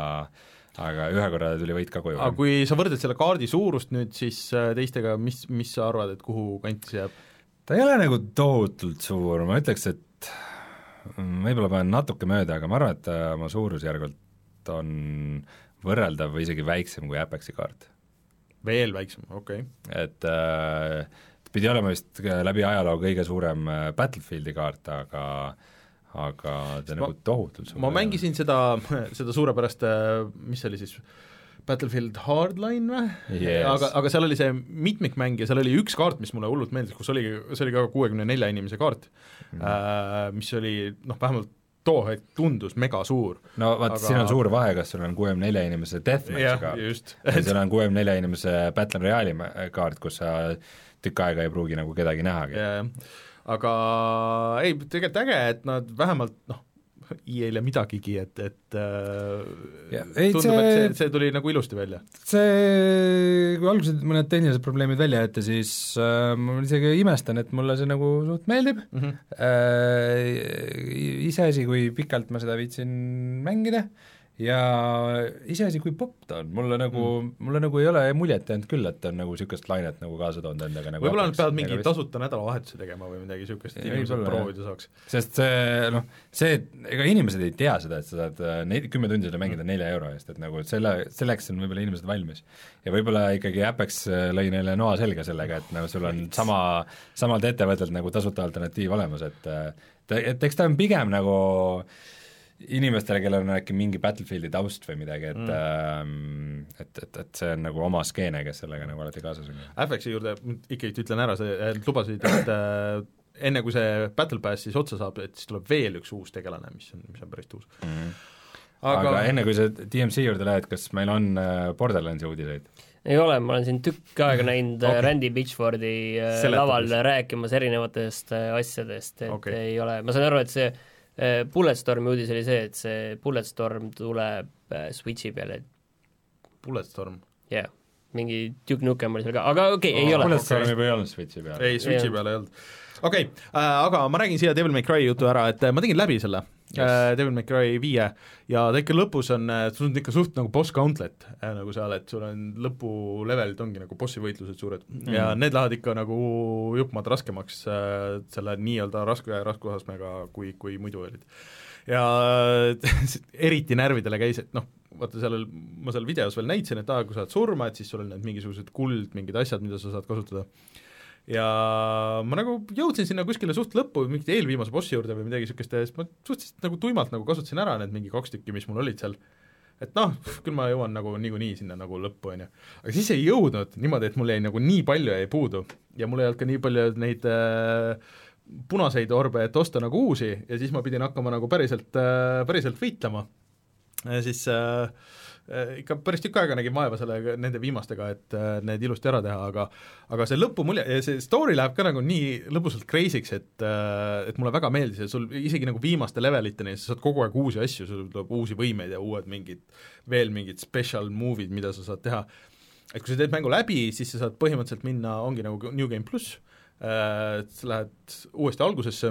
aga ühe korra tuli võit ka koju aga. kui sa võrdled selle kaardi suurust nüüd siis äh, teistega, mis, mis sa arvad, et kuhu kanti see jääb? ta ei ole nagu tohutult suur, ma ütleks, et võib-olla panen natuke mööda, aga ma arvan, et ta oma suurusjärgult on võrreldav või isegi väiksem kui Apexi kaart. veel väiksem, okei okay.. et äh, pidi olema vist ka läbi ajaloo kõige suurem äh, Battlefieldi kaart, aga aga ta Ma- nagu tohutult suur ma mängisin seda, seda suurepärast, mis see oli siis, Battlefield Hardline või Yes. aga, aga seal oli see mitmikmäng ja seal oli üks kaart, mis mulle hullult meeldis, kus oligi, see oli ka kuuekümne nelja inimese kaart mm, -hmm. mis oli noh, vähemalt too hetk tundus mega suur. no vaat aga- siin on suur vahe, kas sul on kuuekümne nelja inimese deathmatch'i kaart ja sul on kuuekümne nelja inimese Battle Royale'i kaart, kus sa tükk aega ei pruugi nagu kedagi nähagi. aga ei, tegelikult äge, et nad vähemalt noh, EA-l ei midagigi, et, et äh, Ja, ei, tundub, et see- see, tuli nagu ilusti välja. see, kui alguses mõned tehnilised probleemid välja jätta, siis äh, ma isegi imestan, et mulle see nagu suht meeldib Mm -hmm. äh,, iseasi, kui pikalt ma seda viitsin mängida ja iseasi, kui popp ta on, mulle nagu mm., mulle nagu ei ole muljet jäänud küll, et ta on nagu niisugust lainet nagu kaasa toonud endaga nagu võib-olla nad peavad mingi aga vist- tasuta nädalavahetuse tegema või midagi niisugust, et inimesed proovida saaks. sest see noh, see, ega inimesed ei tea seda, et sa saad äh, neid kümme tundi seda mängida nelja euro eest, et nagu selle, selleks on võib-olla inimesed valmis. ja võib-olla ikkagi Apex äh, lõi neile noa selga sellega, et nagu sul on sama, samalt ettevõttelt nagu tasuta alternatiiv olemas, et äh, et eks ta on pigem nagu inimestele, kellel on äkki mingi Battlefieldi taust või midagi, et mm. et, et, et see on nagu oma skeene, kes sellega nagu alati kaasas on. Affexi juurde ikkagi ütlen ära, sa lubasid, et äh, enne kui see Battle Pass siis otsa saab, et siis tuleb veel üks uus tegelane, mis on, mis on päris tuus. Mm. aga, aga enne, kui sa DMC juurde lähed, kas meil on äh, Borderlandsi uudiseid? ei ole, ma olen siin tükk aega näinud Okei. okay. Randy Pitchfordi äh, Seletamas. laval rääkimas erinevatest äh, asjadest, et Okei. okay. ei ole, ma saan aru, et see äh, Bulletstormi uudis oli see, et see Bulletstorm tuleb äh, Switchi peale, Bulletstorm. jah yeah., mingi Duke Nukem oli seal ka, aga okei okay,, ei ole. Bulletstorm juba ei olnud Switchi peal. ei, Switchi Ei peal ei olnud. okei okay, äh,, aga ma räägin siia Devil May Cry jutu ära, et äh, ma tegin läbi selle yes. äh, Devil May Cry viie ja ta ikka lõpus on, sul on ikka suht nagu boss gauntlet äh, nagu seal, et sul on lõpulevelid ongi nagu bossi võitlused suured mm. ja need lähevad ikka nagu juppmaad raskemaks äh, selle nii-öelda raske raskusastmega, kui, kui muidu olid. ja eriti närvidele käis, et noh, vaata seal, ma seal videos veel näitasin, et aa, kui sa oled surma, et siis sul on need mingisugused kuld, mingid asjad, mida sa saad kasutada ja ma nagu jõudsin sinna kuskile suht lõppu, mingit eelviimase bossi juurde või midagi niisugust ja siis ma suhteliselt nagu tuimalt nagu kasutasin ära need mingi kaks tükki, mis mul olid seal et noh, küll ma jõuan nagu niikuinii sinna nagu lõppu, on ju. aga siis ei jõudnud niimoodi, et mul jäi nagu nii palju jäi puudu ja mul ei olnud ka nii palju neid äh, punaseid orbe, et osta nagu uusi ja siis ma pidin hakkama nagu päriselt äh,, päriselt võitlema. ja siis äh, ikka päris tükk aega nägin vaeva selle, nende viimastega, et äh, need ilusti ära teha, aga aga see lõpumulje see story läheb ka nagu nii lõbusalt crazy'ks, et äh, et mulle väga meeldis ja sul isegi nagu viimaste leveliteni sa saad kogu aeg uusi asju, sul tuleb uusi võimeid ja uued mingid, veel mingid special move'id, mida sa saad teha. Et kui sa teed mängu läbi, siis sa saad põhimõtteliselt minna, ongi nagu New Game pluss, sa lähed uuesti algusesse,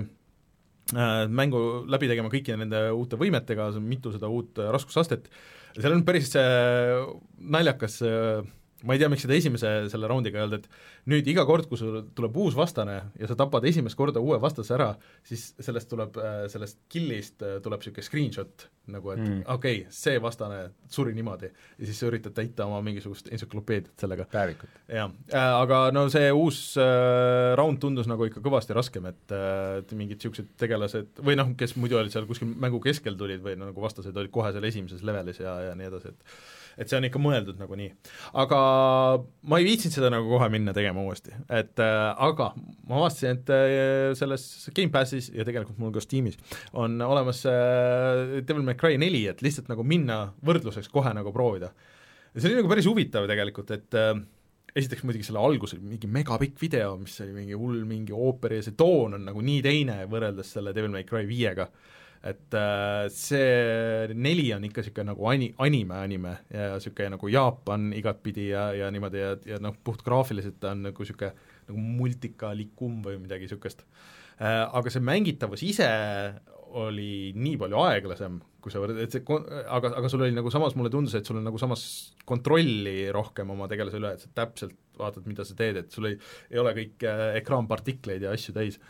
mängu läbi tegema kõiki nende uute võimetega, mitu seda uut äh, raskusastet, seal on päris äh, naljakas äh, ma ei tea, miks seda esimese selle raundiga ei olnud, et nüüd iga kord, kui sul tuleb uus vastane ja sa tapad esimest korda uue vastase ära, siis sellest tuleb, sellest kill'ist äh, tuleb niisugune screenshot nagu, et mm. okei okay,, see vastane suri niimoodi. ja siis sa üritad täita oma mingisugust entsüklopeediat sellega. päevikut. jah äh,, aga no see uus äh, round tundus nagu ikka kõvasti raskem, et äh, et mingid niisugused tegelased või noh, kes muidu olid seal kuskil mängu keskel tulid või no, nagu vastased olid kohe seal esimeses levelis ja, ja nii edasi, et et see on ikka mõeldud nagunii. aga ma ei viitsinud seda nagu kohe minna tegema uuesti, et äh, aga ma avastasin, et äh, selles Gamepassis ja tegelikult mul ka Steamis on olemas äh, Devil May Cry neli, et lihtsalt nagu minna võrdluseks kohe nagu proovida. ja see oli nagu päris huvitav tegelikult, et äh, esiteks muidugi selle alguses mingi megapikk video, mis oli mingi hull mingi ooper ja see toon on nagu nii teine võrreldes selle Devil May Cry viiega et äh, see neli on ikka niisugune nagu ani-, anime, anime ja niisugune nagu Jaapan igatpidi ja, ja niimoodi ja, ja noh, puhtgraafiliselt ta on nagu niisugune nagu multikalikum või midagi niisugust äh,. Aga see mängitavus ise oli nii palju aeglasem, kui sa võrdled, et see aga, aga sul oli nagu samas, mulle tundus, et sul on nagu samas kontrolli rohkem oma tegelase üle, et sa täpselt vaatad, mida sa teed, et sul ei, ei ole kõik äh, ekraanpartikleid ja asju täis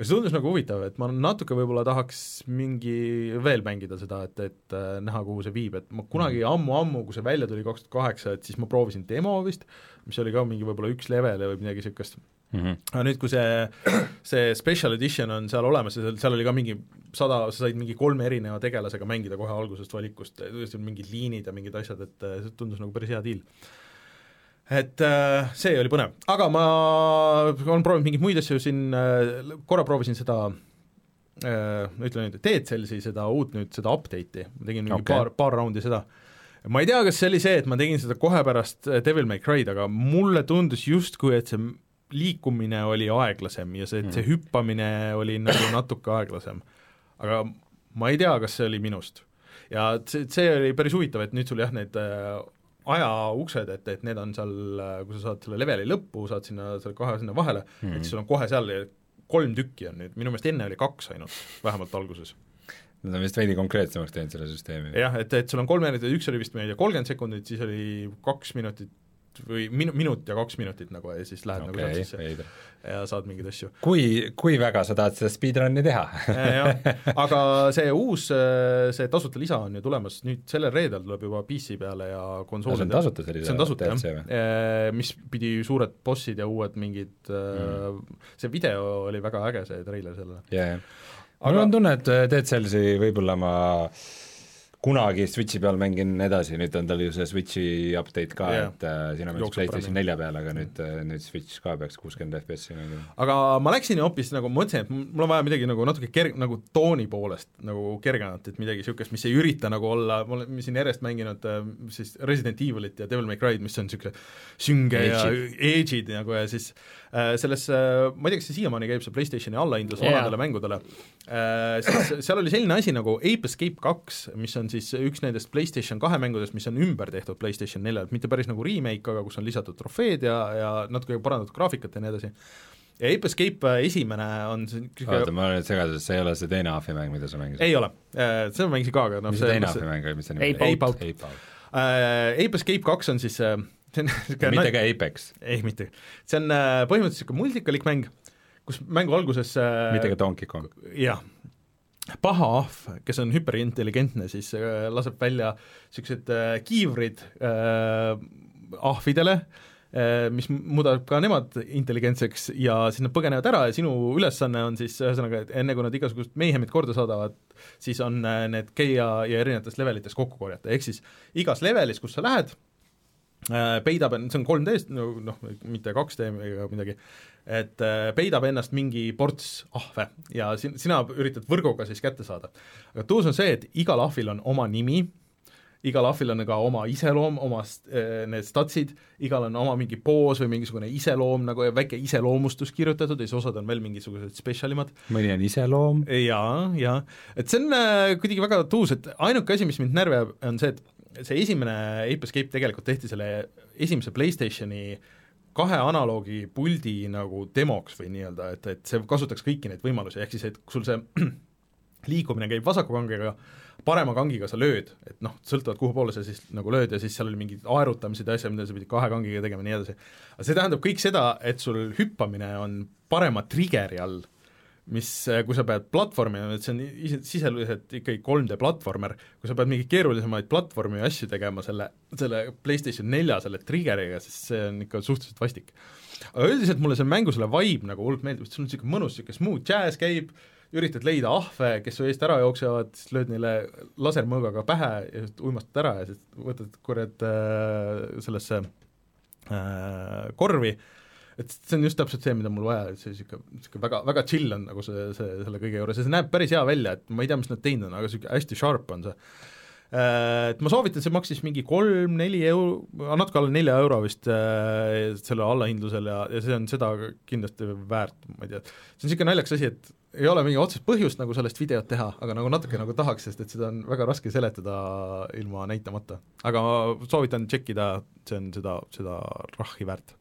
aga see tundus nagu huvitav, et ma natuke võib-olla tahaks mingi veel mängida seda, et, et äh, näha, kuhu see viib, et ma kunagi ammu-ammu, kui see välja tuli, kaks tuhat kaheksa, et siis ma proovisin demo vist, mis oli ka mingi võib-olla üks level või midagi niisugust mm, -hmm. aga nüüd, kui see, see special edition on seal olemas ja seal, seal oli ka mingi sada, sa said mingi kolme erineva tegelasega mängida kohe algusest valikust, mingid liinid ja mingid asjad, et äh, see tundus nagu päris hea deal et äh, see oli põnev, aga ma olen proovinud mingeid muid asju siin äh,, korra proovisin seda äh, ütleme nüüd, Dead Cellsi seda uut nüüd, seda update'i, ma tegin mingi okay. paar, paar raundi seda. ma ei tea, kas see oli see, et ma tegin seda kohe pärast Devil May Cry'd, aga mulle tundus justkui, et see liikumine oli aeglasem ja see, see hmm. hüppamine oli nagu natuke aeglasem. aga ma ei tea, kas see oli minust. ja see, see oli päris huvitav, et nüüd sul jah, need ajauksed, et, et need on seal, kui sa saad selle leveli lõppu, saad sinna, selle kohe sinna vahele mm, -hmm. et siis sul on kohe seal kolm tükki on nüüd, minu meelest enne oli kaks ainult, vähemalt alguses. Nad on vist veidi konkreetsemaks teinud selle süsteemi. jah, et, et sul on kolm erinevat, üks oli vist, ma ei tea, kolmkümmend sekundit, siis oli kaks minutit või minu-, minut ja kaks minutit nagu ja siis lähed okay, nagu sealt sisse ja saad mingeid asju. kui, kui väga sa tahad seda speedrun'i teha aga see uus, see tasuta lisa on ju tulemas, nüüd sellel reedel tuleb juba PC peale ja konsoolidel. see on tasuta see lisa? see on tasuta jah, mis pidi suured bossid ja uued mingid mm., see video oli väga äge, see treiler sellele. aga mul on tunne, et Dead Cellsi võib-olla ma äh, kunagi Switchi peal mängin edasi, nüüd on tal ju see Switchi update ka yeah., et äh, siin on vist PlayStation nelja peal, aga nüüd äh,, nüüd Switch ka peaks kuuskümmend FPS-i mängima. aga ma läksin hoopis nagu, mõtlesin, et mul on vaja midagi nagu natuke kerg-, nagu tooni poolest nagu kergemat, et midagi niisugust, mis ei ürita nagu olla, ma olen siin järjest mänginud äh, siis Resident Evilit ja Devil May Cry'd, mis on niisugune sünge ja edge'id nagu ja siis äh, selles äh,, ma ei tea, kas see siiamaani käib, see PlayStationi allahindlus yeah. vanadele mängudele äh,, siis seal oli selline asi nagu Ape Escape kaks, mis on siis üks nendest PlayStation kahe mängudest, mis on ümber tehtud PlayStation neljalt, mitte päris nagu remake, aga kus on lisatud trofeed ja, ja natuke parandatud graafikat ja nii edasi ja Ape Escape esimene on oota, ma olen nüüd segaduses, see ei ole see teine Ahvi mäng, mida sa mängisid? ei ole, äh, seda ma mängisin ka, aga noh mis see teine Ahvi mäng oli, mis see nimi oli? Ape Out. Ape Escape kaks on siis uh, see on mitte ka Apex? ei, mitte. see on uh, põhimõtteliselt niisugune multikalik mäng, kus mängu alguses uh, mitte ka Donkey Kong? jah, paha ahv, kes on hüperintelligentne, siis äh, laseb välja niisugused äh, kiivrid äh, ahvidele äh,, mis muudab ka nemad intelligentseks ja siis nad põgenevad ära ja sinu ülesanne on siis ühesõnaga, et enne kui nad igasugust meihemit korda saadavad, siis on äh, need käia ja erinevates levelites kokku korjata, ehk siis igas levelis, kus sa lähed, äh, peidab, see on 3D-st, no noh, mitte 2D ega midagi, et äh, peidab ennast mingi ports ahve ja sin-, sina üritad võrguga siis kätte saada. aga tuus on see, et igal ahvil on oma nimi, igal ahvil on ka oma iseloom, oma äh, need statsid, igal on oma mingi poos või mingisugune iseloom nagu ja väike iseloomustus kirjutatud ja siis osad on veel mingisugused spetsialimad. mõni on iseloom. jaa, jaa, et see on äh, kuidagi väga tuus, et ainuke asi, mis mind närvi ajab, on see, et see esimene Ape Escape tegelikult tehti selle esimese PlayStationi kahe analoogi puldi nagu demoks või nii-öelda, et, et see kasutaks kõiki neid võimalusi, ehk siis et sul see liikumine käib vasaku kangega, parema kangiga sa lööd, et noh, sõltuvalt kuhu poole sa siis nagu lööd ja siis seal oli mingid aerutamised ja asjad, mida sa pidid kahe kangiga tegema ja nii edasi. aga see tähendab kõik seda, et sul hüppamine on parema trigger'i all, mis, kui sa pead platvormima, et see on ise, siseliselt ikkagi 3D platvormer, kui sa pead mingeid keerulisemaid platvormi asju tegema selle, selle PlayStation nelja selle trigger'iga, siis see on ikka suhteliselt vastik. aga üldiselt mulle see mängu selle vibe nagu hullult meeldib, et sul on niisugune mõnus, niisugune smooth jazz käib, üritad leida ahve, kes su eest ära jooksevad, siis lööd neile lasermõõgaga pähe ja uimastad ära ja siis võtad kurat äh, sellesse äh, korvi, et see on just täpselt see, mida mul vaja, et see niisugune, niisugune väga, väga chill on nagu see, see selle kõige juures ja see näeb päris hea välja, et ma ei tea, mis nad teinud on, aga niisugune hästi sharp on see. Äh, Et ma soovitan, see maksis mingi kolm-neli euro, natuke alla nelja euro vist äh, selle allahindlusel ja, ja see on seda kindlasti väärt, ma ei tea, see on niisugune naljakas asi, et ei ole mingi otsest põhjust nagu sellest videot teha, aga nagu natuke nagu tahaks, sest et seda on väga raske seletada ilma näitamata. aga ma soovitan tšekkida, see on seda, seda rahhi väärt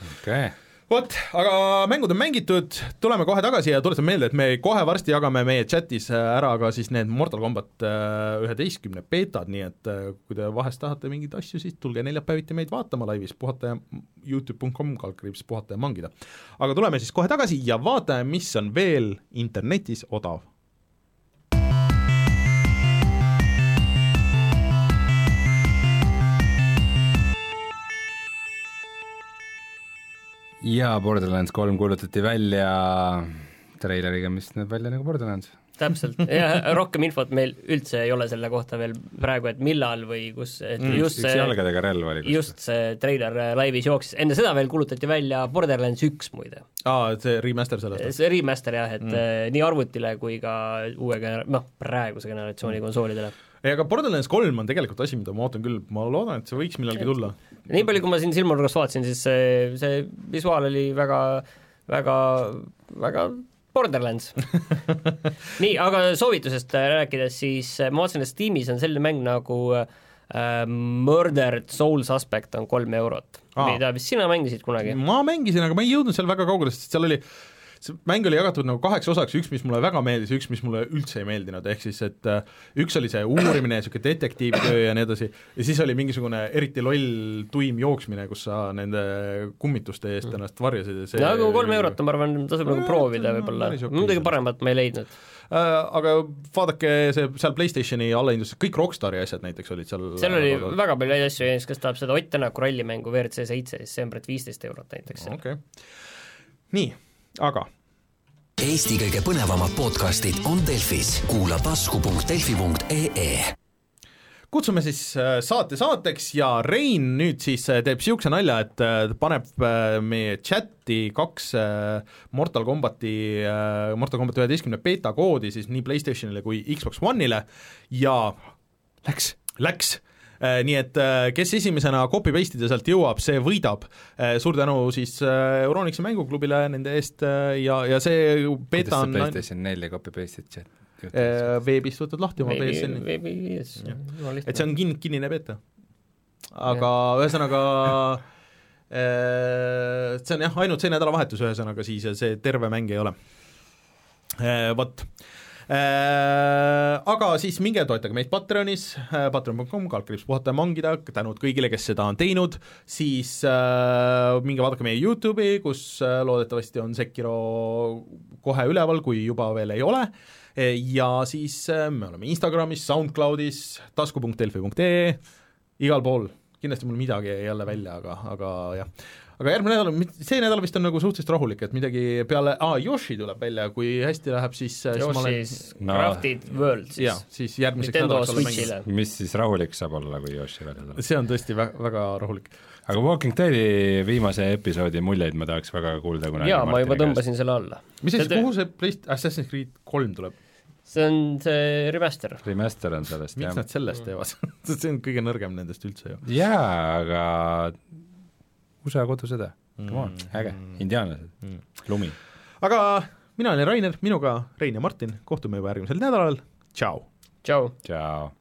okay. vot, aga mängud on mängitud, tuleme kohe tagasi ja tuletan meelde, et me kohe varsti jagame meie chatis ära ka siis need Mortal Combat äh, üheteistkümne beetad, nii et äh, kui te vahest tahate mingeid asju, siis tulge neljapäeviti meid vaatama laivis, puhata ja Youtube.com kaldkriips puhata ja mangida. aga tuleme siis kohe tagasi ja vaatame, mis on veel internetis odav. Ja Borderlands kolm kuulutati välja treileriga, mis näeb välja nagu Borderlands. Täpselt, ja rohkem infot meil üldse ei ole selle kohta veel praegu, et millal või kus, et Mm, just see, jalgadega relv oli just see treiler laivis jooksis, enne seda veel kuulutati välja Borderlands üks muide. aa, see remaster sellest? see remaster jah, et mm. nii arvutile kui ka uue genera-, noh, praeguse generatsiooni konsoolidele. ei, aga Borderlands kolm on tegelikult asi, mida ma ootan küll, ma loodan, et see võiks millalgi tulla. nii palju, kui ma siin silmanurgast vaatasin, siis see, see visuaal oli väga, väga, väga Borderlands. Nii, aga soovitusest rääkides, siis ma vaatasin, et Steamis on selline mäng nagu äh, Murdered Soul Suspect on kolm eurot. Mida vist sina mängisid kunagi? ma mängisin, aga ma ei jõudnud seal väga kaugele, sest seal oli see mäng oli jagatud nagu kaheks osaks, üks, mis mulle väga meeldis üks, mis mulle üldse ei meeldinud, ehk siis et äh, üks oli see uurimine, niisugune detektiivtöö ja nii edasi, ja siis oli mingisugune eriti loll tuim jooksmine, kus sa nende kummituste eest ennast varjasid ja see no aga kolm eurot on, ma arvan, tasub nagu proovida võib-olla, midagi paremat ma ei leidnud. äh, aga vaadake see seal PlayStationi allahindlused, kõik Rockstari asjad näiteks olid seal seal oli väga palju häid asju kes tahab seda Ott Tänaku rallimängu WRC seitse, siis see on praegu viisteist eurot näiteks. Okei. Okay. nii, aga Eesti kõige põnevamad podcastid on Delfis, kuula tasku.delfi.ee. kutsume siis äh, saate saateks ja Rein nüüd siis äh, teeb niisuguse nalja, et äh, paneb meie chati kaks Mortal Combati, Mortal Combat üheteistkümne beeta koodi siis nii PlayStationile kui Xbox One'ile. Ja läks, läks nii et kes esimesena copy-paste ida sealt jõuab, see võidab. suur tänu siis Euronixi mänguklubile nende eest ja, ja see sa on PlayStation nelja copy-paste'id chat? äh, veebist võtad lahti oma veebi, BSN-i veebi viies, jumala et see lihtne. on kin-, kinnine beeta. aga ühesõnaga äh, see on jah, ainult see nädalavahetus ühesõnaga siis ja see terve mäng ei ole. Vot. Aga siis minge toetage meid Patreonis, patreon.com, kaldkriips puhata ja mangida, tänud kõigile, kes seda on teinud, siis äh, minge vaadake meie YouTube'i, kus äh, loodetavasti on Sekiro kohe üleval, kui juba veel ei ole, ja siis äh, me oleme Instagramis, SoundCloudis, tasku.delfi.ee, igal pool, kindlasti mul midagi jäi jälle välja, aga, aga jah. Aga järgmine nädal, see nädal vist on nagu suhteliselt rahulik, et midagi peale, aa, Yoshi tuleb välja, kui hästi läheb, siis siis ma olen Yoshi's No. Crafted World siis jah, siis järgmiseks Nintendo nädalaks olen mänginud. Mis siis rahulik saab olla, kui Yoshi välja tuleb? see on tõesti väga, väga rahulik. aga Walking Deadi viimase episoodi muljeid ma tahaks väga kuulda kunagi jaa, ma juba tõmbasin selle alla. mis siis, See- kuhu see Play-, Assassin's Creed kolm tuleb? see on see remaster. remaster on sellest, miks jah. nad sellest teevad see on kõige nõrgem nendest üldse ju. jaa, aga USA kodusõda, come on, äge, indiaanlased, lumi. aga mina olen Rainer, minuga Rein ja Martin, kohtume juba järgmisel nädalal, tšau! tšau. tšau.